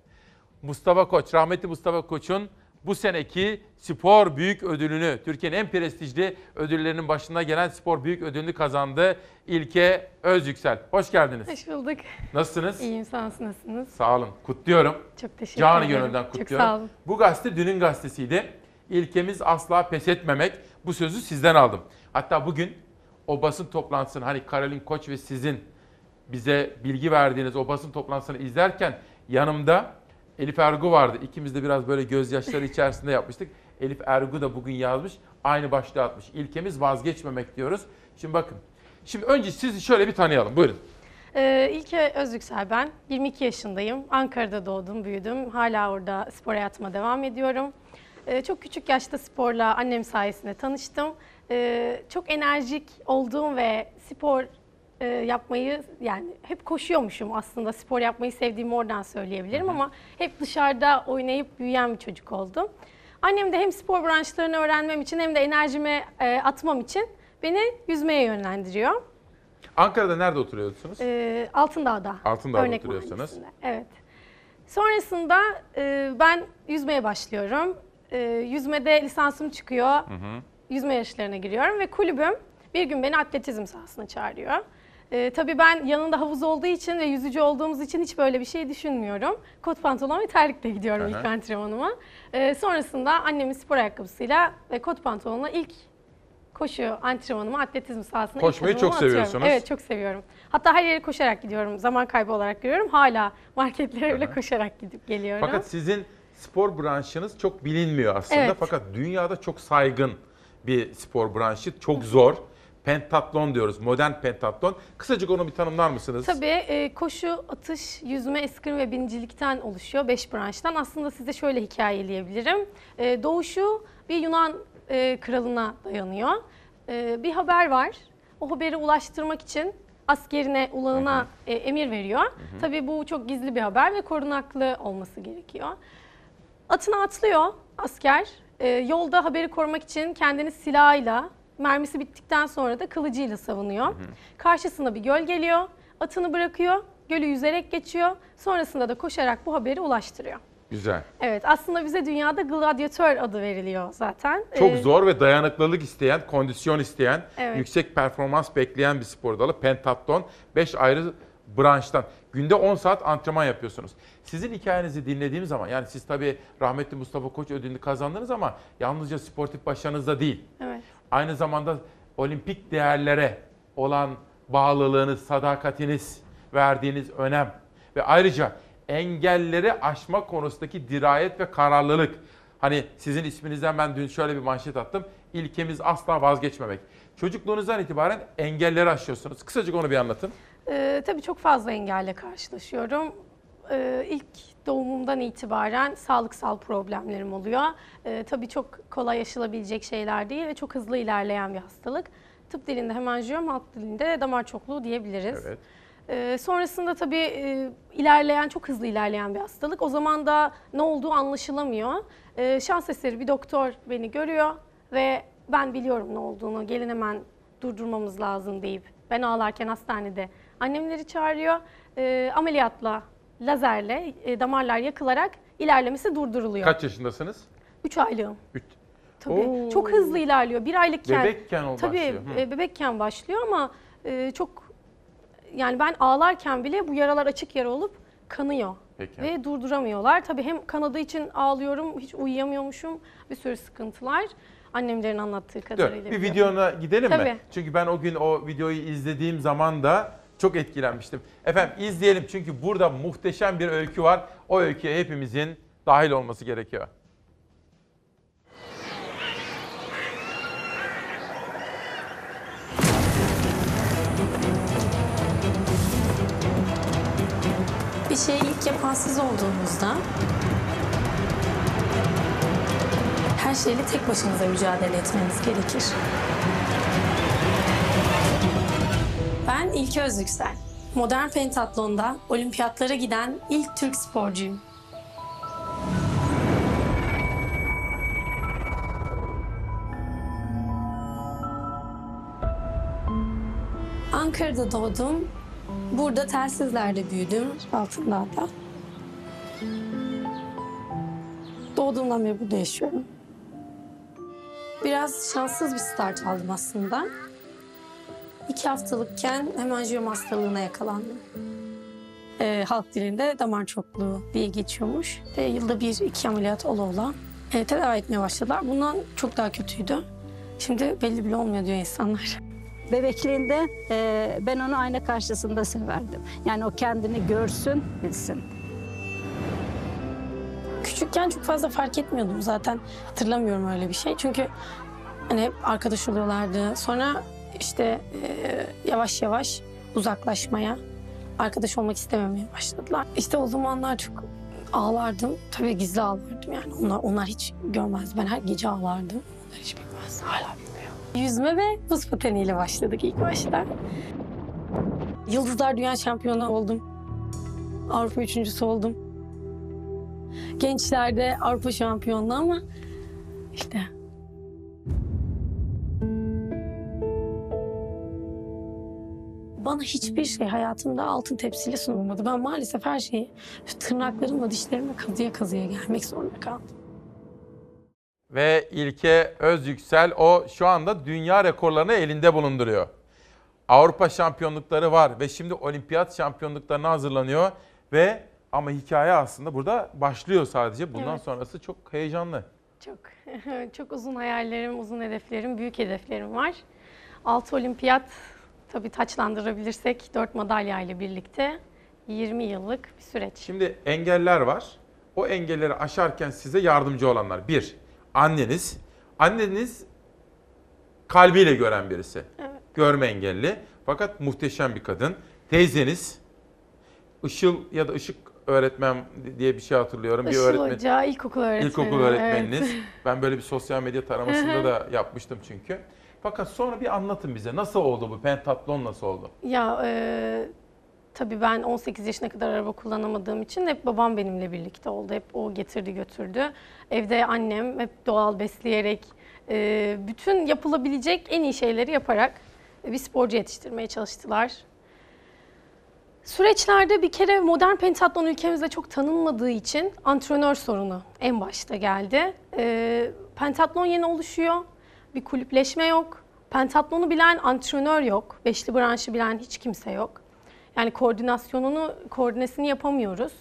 Mustafa Koç, rahmetli Mustafa Koç'un bu seneki spor büyük ödülünü, Türkiye'nin en prestijli ödüllerinin başına gelen spor büyük ödülünü kazandı İlke Özyüksel. Hoş geldiniz. Hoş bulduk. Nasılsınız? İyiyim sağ olun. Nasılsınız? Sağ olun. Kutluyorum. Çok teşekkür Canı ederim. gönülden Çok kutluyorum. sağ olun. Bu gazete dünün gazetesiydi. İlkemiz asla pes etmemek. Bu sözü sizden aldım. Hatta bugün o basın toplantısını hani Karolin Koç ve sizin bize bilgi verdiğiniz o basın toplantısını izlerken yanımda Elif Ergu vardı. İkimiz de biraz böyle gözyaşları içerisinde yapmıştık. Elif Ergu da bugün yazmış. Aynı başlığı atmış. İlkemiz vazgeçmemek diyoruz. Şimdi bakın. Şimdi önce sizi şöyle bir tanıyalım. Buyurun. Ee, İlke Özyüksel ben. 22 yaşındayım. Ankara'da doğdum, büyüdüm. Hala orada spor hayatıma devam ediyorum. Ee, çok küçük yaşta sporla annem sayesinde tanıştım. Ee, çok enerjik olduğum ve spor e, yapmayı yani hep koşuyormuşum aslında. Spor yapmayı sevdiğimi oradan söyleyebilirim ama hep dışarıda oynayıp büyüyen bir çocuk oldum. Annem de hem spor branşlarını öğrenmem için hem de enerjimi e, atmam için beni yüzmeye yönlendiriyor. Ankara'da nerede oturuyorsunuz? Ee, Altındağ'da. Altındağ'da Örnek oturuyorsunuz. Mahallesi'nde, Evet. Sonrasında e, ben yüzmeye başlıyorum. E, yüzmede lisansım çıkıyor. Hı hı. Yüzme yarışlarına giriyorum ve kulübüm bir gün beni atletizm sahasına çağırıyor. E, tabii ben yanında havuz olduğu için ve yüzücü olduğumuz için hiç böyle bir şey düşünmüyorum. Kot pantolon ve terlikle gidiyorum hı. ilk antrenmanıma. E, sonrasında annemin spor ayakkabısıyla ve kot pantolonla ilk koşu antrenmanımı atletizm sahasına Koşmayı çok atıyorum. seviyorsunuz. Evet çok seviyorum. Hatta her yere koşarak gidiyorum. Zaman kaybı olarak görüyorum. Hala marketlere bile koşarak gidip geliyorum. Fakat sizin spor branşınız çok bilinmiyor aslında. Evet. Fakat dünyada çok saygın bir spor branşı. Çok zor. Pentatlon diyoruz. Modern pentatlon. Kısacık onu bir tanımlar mısınız? Tabii e, koşu, atış, yüzme, eskrim ve binicilikten oluşuyor 5 branştan. Aslında size şöyle hikayeleyebilirim. E, doğuşu bir Yunan e, kralına dayanıyor. E, bir haber var. O haberi ulaştırmak için askerine, ulağına e, emir veriyor. Tabii bu çok gizli bir haber ve korunaklı olması gerekiyor. Atına atlıyor asker. E, yolda haberi korumak için kendini silahıyla, mermisi bittikten sonra da kılıcıyla savunuyor. Karşısına bir göl geliyor, atını bırakıyor, gölü yüzerek geçiyor. Sonrasında da koşarak bu haberi ulaştırıyor. Güzel. Evet, aslında bize dünyada gladyatör adı veriliyor zaten. Çok Ee, zor ve dayanıklılık isteyen, kondisyon isteyen, Evet. yüksek performans bekleyen bir spor dalı. Pentatlon 5 ayrı branştan. Günde 10 saat antrenman yapıyorsunuz. Sizin hikayenizi dinlediğim zaman yani siz tabii rahmetli Mustafa Koç ödülünü kazandınız ama yalnızca sportif başarınızda değil. Evet. Aynı zamanda olimpik değerlere olan bağlılığınız, sadakatiniz, verdiğiniz önem ve ayrıca engelleri aşma konusundaki dirayet ve kararlılık. Hani sizin isminizden ben dün şöyle bir manşet attım. İlkemiz asla vazgeçmemek. Çocukluğunuzdan itibaren engelleri aşıyorsunuz. Kısacık onu bir anlatın. Ee, tabii çok fazla engelle karşılaşıyorum. Ee, ilk doğumumdan itibaren sağlıksal problemlerim oluyor. Ee, tabii çok kolay aşılabilecek şeyler değil ve çok hızlı ilerleyen bir hastalık. Tıp dilinde hemanjiyom, halk dilinde de damar çokluğu diyebiliriz. Evet. Ee, sonrasında tabii e, ilerleyen, çok hızlı ilerleyen bir hastalık. O zaman da ne olduğu anlaşılamıyor. Ee, şans eseri bir doktor beni görüyor ve ben biliyorum ne olduğunu, gelin hemen durdurmamız lazım deyip ben ağlarken hastanede annemleri çağırıyor. Ee, ameliyatla, lazerle e, damarlar yakılarak ilerlemesi durduruluyor. Kaç yaşındasınız? 3 aylığım. Üç. Tabii. Oo. Çok hızlı ilerliyor. Bir aylıkken. Bebekken o Tabii başlıyor. Hı. e, bebekken başlıyor ama e, çok yani ben ağlarken bile bu yaralar açık yara olup kanıyor. Peki. Ve durduramıyorlar. Tabii hem kanadığı için ağlıyorum, hiç uyuyamıyormuşum. Bir sürü sıkıntılar. Annemlerin anlattığı Dur, kadarıyla. bir biliyorum. videona gidelim mi? Tabii. Çünkü ben o gün o videoyu izlediğim zaman da çok etkilenmiştim. Efendim izleyelim çünkü burada muhteşem bir öykü var. O öyküye hepimizin dahil olması gerekiyor. Bir şeyi ilk yapan siz olduğunuzda her şeyle tek başınıza mücadele etmeniz gerekir. Ben İlke Özyüksel. Modern pentatlonda olimpiyatlara giden ilk Türk sporcuyum. Ankara'da doğdum. Burada telsizlerde büyüdüm, Altındağ'da. Doğdum doğduğumdan beri burada yaşıyorum. Biraz şanssız bir start aldım aslında. İki haftalıkken hemanjiyom hastalığına yakalandım. Ee, halk dilinde damar çokluğu diye geçiyormuş. Ve yılda bir iki ameliyat ola ola e, tedavi etmeye başladılar. Bundan çok daha kötüydü. Şimdi belli bile olmuyor diyor insanlar. Bebekliğinde e, ben onu ayna karşısında severdim. Yani o kendini görsün, bilsin. Küçükken çok fazla fark etmiyordum zaten. Hatırlamıyorum öyle bir şey. Çünkü hani hep arkadaş oluyorlardı. Sonra işte e, yavaş yavaş uzaklaşmaya, arkadaş olmak istememeye başladılar. İşte o zamanlar çok ağlardım. Tabii gizli ağlardım yani. Onlar onlar hiç görmez. Ben her gece ağlardım. Onlar hiç bilmez. Hala bilmiyor. Yüzme ve buz pateniyle başladık ilk başta. Yıldızlar Dünya Şampiyonu oldum. Avrupa üçüncüsü oldum. Gençlerde Avrupa şampiyonluğu ama işte bana hiçbir şey hayatımda altın tepsiyle sunulmadı. Ben maalesef her şeyi tırnaklarımla, dişlerimle kazıya kazıya gelmek zorunda kaldım. Ve İlke Özyüksel o şu anda dünya rekorlarını elinde bulunduruyor. Avrupa şampiyonlukları var ve şimdi olimpiyat şampiyonluklarına hazırlanıyor ve ama hikaye aslında burada başlıyor sadece. Bundan Evet. sonrası çok heyecanlı. Çok çok uzun hayallerim, uzun hedeflerim, büyük hedeflerim var. 6 olimpiyat tabii taçlandırabilirsek 4 madalya ile birlikte 20 yıllık bir süreç. Şimdi engeller var. O engelleri aşarken size yardımcı olanlar. Bir, anneniz. Anneniz kalbiyle gören birisi. Evet. Görme engelli. Fakat muhteşem bir kadın. Teyzeniz, Işıl ya da Işık öğretmen diye bir şey hatırlıyorum. bir Işıl öğretmen. Hoca, ilkokul öğretmeni. İlkokul öğretmeniniz. evet. Ben böyle bir sosyal medya taramasında da yapmıştım çünkü. Fakat sonra bir anlatın bize. Nasıl oldu bu? Pentatlon nasıl oldu? Ya e, tabii ben 18 yaşına kadar araba kullanamadığım için hep babam benimle birlikte oldu. Hep o getirdi götürdü. Evde annem hep doğal besleyerek, e, bütün yapılabilecek en iyi şeyleri yaparak bir sporcu yetiştirmeye çalıştılar. Süreçlerde bir kere modern pentatlon ülkemizde çok tanınmadığı için antrenör sorunu en başta geldi. E, pentatlon yeni oluşuyor, bir kulüpleşme yok. Pentatlonu bilen antrenör yok, beşli branşı bilen hiç kimse yok. Yani koordinasyonunu, koordinesini yapamıyoruz.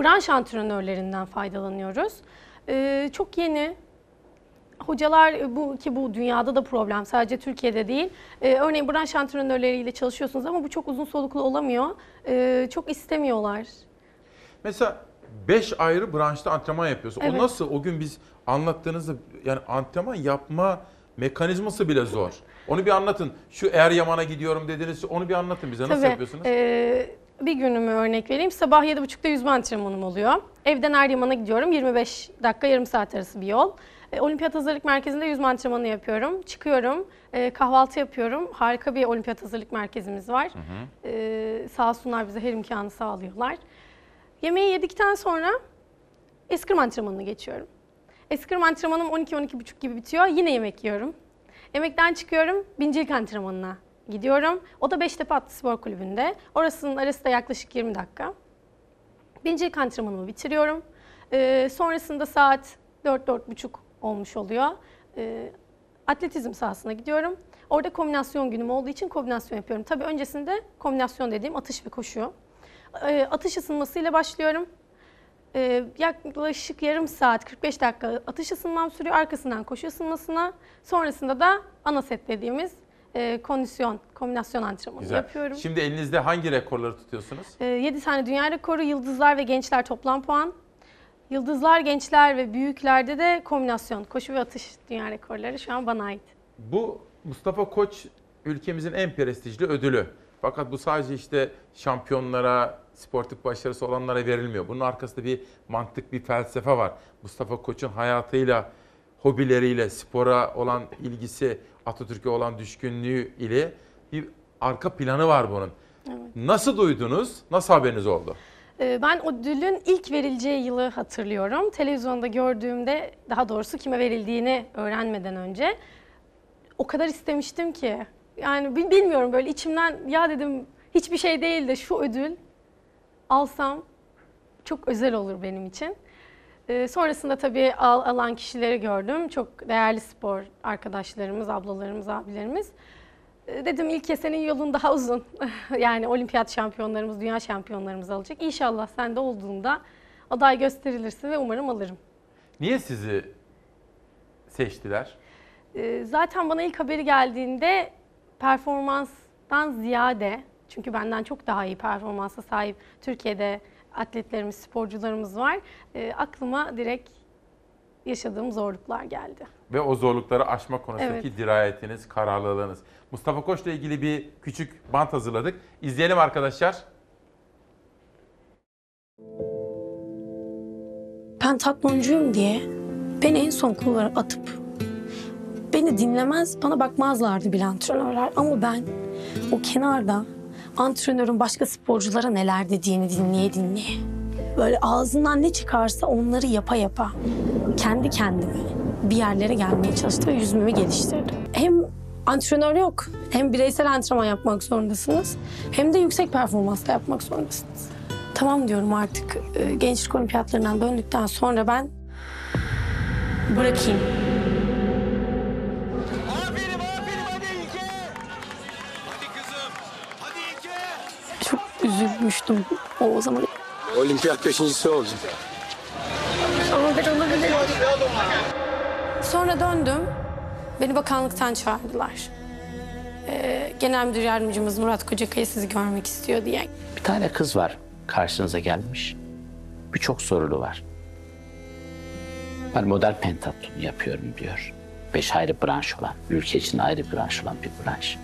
Branş antrenörlerinden faydalanıyoruz. Ee, çok yeni hocalar e, bu ki bu dünyada da problem sadece Türkiye'de değil. Ee, örneğin branş antrenörleriyle çalışıyorsunuz ama bu çok uzun soluklu olamıyor. Ee, çok istemiyorlar. Mesela 5 ayrı branşta antrenman yapıyorsun. Evet. O nasıl? O gün biz anlattığınızda yani antrenman yapma mekanizması bile zor. Onu bir anlatın. Şu Eryaman'a gidiyorum dediniz. Onu bir anlatın bize. Nasıl Tabii, yapıyorsunuz? e, bir günümü örnek vereyim. Sabah 7.30'da yüzme antrenmanım oluyor. Evden Eryaman'a gidiyorum. 25 dakika yarım saat arası bir yol. E, Olimpiyat Hazırlık Merkezi'nde yüzme antrenmanı yapıyorum. Çıkıyorum, e, kahvaltı yapıyorum. Harika bir olimpiyat hazırlık merkezimiz var. E, sağ olsunlar bize her imkanı sağlıyorlar. Yemeği yedikten sonra eskrim antrenmanına geçiyorum. Eskrim antrenmanım 12-12.30 gibi bitiyor. Yine yemek yiyorum. Yemekten çıkıyorum, bincilik antrenmanına gidiyorum. O da Beştepe Atlı Spor Kulübü'nde. Orasının arası da yaklaşık 20 dakika. Bincilik antrenmanımı bitiriyorum. Ee, sonrasında saat 4-4.30 olmuş oluyor. Ee, atletizm sahasına gidiyorum. Orada kombinasyon günüm olduğu için kombinasyon yapıyorum. Tabii öncesinde kombinasyon dediğim atış ve koşu. Ee, atış ısınmasıyla başlıyorum. Ee, yaklaşık yarım saat 45 dakika atış ısınmam sürüyor. Arkasından koşu ısınmasına. Sonrasında da ana set dediğimiz e, kondisyon, kombinasyon antrenmanı Güzel. yapıyorum. Şimdi elinizde hangi rekorları tutuyorsunuz? 7 tane dünya rekoru, yıldızlar ve gençler toplam puan. Yıldızlar, gençler ve büyüklerde de kombinasyon, koşu ve atış dünya rekorları şu an bana ait. Bu Mustafa Koç ülkemizin en prestijli ödülü. Fakat bu sadece işte şampiyonlara, sportif başarısı olanlara verilmiyor. Bunun arkasında bir mantık, bir felsefe var. Mustafa Koç'un hayatıyla, hobileriyle, spora olan ilgisi, Atatürk'e olan düşkünlüğü ile bir arka planı var bunun. Evet. Nasıl duydunuz? Nasıl haberiniz oldu? Ee, Ben ödülün ilk verileceği yılı hatırlıyorum. Televizyonda gördüğümde, daha doğrusu kime verildiğini öğrenmeden önce o kadar istemiştim ki. Yani bil- bilmiyorum böyle içimden ya dedim hiçbir şey değil de şu ödül alsam çok özel olur benim için. Ee, sonrasında tabii al, alan kişileri gördüm. Çok değerli spor arkadaşlarımız, ablalarımız, abilerimiz. Ee, dedim ilk senin yolun daha uzun. yani olimpiyat şampiyonlarımız, dünya şampiyonlarımız alacak. İnşallah sen de olduğunda aday gösterilirsin ve umarım alırım. Niye sizi seçtiler? Ee, zaten bana ilk haberi geldiğinde performanstan ziyade çünkü benden çok daha iyi performansa sahip Türkiye'de atletlerimiz, sporcularımız var. Ee, aklıma direkt yaşadığım zorluklar geldi. Ve o zorlukları aşma konusundaki Evet. dirayetiniz, kararlılığınız. Mustafa Koç'la ilgili bir küçük bant hazırladık. İzleyelim arkadaşlar. Ben tatloncuyum diye beni en son kullara atıp beni dinlemez, bana bakmazlardı bile antrenörler. Ama ben o kenarda antrenörün başka sporculara neler dediğini dinleye dinleye. Böyle ağzından ne çıkarsa onları yapa yapa kendi kendime bir yerlere gelmeye çalıştım ve yüzümü geliştirdim. Hem antrenör yok, hem bireysel antrenman yapmak zorundasınız, hem de yüksek performansla yapmak zorundasınız. Tamam diyorum artık e, gençlik olimpiyatlarından döndükten sonra ben bırakayım. Üzülmüştüm o zaman. Olimpiyat beşincisi olacak. Ama ben olabilirim. Sonra döndüm. Beni bakanlıktan çağırdılar. Ee, Genel Müdür Yardımcımız Murat Kocakaya sizi görmek istiyor diye. Bir tane kız var karşınıza gelmiş. Birçok sorunu var. Ben model pentatlon yapıyorum diyor. Beş ayrı branş olan, ülke için ayrı branş olan bir branş.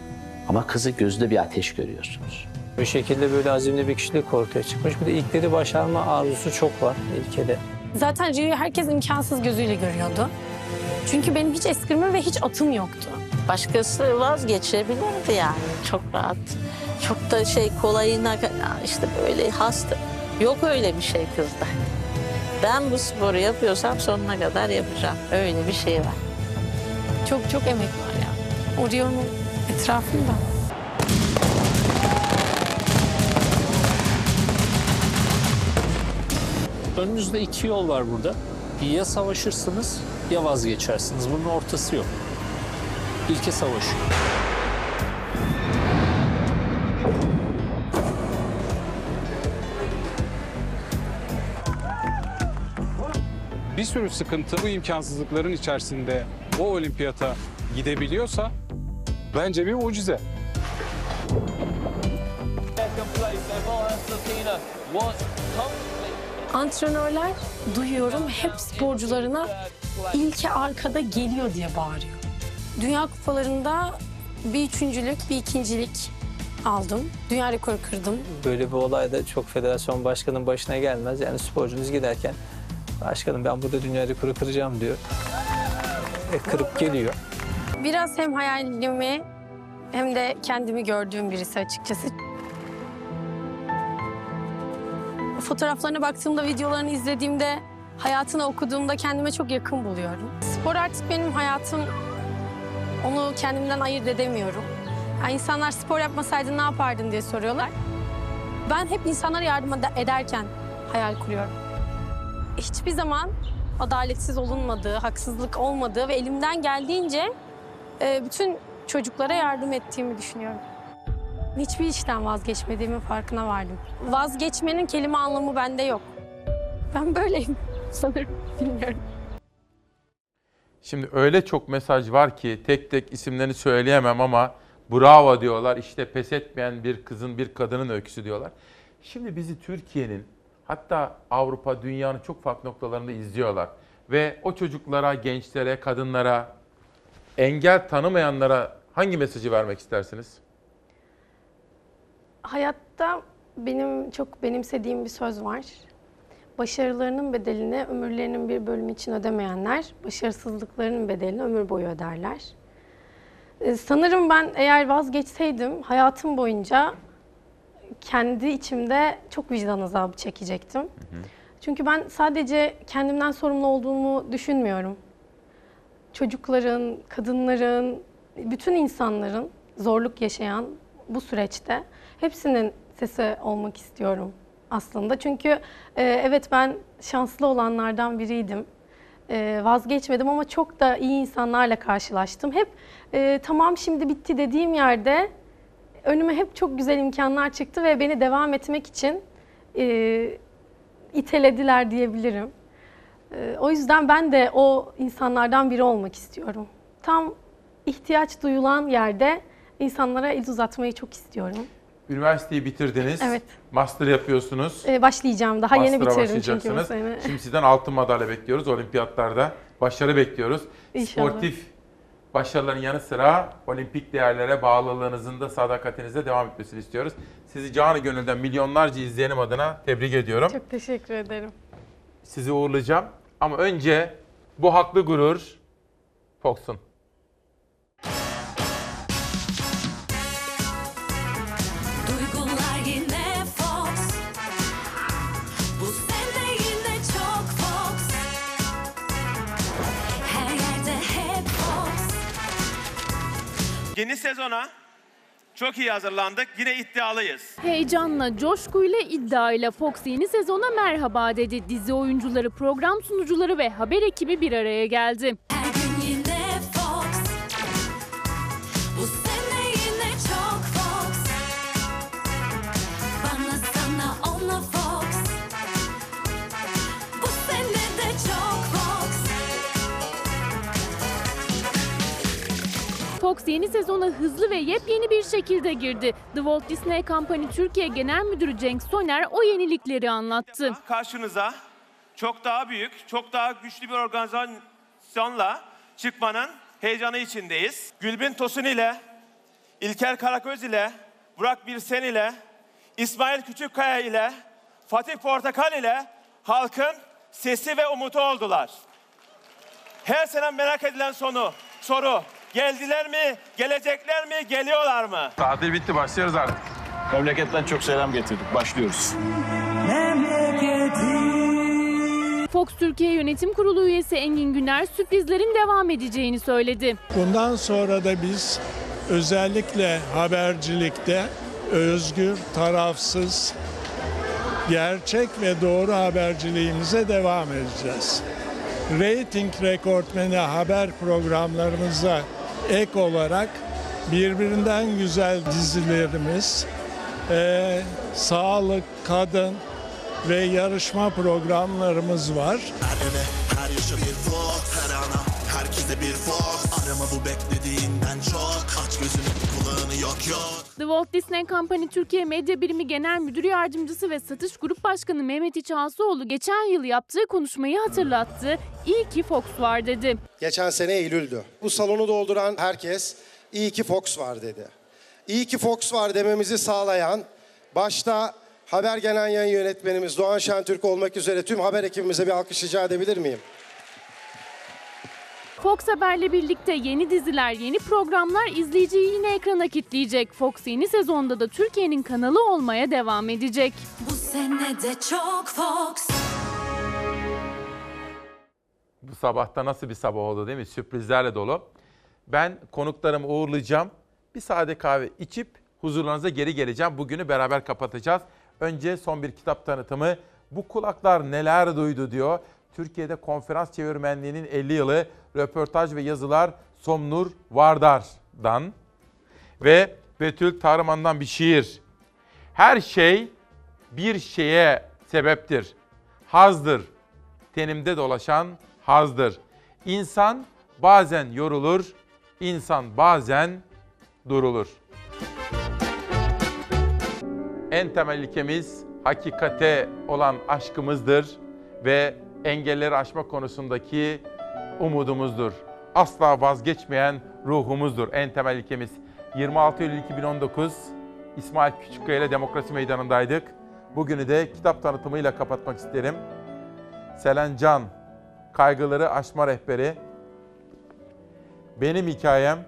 Ama kızı gözünde bir ateş görüyorsunuz. Bir şekilde böyle azimli bir kişilik ortaya çıkmış. Bir de ilkleri başarma arzusu çok var ilkede. Zaten Rio'yu herkes imkansız gözüyle görüyordu. Çünkü benim hiç eskrimim ve hiç atım yoktu. Başkası vazgeçebilirdi yani çok rahat. Çok da şey kolayına işte böyle hasta. Yok öyle bir şey kızda. Ben bu sporu yapıyorsam sonuna kadar yapacağım. Öyle bir şey var. Çok çok emek var ya. O Rio'nun etrafında. Önünüzde iki yol var burada. Ya savaşırsınız ya vazgeçersiniz. Bunun ortası yok. İlke savaşı. bir sürü sıkıntı bu imkansızlıkların içerisinde o olimpiyata gidebiliyorsa bence bir mucize. Antrenörler duyuyorum hep sporcularına ilke arkada geliyor diye bağırıyor. Dünya kupalarında bir üçüncülük, bir ikincilik aldım. Dünya rekoru kırdım. Böyle bir olay da çok federasyon başkanının başına gelmez. Yani sporcunuz giderken başkanım ben burada dünya rekoru kıracağım diyor. E, kırıp geliyor. Biraz hem hayalimi hem de kendimi gördüğüm birisi açıkçası. Fotoğraflarına baktığımda, videolarını izlediğimde, hayatını okuduğumda kendime çok yakın buluyorum. Spor artık benim hayatım. Onu kendimden ayırt edemiyorum. Yani insanlar spor yapmasaydın ne yapardın diye soruyorlar. Ben hep insanlara yardım ede- ederken hayal kuruyorum. Hiçbir zaman adaletsiz olunmadığı, haksızlık olmadığı ve elimden geldiğince e, bütün çocuklara yardım ettiğimi düşünüyorum. Hiçbir işten vazgeçmediğimin farkına vardım. Vazgeçmenin kelime anlamı bende yok. Ben böyleyim sanırım, bilmiyorum. Şimdi öyle çok mesaj var ki tek tek isimlerini söyleyemem ama bravo diyorlar. İşte pes etmeyen bir kızın, bir kadının öyküsü diyorlar. Şimdi bizi Türkiye'nin hatta Avrupa, dünyanın çok farklı noktalarında izliyorlar. Ve o çocuklara, gençlere, kadınlara, engel tanımayanlara hangi mesajı vermek istersiniz? Hayatta benim çok benimsediğim bir söz var. Başarılarının bedelini ömürlerinin bir bölümü için ödemeyenler, başarısızlıklarının bedelini ömür boyu öderler. Ee, Sanırım ben eğer vazgeçseydim hayatım boyunca kendi içimde çok vicdan azabı çekecektim. Çünkü ben sadece kendimden sorumlu olduğumu düşünmüyorum. Çocukların, kadınların, bütün insanların zorluk yaşayan bu süreçte hepsinin sesi olmak istiyorum aslında. Çünkü e, evet ben şanslı olanlardan biriydim. E, vazgeçmedim ama çok da iyi insanlarla karşılaştım. Hep e, tamam şimdi bitti dediğim yerde önüme hep çok güzel imkanlar çıktı ve beni devam etmek için e, itelediler diyebilirim. E, o yüzden ben de o insanlardan biri olmak istiyorum. Tam ihtiyaç duyulan yerde insanlara el uzatmayı çok istiyorum. Üniversiteyi bitirdiniz. Evet. Master yapıyorsunuz. E, başlayacağım. Daha yeni Master'a bitirdim çünkü bu sene. Şimdi sizden altın madalya bekliyoruz olimpiyatlarda. Başarı bekliyoruz. İnşallah. Sportif başarıların yanı sıra olimpik değerlere bağlılığınızın da sadakatinizde devam etmesini istiyoruz. Sizi canı gönülden milyonlarca izleyenim adına tebrik ediyorum. Çok teşekkür ederim. Sizi uğurlayacağım. Ama önce bu haklı gurur Fox'un. Yeni sezona çok iyi hazırlandık. Yine iddialıyız. Heyecanla, coşkuyla, iddiayla Fox yeni sezona merhaba dedi. Dizi oyuncuları, program sunucuları ve haber ekibi bir araya geldi. Fox yeni sezona hızlı ve yepyeni bir şekilde girdi. The Walt Disney Company Türkiye Genel Müdürü Cenk Soner o yenilikleri anlattı. Karşınıza çok daha büyük, çok daha güçlü bir organizasyonla çıkmanın heyecanı içindeyiz. Gülbin Tosun ile, İlker Karaköz ile, Burak Birsen ile, İsmail Küçükkaya ile, Fatih Portakal ile halkın sesi ve umutu oldular. Her sene merak edilen sonu, soru. Geldiler mi, gelecekler mi, geliyorlar mı? Tatil bitti başlıyoruz artık. Memleketten çok selam getirdik. Başlıyoruz. Fox Türkiye Yönetim Kurulu üyesi Engin Güner sürprizlerin devam edeceğini söyledi. Bundan sonra da biz özellikle habercilikte özgür, tarafsız, gerçek ve doğru haberciliğimize devam edeceğiz. Rating rekortmeni haber programlarımıza ek olarak birbirinden güzel dizilerimiz, eee, sağlık, kadın ve yarışma programlarımız var. Her yaşa bir fox Her ana herkese bir fox Arama bu beklediğinden çok Aç gözünü yok yok The Walt Disney Company Türkiye Medya Birimi Genel Müdür Yardımcısı ve Satış Grup Başkanı Mehmet İçasoğlu geçen yıl yaptığı konuşmayı hatırlattı. İyi ki Fox var dedi. Geçen sene Eylül'dü. Bu salonu dolduran herkes iyi ki Fox var dedi. İyi ki Fox var dememizi sağlayan başta Haber Genel Yayın Yönetmenimiz Doğan Şentürk olmak üzere tüm haber ekibimize bir alkış rica edebilir miyim? Fox Haber'le birlikte yeni diziler, yeni programlar izleyiciyi yine ekrana kitleyecek. Fox yeni sezonda da Türkiye'nin kanalı olmaya devam edecek. Bu sene de çok Fox Bu sabahta nasıl bir sabah oldu değil mi? Sürprizlerle dolu. Ben konuklarımı uğurlayacağım. Bir sade kahve içip huzurlarınıza geri geleceğim. Bugünü beraber kapatacağız. Önce son bir kitap tanıtımı. Bu kulaklar neler duydu diyor. Türkiye'de konferans çevirmenliğinin 50 yılı röportaj ve yazılar Somnur Vardar'dan ve Betül Tarıman'dan bir şiir. Her şey bir şeye sebeptir. Hazdır. Tenimde dolaşan hazdır. İnsan bazen yorulur, insan bazen durulur. En temel ilkemiz hakikate olan aşkımızdır ve engelleri aşma konusundaki umudumuzdur. Asla vazgeçmeyen ruhumuzdur en temel ilkemiz. 26 Eylül 2019 İsmail Küçükkaya ile Demokrasi Meydanı'ndaydık. Bugünü de kitap tanıtımıyla kapatmak isterim. Selen Can, Kaygıları Aşma Rehberi. Benim hikayem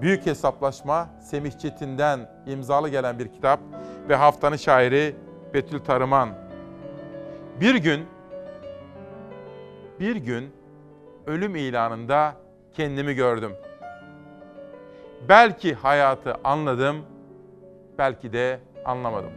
Büyük Hesaplaşma Semih Çetin'den imzalı gelen bir kitap ve haftanın şairi Betül Tarıman. Bir gün bir gün ölüm ilanında kendimi gördüm. Belki hayatı anladım, belki de anlamadım.